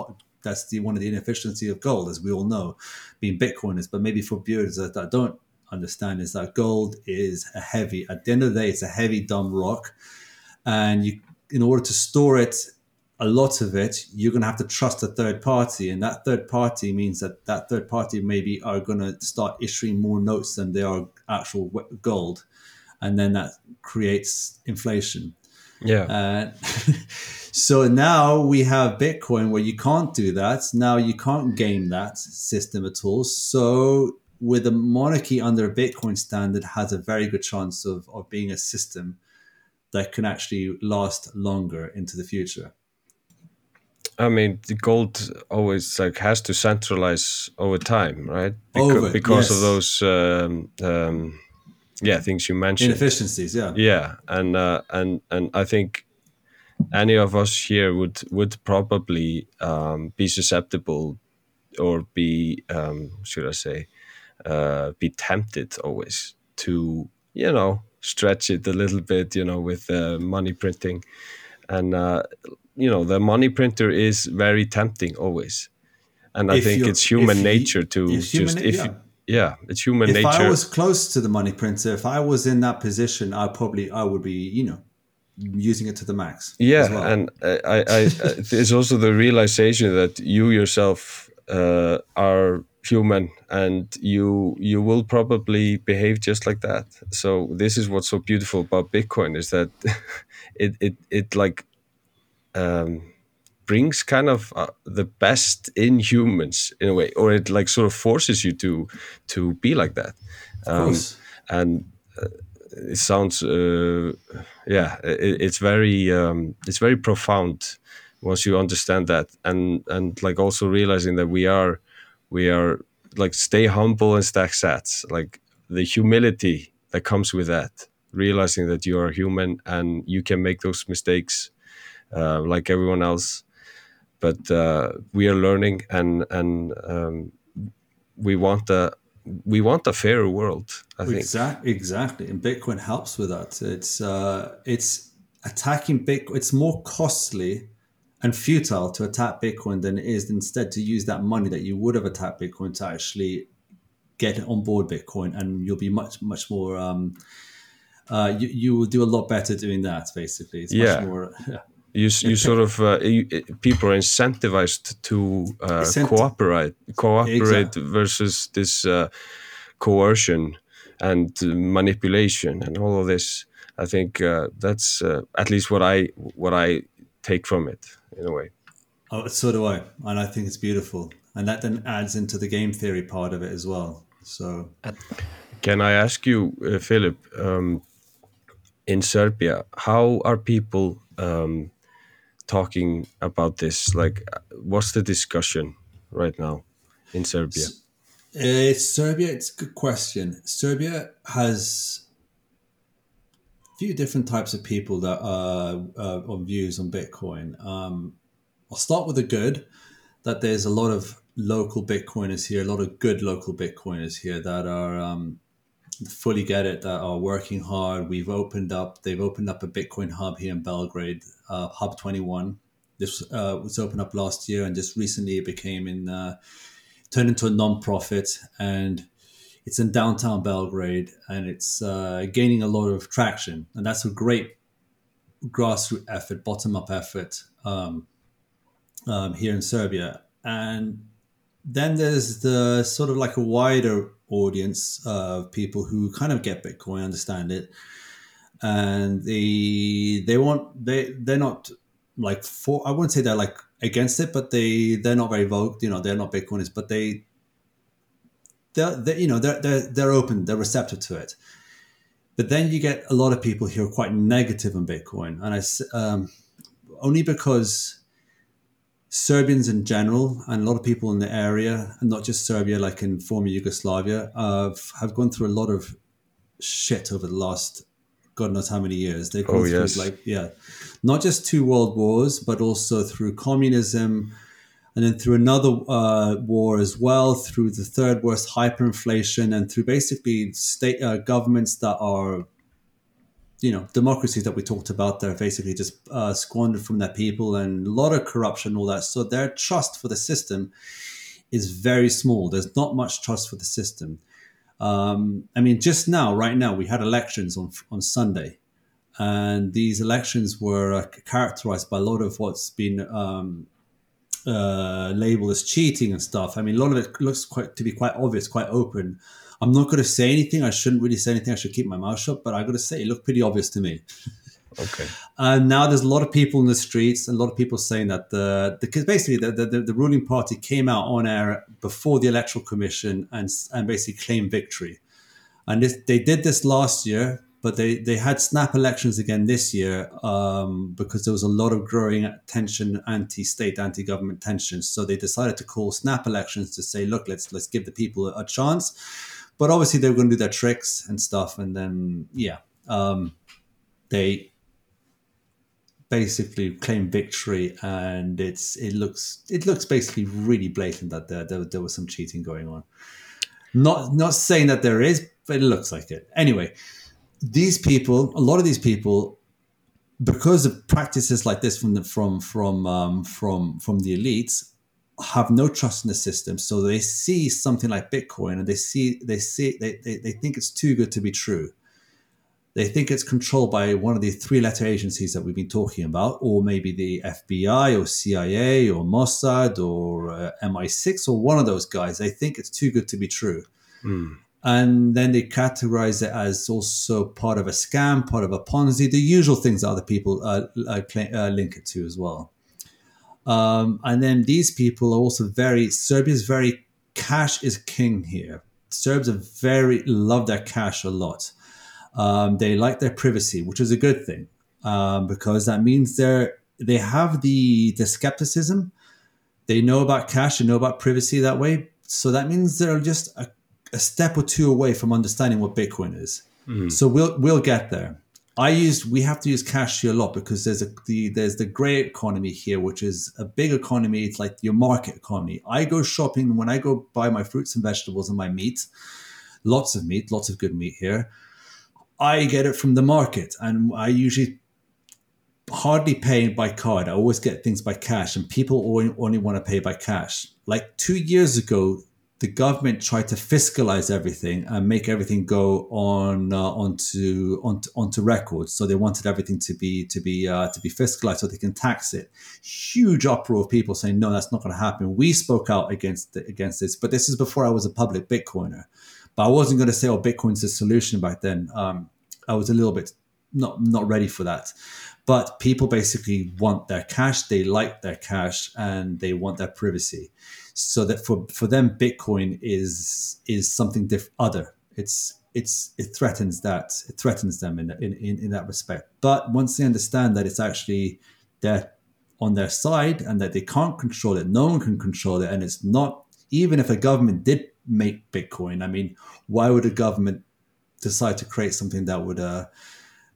that's the one of the inefficiency of gold, as we all know, being Bitcoiners. But maybe for viewers that, that don't understand, is that gold is a heavy. At the end of the day, it's a heavy dumb rock and you in order to store it a lot of it you're going to have to trust a third party and that third party means that that third party maybe are going to start issuing more notes than they are actual gold and then that creates inflation Yeah. uh, so now we have Bitcoin where you can't do that. Now you can't game that system at all. So with a monarchy under a Bitcoin standard has a very good chance of, of being a system that can actually last longer into the future. I mean, the gold always like has to centralize over time, right? Over, because yes. of those, um, um, yeah, things you mentioned. Inefficiencies, yeah. Yeah, and uh, and and I think any of us here would would probably um, be susceptible or be um, should I say uh, be tempted always to you know stretch it a little bit, you know, with uh, money printing, and uh, you know the money printer is very tempting always, and I If think it's human you- nature to human just if yeah. yeah, it's human If nature. If I was close to the money printer, if I was in that position, I probably I would be, you know, using it to the max. yeah well. and I, I, I there's also the realization that you yourself uh, are human and you you will probably behave just like that so this is what's so beautiful about bitcoin is that it it, it like um, brings kind of uh, the best in humans in a way or it like sort of forces you to to be like that of um, course. and uh, it sounds uh, yeah it, it's very um, it's very profound once you understand that and and like also realizing that we are we are like stay humble and stack sats like the humility that comes with that realizing that you are human and you can make those mistakes uh, like everyone else but uh, we are learning and and um, we want a we want a fairer world i think Exactly, exactly, and Bitcoin helps with that. It's uh, it's attacking Bitcoin. It's more costly and futile to attack Bitcoin than it is instead to use that money that you would have attacked Bitcoin to actually get on board Bitcoin, and you'll be much much more. Um, uh, you, you will do a lot better doing that. Basically, it's Yeah. much more. you you sort of uh, you, people are incentivized to uh, Incent- cooperate cooperate Exactly. versus this uh, coercion and manipulation and all of this i think uh, that's uh, at least what i what i take from it in a way Oh, so do I, and I think it's beautiful, and that then adds into the game theory part of it as well. So can i ask you uh, philip um, in serbia how are people um, talking about this like uh, what's the discussion right now in serbia It's Serbia. It's a good question. Serbia has a few different types of people that are uh, on views on Bitcoin. Um, I'll start with the good. That there's a lot of local Bitcoiners here, a lot of good local Bitcoiners here that are um, fully get it, that are working hard. We've opened up. They've opened up a Bitcoin hub here in Belgrade, uh, Hub Twenty One. This uh, was opened up last year, and just recently it became in. Uh, turned into a non-profit and it's in downtown belgrade and it's uh, gaining a lot of traction and that's a great grassroots effort bottom-up effort um, um, here in serbia. And then there's the sort of like a wider audience of people who kind of get bitcoin understand it and they they want they they're not like for i wouldn't say they're like against it but they they're not very vogue you know they're not bitcoiners but they they're, they you know they're, they're they're open they're receptive to it. But then you get a lot of people who are quite negative on bitcoin. And i um, only because serbians in general and a lot of people in the area and not just serbia like in former yugoslavia uh, have gone through a lot of shit over the last god knows how many years. They've gone Oh, through yes. like yeah not just two world wars but also through communism and then through another uh, war as well, through the third worst hyperinflation, and through basically state uh, governments that are, you know, democracies that we talked about. They're basically just uh, squandered from their people, and a lot of corruption, all that. So their trust for the system is very small. There's not much trust for the system. Um, I mean, just now, right now, we had elections on on Sunday, and these elections were uh, characterized by a lot of what's been um, uh, labeled as cheating and stuff. I mean, a lot of it looks quite to be quite obvious, quite open. I'm not going to say anything. I shouldn't really say anything. I should keep my mouth shut. But I got to say, it looked pretty obvious to me. okay And now there's a lot of people in the streets, and a lot of people saying that the because basically the, the, the ruling party came out on air before the electoral commission and and basically claimed victory. And this, they did this last year, but they, they had snap elections again this year um, because there was a lot of growing tension, anti-state, anti-government tensions. So they decided to call snap elections to say, look, let's let's give the people a, chance. But obviously they were going to do their tricks and stuff, and then yeah, um, they basically claim victory, and it's it looks it looks basically really blatant that there there, there was some cheating going on. Not not saying that there is, but it looks like it. Anyway, these people, a lot of these people, because of practices like this from the from from um, from from the elites, have no trust in the system. So they see something like Bitcoin, and they see they see they, they, they think it's too good to be true. They think it's controlled by one of the three-letter agencies that we've been talking about, or maybe the FBI or CIA or Mossad or uh, MI6 or one of those guys. They think it's too good to be true and then they categorize it as also part of a scam, part of a Ponzi, the usual things that other people uh, uh, uh, link it to as well. Um, and then these people are also very Serbia's very cash is king here. Serbs are very love their cash a lot. Um, they like their privacy, which is a good thing um, because that means they're they have the the skepticism. They know about cash, they know about privacy that way. So that means they're just a, a step or two away from understanding what Bitcoin is. Hmm. So we'll we'll get there. I use we have to use cash here a lot because there's a the there's the gray economy here, which is a big economy. It's like your market economy. I go shopping when I go buy my fruits and vegetables and my meat, lots of meat, lots of good meat here. I get it from the market, and I usually hardly pay by card. I always get things by cash, and people only, only want to pay by cash. Like two years ago, the government tried to fiscalize everything and make everything go on uh, onto, onto onto records. So they wanted everything to be to be uh, to be fiscalized so they can tax it. Huge uproar of people saying no, that's not going to happen. We spoke out against against this, but this is before I was a public Bitcoiner. But I wasn't going to say, "Oh, Bitcoin's the solution." Back then, um, I was a little bit not not ready for that. But people basically want their cash. They like their cash, and they want their privacy. So that for for them, Bitcoin is is something diff- other. It's it's it threatens that it threatens them in, in in in that respect. But once they understand that it's actually their on their side and that they can't control it, no one can control it, and it's not even if a government did make Bitcoin. I mean, why would a government decide to create something that would uh,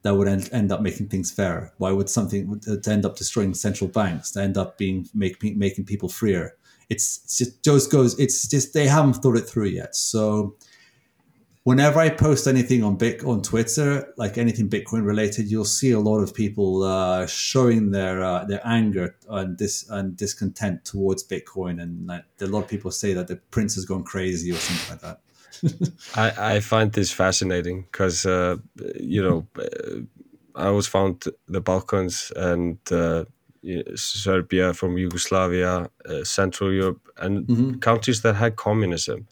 that would end, end up making things fairer? Why would something to end up destroying central banks? To end up being make, making people freer? It's, it's just just goes. It's just they haven't thought it through yet. So whenever I post anything on Bit on Twitter, like anything Bitcoin related, you'll see a lot of people uh, showing their uh, their anger and dis and discontent towards Bitcoin, and like, a lot of people say that the prince has gone crazy or something like that. I, I find this fascinating because uh, you know uh, I always found the Balkans and uh, Serbia from Yugoslavia, uh, Central Europe, and countries that had communism.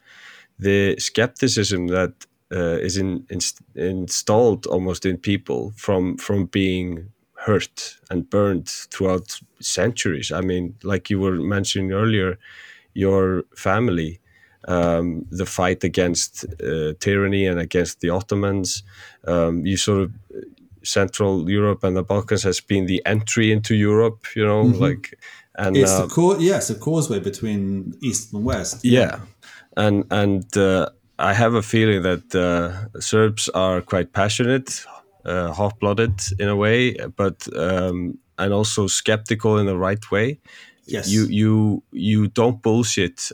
The skepticism that uh, is in, in, installed almost in people from from being hurt and burned throughout centuries. I mean, like you were mentioning earlier, your family um, the fight against uh, tyranny and against the Ottomans. Um, you sort of Central Europe and the Balkans has been the entry into Europe. You know, like and It's uh, the yes, a causeway between east and west. yeah, and and uh, I have a feeling that uh, Serbs are quite passionate, uh, hot-blooded in a way, but um, and also skeptical in the right way. Yes. You you you don't bullshit.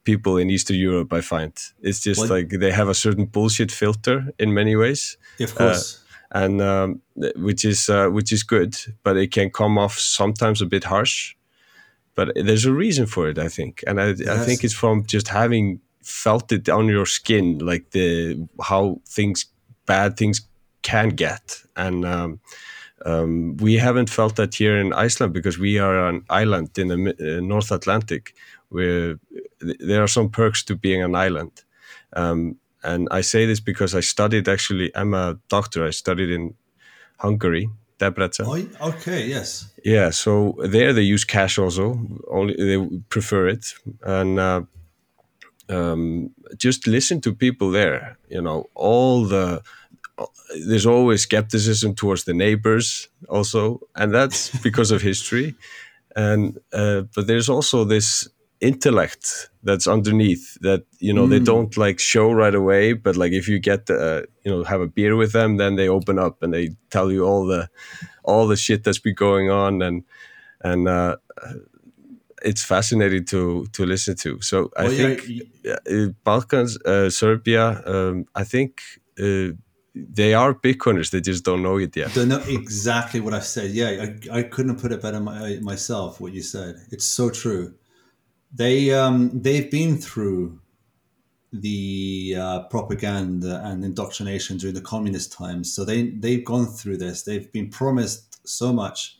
Uh, people in Eastern Europe, I find. It's just Well- like they have a certain bullshit filter in many ways, of course. and um, which is uh, which is good, but it can come off sometimes a bit harsh. But there's a reason for it, I think, and I, I think it's from just having felt it on your skin, like the how things bad things can get, and um, um, we haven't felt that here in Iceland because we are an island in the uh, North Atlantic, where th- there are some perks to being an island. Um, and I say this because I studied actually. I'm a doctor. I studied in Hungary, Debrecen. Oh, okay, yes. Yeah, so there they use cash also. Only they prefer it, and uh, um, just listen to people there. You know, all the there's always skepticism towards the neighbors also, and that's because of history. And uh, but there's also this intellect that's underneath that you know they don't like show right away but like if you get uh, you know have a beer with them then they open up and they tell you all the all the shit that's been going on and and uh, it's fascinating to to listen to so i Well, think yeah, uh, balkans uh, serbia um, i think uh, they are bitcoiners they just don't know it yet Don't know exactly what I said. Yeah, I, I couldn't have put it better my, myself. What you said, it's so true. They um, they've been through the uh, propaganda and indoctrination during the communist times, so they they've gone through this. They've been promised so much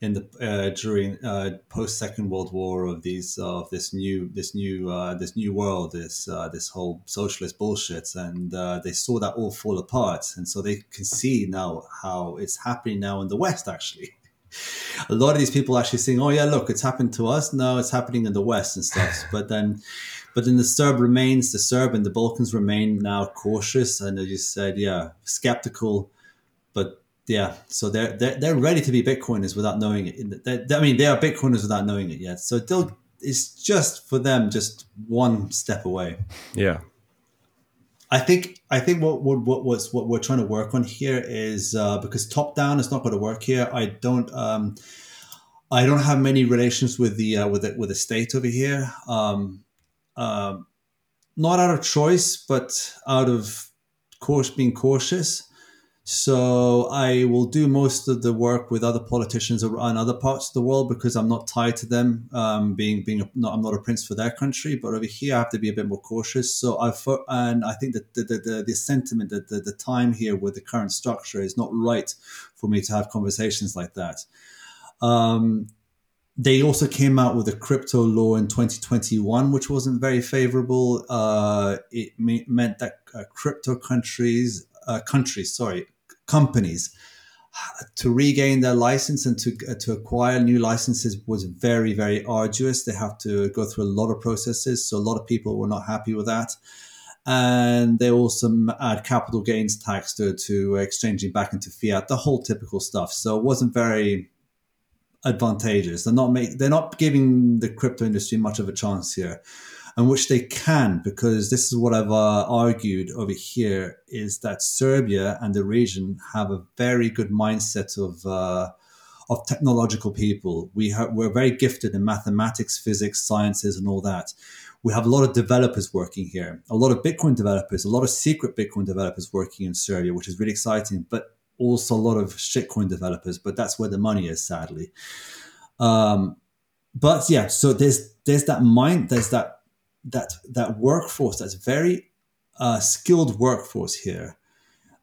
in the uh, during uh, post Second World War of these of this new this new uh, this new world this uh, this whole socialist bullshit and uh, they saw that all fall apart and so they can see now how it's happening now in the West actually. A lot of these people actually saying, "Oh yeah, look, it's happened to us. No, it's happening in the West and stuff." but then, but then the Serb remains the Serb, and the Balkans remain now cautious, and as you said, yeah, skeptical. But yeah, so they're they're, they're ready to be Bitcoiners without knowing it. They, I mean, they are Bitcoiners without knowing it yet. So they'll, it's just for them, just one step away. Yeah. I think I think what what what was what we're trying to work on here is uh, because top down is not going to work here. I don't um, I don't have many relations with the uh, with the, with the state over here. Um, uh, not out of choice, but out of course being cautious. So I will do most of the work with other politicians around other parts of the world because I'm not tied to them. Um, being being a, not, I'm not a prince for their country, but over here I have to be a bit more cautious. So I and I think that the the, the, the sentiment that the, the time here with the current structure is not right for me to have conversations like that. Um, they also came out with a crypto law in 2021, which wasn't very favorable. Uh, it me- meant that uh, crypto countries, uh, countries, sorry, companies to regain their license and to uh, to acquire new licenses was very very arduous. They have to go through a lot of processes, so a lot of people were not happy with that. And they also add capital gains tax to, to exchanging back into fiat, the whole typical stuff. So it wasn't very advantageous. They're not make, they're not giving the crypto industry much of a chance here and which they can because this is what I've uh, argued over here is that Serbia and the region have a very good mindset of uh, of technological people. We have, we're very gifted in mathematics, physics, sciences, and all that. We have a lot of developers working here, a lot of Bitcoin developers, a lot of secret Bitcoin developers working in Serbia, which is really exciting. But also a lot of shitcoin developers. But that's where the money is, sadly. Um, but yeah, so there's there's that mind, there's that that that workforce that's very uh, skilled workforce here.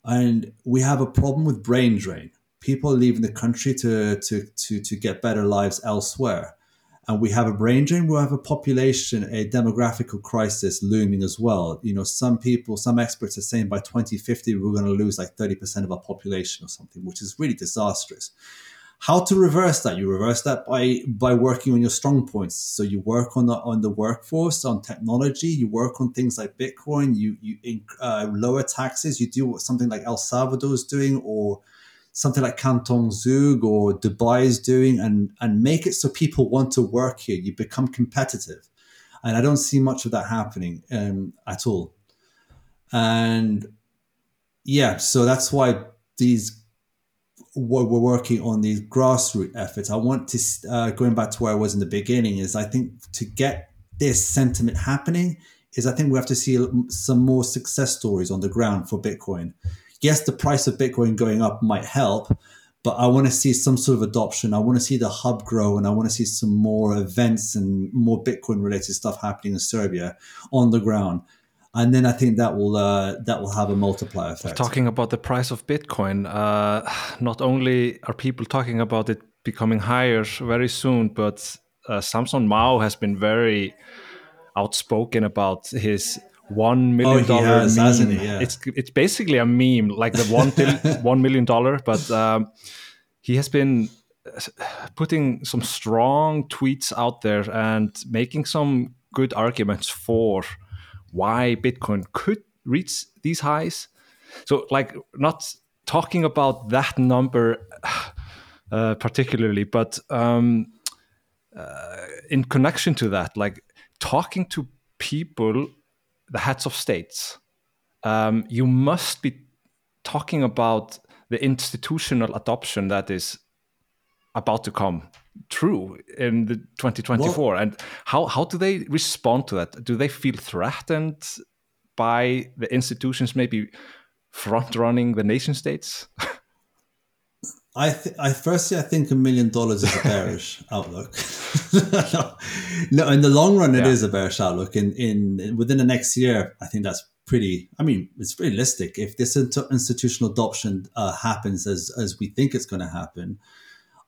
And we have a problem with brain drain. People leaving the country to to to, to get better lives elsewhere. And we have a brain drain. We have a population a demographical crisis looming as well. You know some people some experts are saying by 2050 we're going to lose like 30% of our population or something which is really disastrous how to reverse that? You reverse that by by working on your strong points. So you work on the on the workforce on technology you work on things like bitcoin you you uh, lower taxes you do what something like el salvador is doing or something like canton zug or dubai is doing and and make it so people want to work here. You become competitive. And i don't see much of that happening um, at all. And yeah so that's why these we're working on these grassroots efforts. I want to uh, going back to where I was in the beginning is I think to get this sentiment happening is I think we have to see some more success stories on the ground for Bitcoin. Yes, the price of Bitcoin going up might help, but I want to see some sort of adoption. I want to see the hub grow, and I want to see some more events and more Bitcoin related stuff happening in Serbia on the ground and then I think that will uh, that will have a multiplier effect. Talking about the price of Bitcoin, uh, not only are people talking about it becoming higher very soon, but uh, Samson Mow has been very outspoken about his one million oh, dollar has, meme. Yeah. It's it's basically a meme, like the one one million dollar, but um, he has been uh, putting some strong tweets out there and making some good arguments for why Bitcoin could reach these highs. So, like, not talking about that number uh, particularly, but um, uh, in connection to that, like talking to people, the heads of states, um, you must be talking about the institutional adoption that is about to come true in the 2024 well, and how how do they respond to that do they feel threatened by the institutions maybe front running the nation states I, th- I firstly I think a million dollars is a bearish outlook. no, in the long run, it yeah. is a bearish outlook. In in within the next year, I think that's pretty. I mean, it's realistic. If this institutional adoption uh, happens as as we think it's going to happen,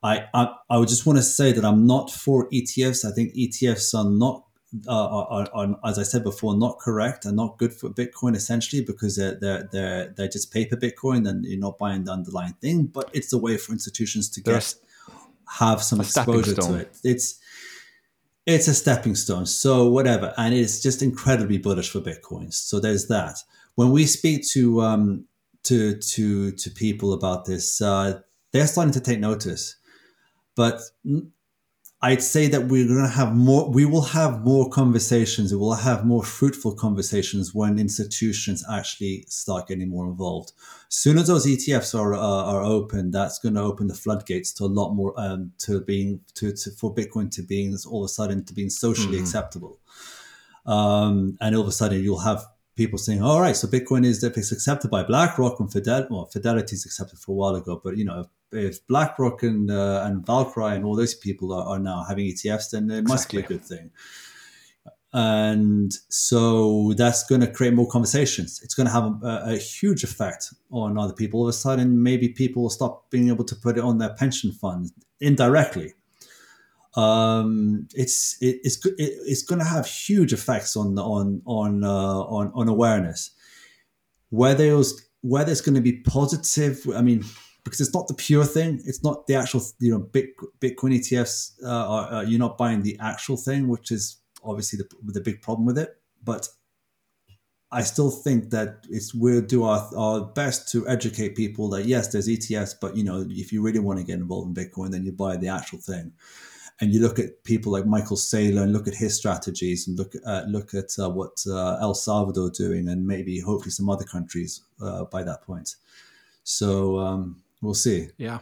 I, I, I would just want to say that I'm not for ETFs. I think ETFs are not, uh, are, are, are, as I said before, not correct and not good for Bitcoin essentially because they're they're they're, they're just paper Bitcoin and you're not buying the underlying thing. But it's a way for institutions to get have some exposure to it. It's it's a stepping stone. So whatever, and it's just incredibly bullish for bitcoins. So there's that. When we speak to um, to to to people about this, uh, they're starting to take notice. But I'd say that we're going to have more. We will have more conversations. We will have more fruitful conversations when institutions actually start getting more involved. Soon as those ETFs are uh, are open, that's going to open the floodgates to a lot more um, to being to, to for Bitcoin to being all of a sudden to being socially acceptable. Um, and all of a sudden, you'll have people saying, "All right, so Bitcoin is if it's accepted by BlackRock and Fidelity, well, Fidelity is accepted for a while ago, but you know, if BlackRock and uh, and Valkyrie and all those people are, are now having ETFs, then it must be a good thing." And so that's going to create more conversations. It's going to have a, a huge effect on other people. All of a sudden, maybe people will stop being able to put it on their pension funds indirectly um, it's it, it's it, it's going to have huge effects on on on uh, on on awareness. Whether it was, whether it's going to be positive, I mean, because it's not the pure thing. It's not the actual you know Bitcoin ETFs. Uh, are, uh, you're not buying the actual thing, which is obviously the the big problem with it. But I still think that it's we'll do our, our best to educate people that yes, there's ETFs, but you know, if you really want to get involved in Bitcoin, then you buy the actual thing and you look at people like Michael Saylor and look at his strategies and look at look at uh, what uh, El Salvador doing and maybe hopefully some other countries uh, by that point. So um, we'll see. Yeah.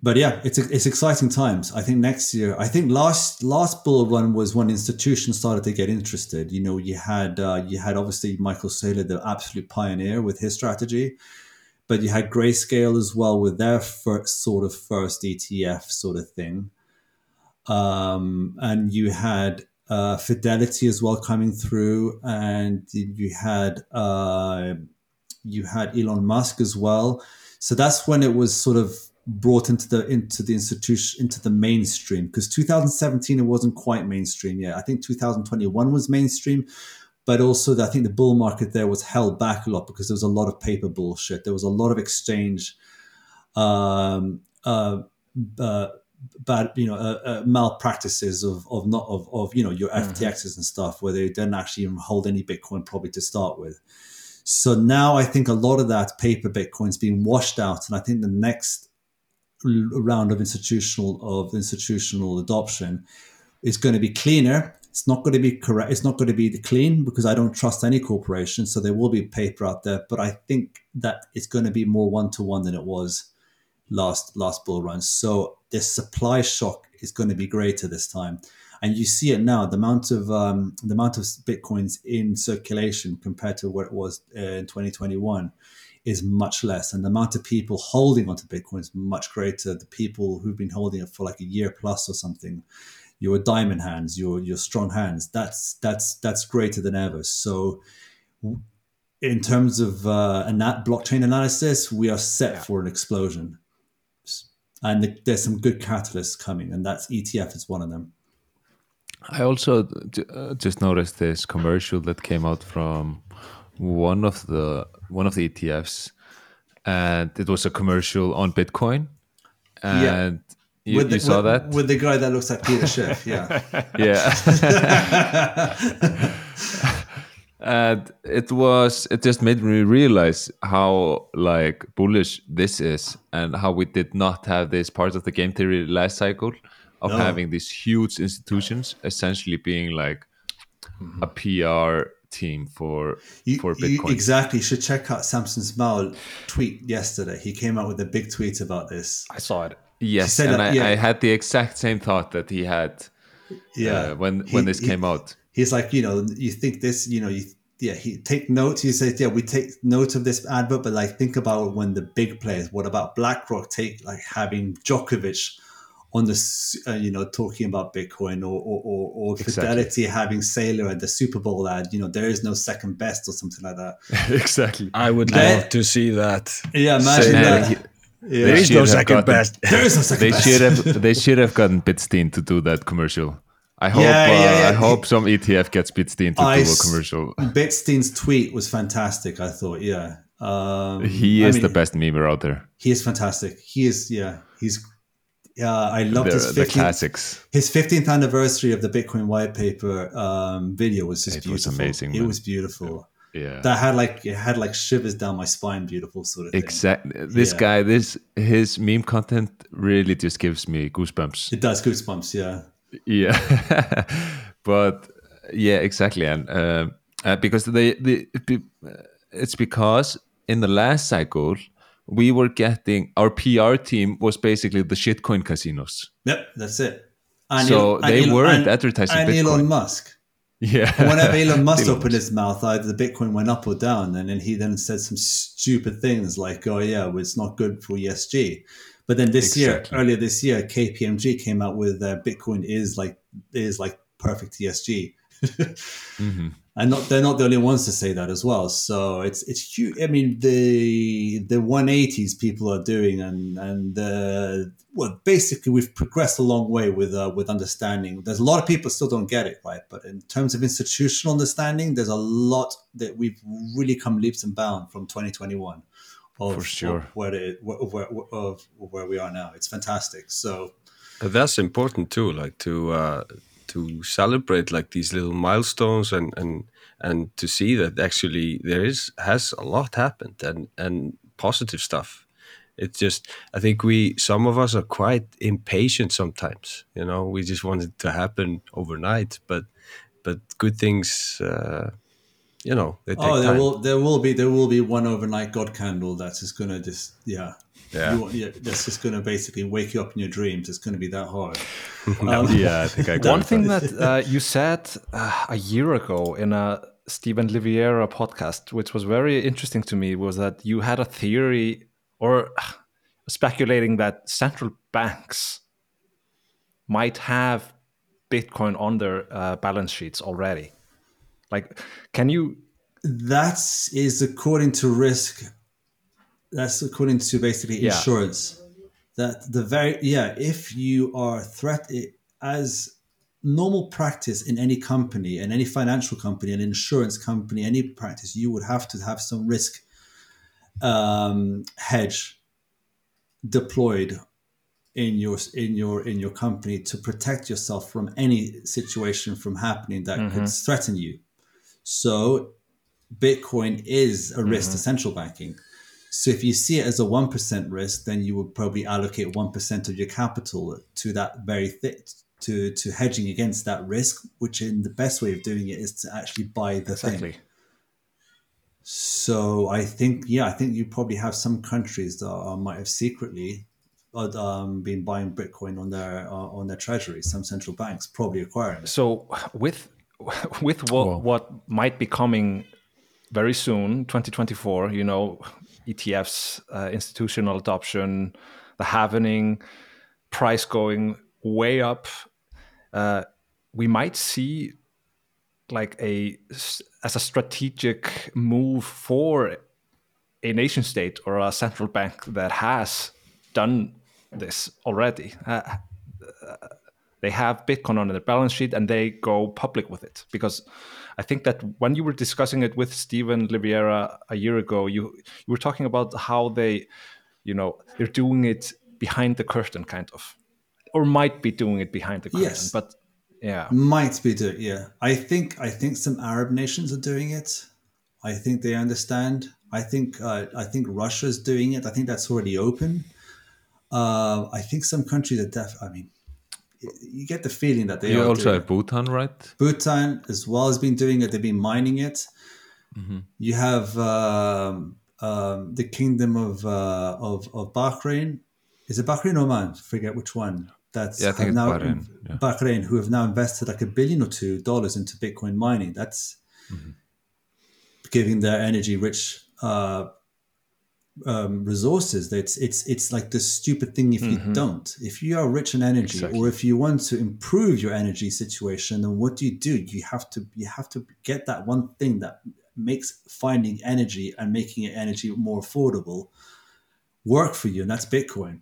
But yeah, it's it's exciting times. I think next year. I think last last bull run was when institutions started to get interested. You know, you had uh, you had obviously Michael Saylor, the absolute pioneer with his strategy, but you had Grayscale as well with their first sort of first ETF sort of thing um, and you had uh, Fidelity as well coming through, and you had uh, you had Elon Musk as well. So that's when it was sort of brought into the into the institution into the mainstream because 2017 it wasn't quite mainstream yet. I think 2021 was mainstream, but also the, I think the bull market there was held back a lot because there was a lot of paper bullshit. There was a lot of exchange. Um, uh, uh, bad you know uh, uh, malpractices of of not of, of you know your FTXs and stuff where they didn't actually even hold any Bitcoin probably to start with. So now I think a lot of that paper Bitcoin's being washed out, and I think the next round of institutional of institutional adoption is going to be cleaner. It's not going to be correct. It's not going to be clean because I don't trust any corporation. So there will be paper out there, but I think that it's going to be more one to one than it was last last bull run. So this supply shock is going to be greater this time, and you see it now. The amount of um, the amount of bitcoins in circulation compared to what it was uh, in 2021 is much less, and the amount of people holding onto Bitcoin is much greater. The people who've been holding it for like a year plus or something, your diamond hands, your your strong hands, that's that's that's greater than ever. So in terms of uh, ana- blockchain analysis, we are set for an explosion. And th- there's some good catalysts coming, and that's ETF is one of them. I also uh, just noticed this commercial that came out from one of the one of the ETFs, and it was a commercial on Bitcoin, and you, With the, you saw with, that, with the guy that looks like Peter Schiff, yeah. yeah. and it was it just made me realize how like bullish this is and how we did not have this part of the game theory last cycle of No. having these huge institutions essentially being like a PR team for You, for you Bitcoin. exactly You should check out Samson Mow's tweet yesterday. He came out with a big tweet about this. I saw it. yes, said and that- I, yeah. I had the exact same thought that he had Yeah, uh, when He- when this he- came out. he's like, you know, you think this, you know, you yeah, he take notes. He says, yeah, we take note of this advert, but like think about when the big players. What about BlackRock take like having Djokovic on this, uh, you know, talking about Bitcoin, or or or, or Exactly. Fidelity having Saylor at the Super Bowl ad. You know, there is no second best or something like that. exactly. I would That- love to see that. Yeah, imagine Man, that. yeah. There is should no second gotten- best. there is no second They best. should have they should have gotten Bitstein to do that commercial. I hope Yeah, yeah, uh. I hope some ETF gets Bitstein to I do a s- commercial. Bitstein's tweet was fantastic. I thought, yeah, um, He I is mean, the best memer out there. He is fantastic. He is, yeah, he's Yeah, I loved the, his the 15th, classics. his 15th anniversary of the Bitcoin white paper um, video was just It was beautiful. amazing, It man. was beautiful. Yeah. That had like it had like shivers down my spine, beautiful sort of thing. Exactly. This Yeah. guy, this his meme content really just gives me goosebumps. It does goosebumps, yeah. Yeah, but yeah, exactly, and uh, uh, because they, the it's because in the last cycle we were getting our PR team was basically the shitcoin casinos. Yep, that's it. And So and they weren't advertising and Bitcoin. Elon Musk. Yeah. And whenever Elon Musk Elon opened Musk. his mouth, either the Bitcoin went up or down, and then he then said some stupid things like, "Oh yeah, well, it's not good for ESG." But then this year, earlier this year, KPMG came out with uh, Bitcoin is like is like perfect ESG, Mhm. And not they're not the only ones to say that as well. So it's it's huge. I mean the the 180s people are doing, and and uh, well, basically we've progressed a long way with uh, with understanding. There's a lot of people still don't get it right, but in terms of institutional understanding, there's a lot that we've really come leaps and bounds from 2021. Of, For sure. of where, it, where, where, of where we are now. It's fantastic. So that's important too, like to uh, to celebrate like these little milestones and and and to see that actually there is has a lot happened and and positive stuff. It's just I think we some of us are quite impatient sometimes. You know, we just want it to happen overnight, but but good things. Uh, you know, they take oh, there time. will there will be there will be one overnight God candle that's just gonna just yeah Yeah. You want- yeah that's just gonna basically wake you up in your dreams. It's gonna be that hard. yeah, I think I got One it. thing that uh, you said uh, a year ago in a Stephan Livera podcast, which was very interesting to me, was that you had a theory or uh, speculating that central banks might have Bitcoin on their uh, balance sheets already. Like, can you? That is according to risk. That's according to basically Yeah. insurance. That the very yeah, if you are threat as normal practice in any company, in any financial company, an insurance company, any practice, you would have to have some risk um, hedge deployed in your in your in your company to protect yourself from any situation from happening that could threaten you. So Bitcoin is a risk to central banking. So if you see it as a 1% risk, then you would probably allocate 1% of your capital to that very thing, to, to hedging against that risk, which in the best way of doing it is to actually buy the thing. So I think, yeah, I think you probably have some countries that are, might have secretly uh, um, been buying Bitcoin on their uh, on their treasuries. Some central banks probably acquiring it. So with with what what might be coming very soon, 2024, you know, ETFs, uh, institutional adoption, the halvening, price going way up, uh, we might see like a as a strategic move for a nation state or a central bank that has done this already. Uh, they have Bitcoin on their balance sheet and they go public with it. Because I think that when you were discussing it with Stephan Livera a year ago, you you were talking about how they, you know, they're doing it behind the curtain, kind of, or might be doing it behind the curtain. Yes. But yeah, Might be doing, yeah. I think I think some Arab nations are doing it. I think they understand. I think uh, I think Russia's doing it. I think that's already open. Uh, I think some countries are def. I mean, you get the feeling that they You also have. Bhutan, right? Bhutan as well has been doing it. They've been mining it. Mm-hmm. You have um, um, the kingdom of, uh, of of Bahrain. Is it Bahrain or Oman? Forget which one. That's Yeah, I think it's now Bahrain, yeah. Bahrain, who have now invested like a billion or two dollars into Bitcoin mining. That's Mm-hmm. giving their energy rich uh, um, resources. It's it's it's like the stupid thing if you don't. If you are rich in energy, Exactly. or if you want to improve your energy situation, then what do you do? You have to you have to get that one thing that makes finding energy and making it energy more affordable work for you, and that's Bitcoin.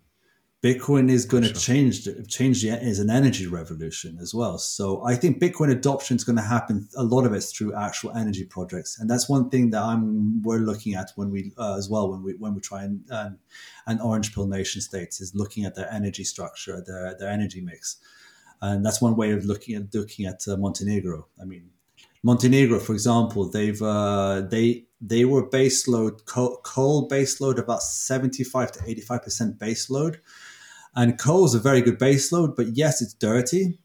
Bitcoin is going to change the- change the is an energy revolution as well. So I think Bitcoin adoption is going to happen. A lot of it's through actual energy projects, and that's one thing that I'm we're looking at when we uh, as well when we when we try and um, and Orange Pill nation states is looking at their energy structure, their their energy mix, and that's one way of looking at looking at uh, Montenegro. I mean, Montenegro, for example, they've uh, they they were baseload coal, coal baseload about seventy five to eighty five percent baseload, and coal is a very good baseload. But yes, it's dirty.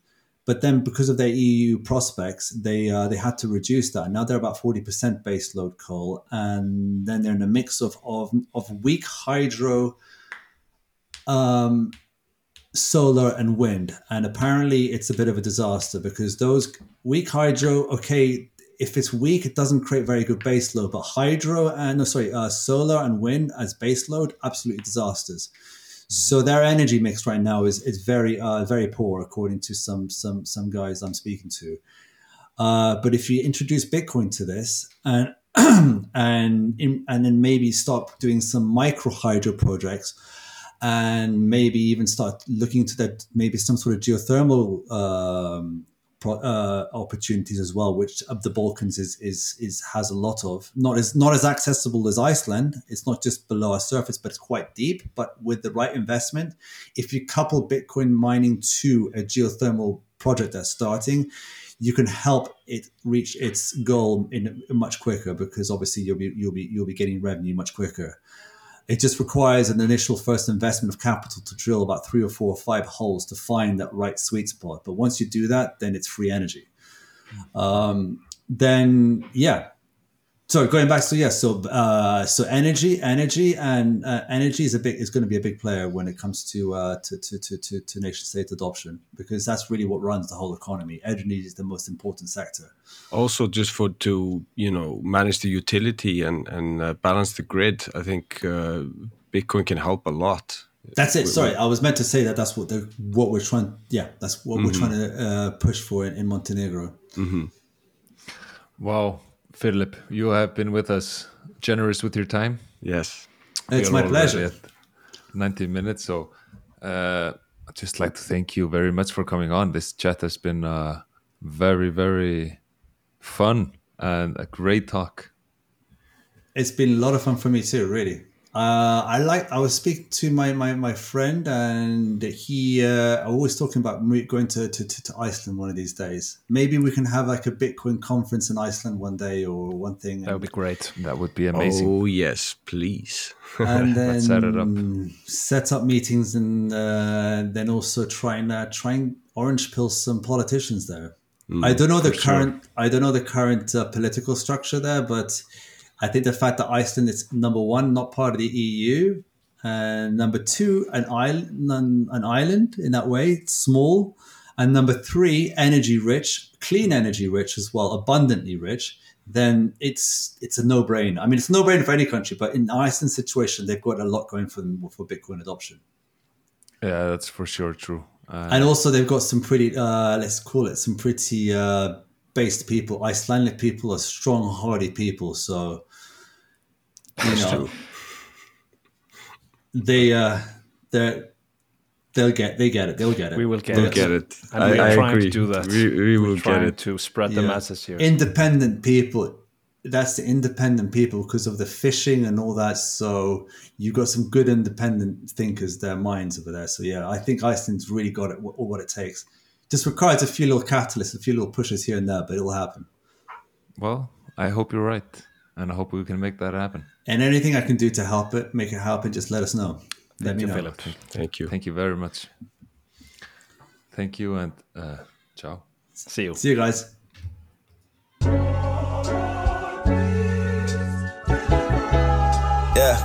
But then, because of their EU prospects, they uh, they had to reduce that. Now they're about forty percent baseload coal, and then they're in a mix of of, of weak hydro, um, solar and wind and apparently it's a bit of a disaster because those weak hydro okay if it's weak it doesn't create very good base load but hydro and no sorry uh, solar and wind as base load absolutely disasters so their energy mix right now is is very uh, very poor according to some some some guys i'm speaking to. Uh, but if you introduce bitcoin to this and and in, and then maybe stop doing some micro hydro projects and maybe even start looking into that maybe some sort of geothermal um, uh, opportunities as well, which the Balkans is is is has a lot of. Not as not as accessible as Iceland. It's not just below our surface, but it's quite deep. But with the right investment, if you couple Bitcoin mining to a geothermal project that's starting, you can help it reach its goal in much quicker because obviously you'll be you'll be you'll be getting revenue much quicker. It just requires an initial first investment of capital to drill about three or four or five holes to find that right sweet spot. But once you do that, then it's free energy. Um, then yeah. So going back, so yeah, so uh, so energy, energy, and uh, energy is a big is going to be a big player when it comes to, uh, to, to to to to nation state adoption because that's really what runs the whole economy. Energy is the most important sector. Also, just for to you know manage the utility and and uh, balance the grid, I think uh, Bitcoin can help a lot. That's it. Sorry, I was meant to say that. That's what the what we're trying. Yeah, that's what we're trying to uh, push for in, in Montenegro. Wow, Philip, you have been with us, generous with your time. Yes. It's my pleasure. at 90 minutes. So uh, I'd just like to thank you very much for coming on. This chat has been uh, very, very fun and a great talk. It's been a lot of fun for me too. Really, uh, I like. I was speaking to my my, my friend, and he uh, always talking about going to, to, to, to Iceland one of these days. Maybe we can have like a Bitcoin conference in Iceland one day or one thing. That would be great. That would be amazing. Oh yes, please. and then Let's set it up. set up meetings and uh, then also try and uh, try and orange pill some politicians there. I don't know the current I don't know the current uh, political structure there, but I think the fact that Iceland is number one, not part of the EU, and number two, an island, an island in that way, it's small, and number three, energy rich, clean energy rich as well, abundantly rich. Then it's it's a no brainer. I mean, it's a no brainer for any country, but in Iceland's situation, they've got a lot going for them for Bitcoin adoption. Yeah, that's for sure true. Uh, and also they've got some pretty uh, let's call it some pretty uh, based people icelandic people are strong hardy people so you know they uh they they'll get they get it they'll get it We will get We'll it. get it. And I, we are I trying agree. to do that. We, we will We're get it. to spread the Yeah. masses here. independent people that's the independent people because of the fishing and all that so you've got some good independent thinkers their minds over there so yeah i think iceland's really got it all what it takes just requires a few little catalysts a few little pushes here and there but it'll happen well, I hope you're right. And I hope we can make that happen. And anything I can do to help it, make it happen, just let us know. Let me you, know. Philip. Thank you. Thank you very much. Thank you and uh, ciao. See you. See you guys. Yeah.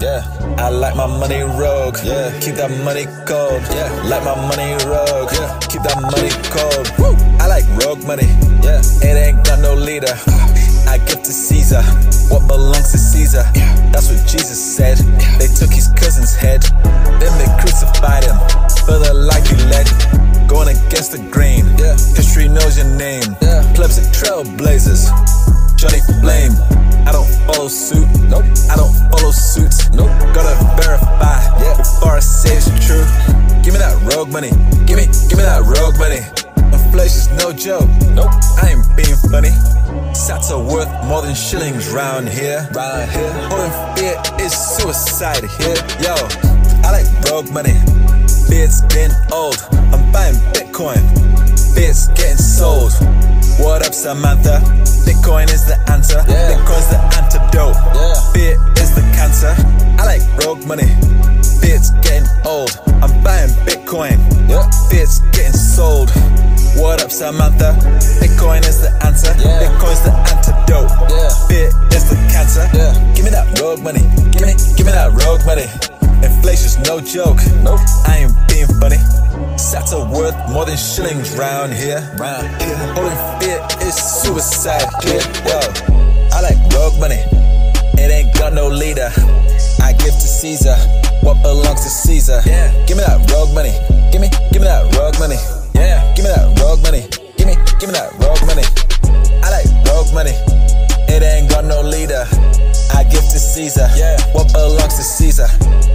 Yeah. I like my money rogue. Yeah. Keep that money cold. Yeah. Like my money rogue. Yeah. Keep that money cold. Woo. I like rogue money. Yeah. It ain't got no leader. I give to Caesar what belongs to Caesar. That's what Jesus said. They took his cousin's head. Then they crucified him for the life he led. Going against the grain. History knows your name. Plebs are trailblazers. Johnny Flame. I don't follow suit. Nope. I don't follow suits. Nope. Gotta verify before I say it's true. Give me that rogue money. Give me, give me that rogue money. Inflation's no joke. Nope, I ain't being funny. Sats are worth more than shillings round here. Round here. Holding fear is suicide here. Yo, I like rogue money. Beard's getting old. I'm buying Bitcoin. Beard's getting sold. What up, Samantha? Bitcoin is the answer. Yeah. Bitcoin's the antidote. Yeah. Fear is the cancer. I like rogue money. Beard's getting old. I'm buying Bitcoin. Beard's getting sold. What up, Samantha? Bitcoin is the answer. Bitcoin's the antidote. Beer is the cancer. Give me that rogue money. Give me, give me that rogue money. Inflation's no joke. Nope. I ain't being funny. Sats are worth more than shillings round here. Round here. Holding fear is suicide here. Yo, I like rogue money. It ain't got no leader. I give to Caesar what belongs to Caesar. Yeah. Give me that rogue money. Give me, give me that rogue money. Yeah. Give me that rogue money. Give me, give me that rogue money. I like rogue money. It ain't got no leader. I give to Caesar. Yeah. What belongs to Caesar.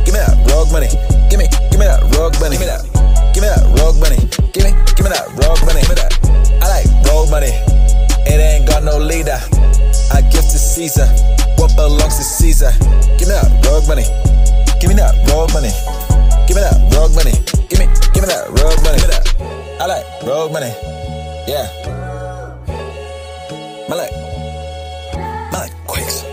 Give me that rogue money. Give me, give me that rogue money. Give me that. Give me that rogue money. Give me, give me that rogue money. Give me that. I like rogue money. It ain't got no leader. I give to Caesar what belongs to Caesar. Give me that rogue money. Give me that rogue money. Give me that rogue money. Give me, give me that rogue money. Give me that. I like rogue money. Yeah. My like, my like quakes.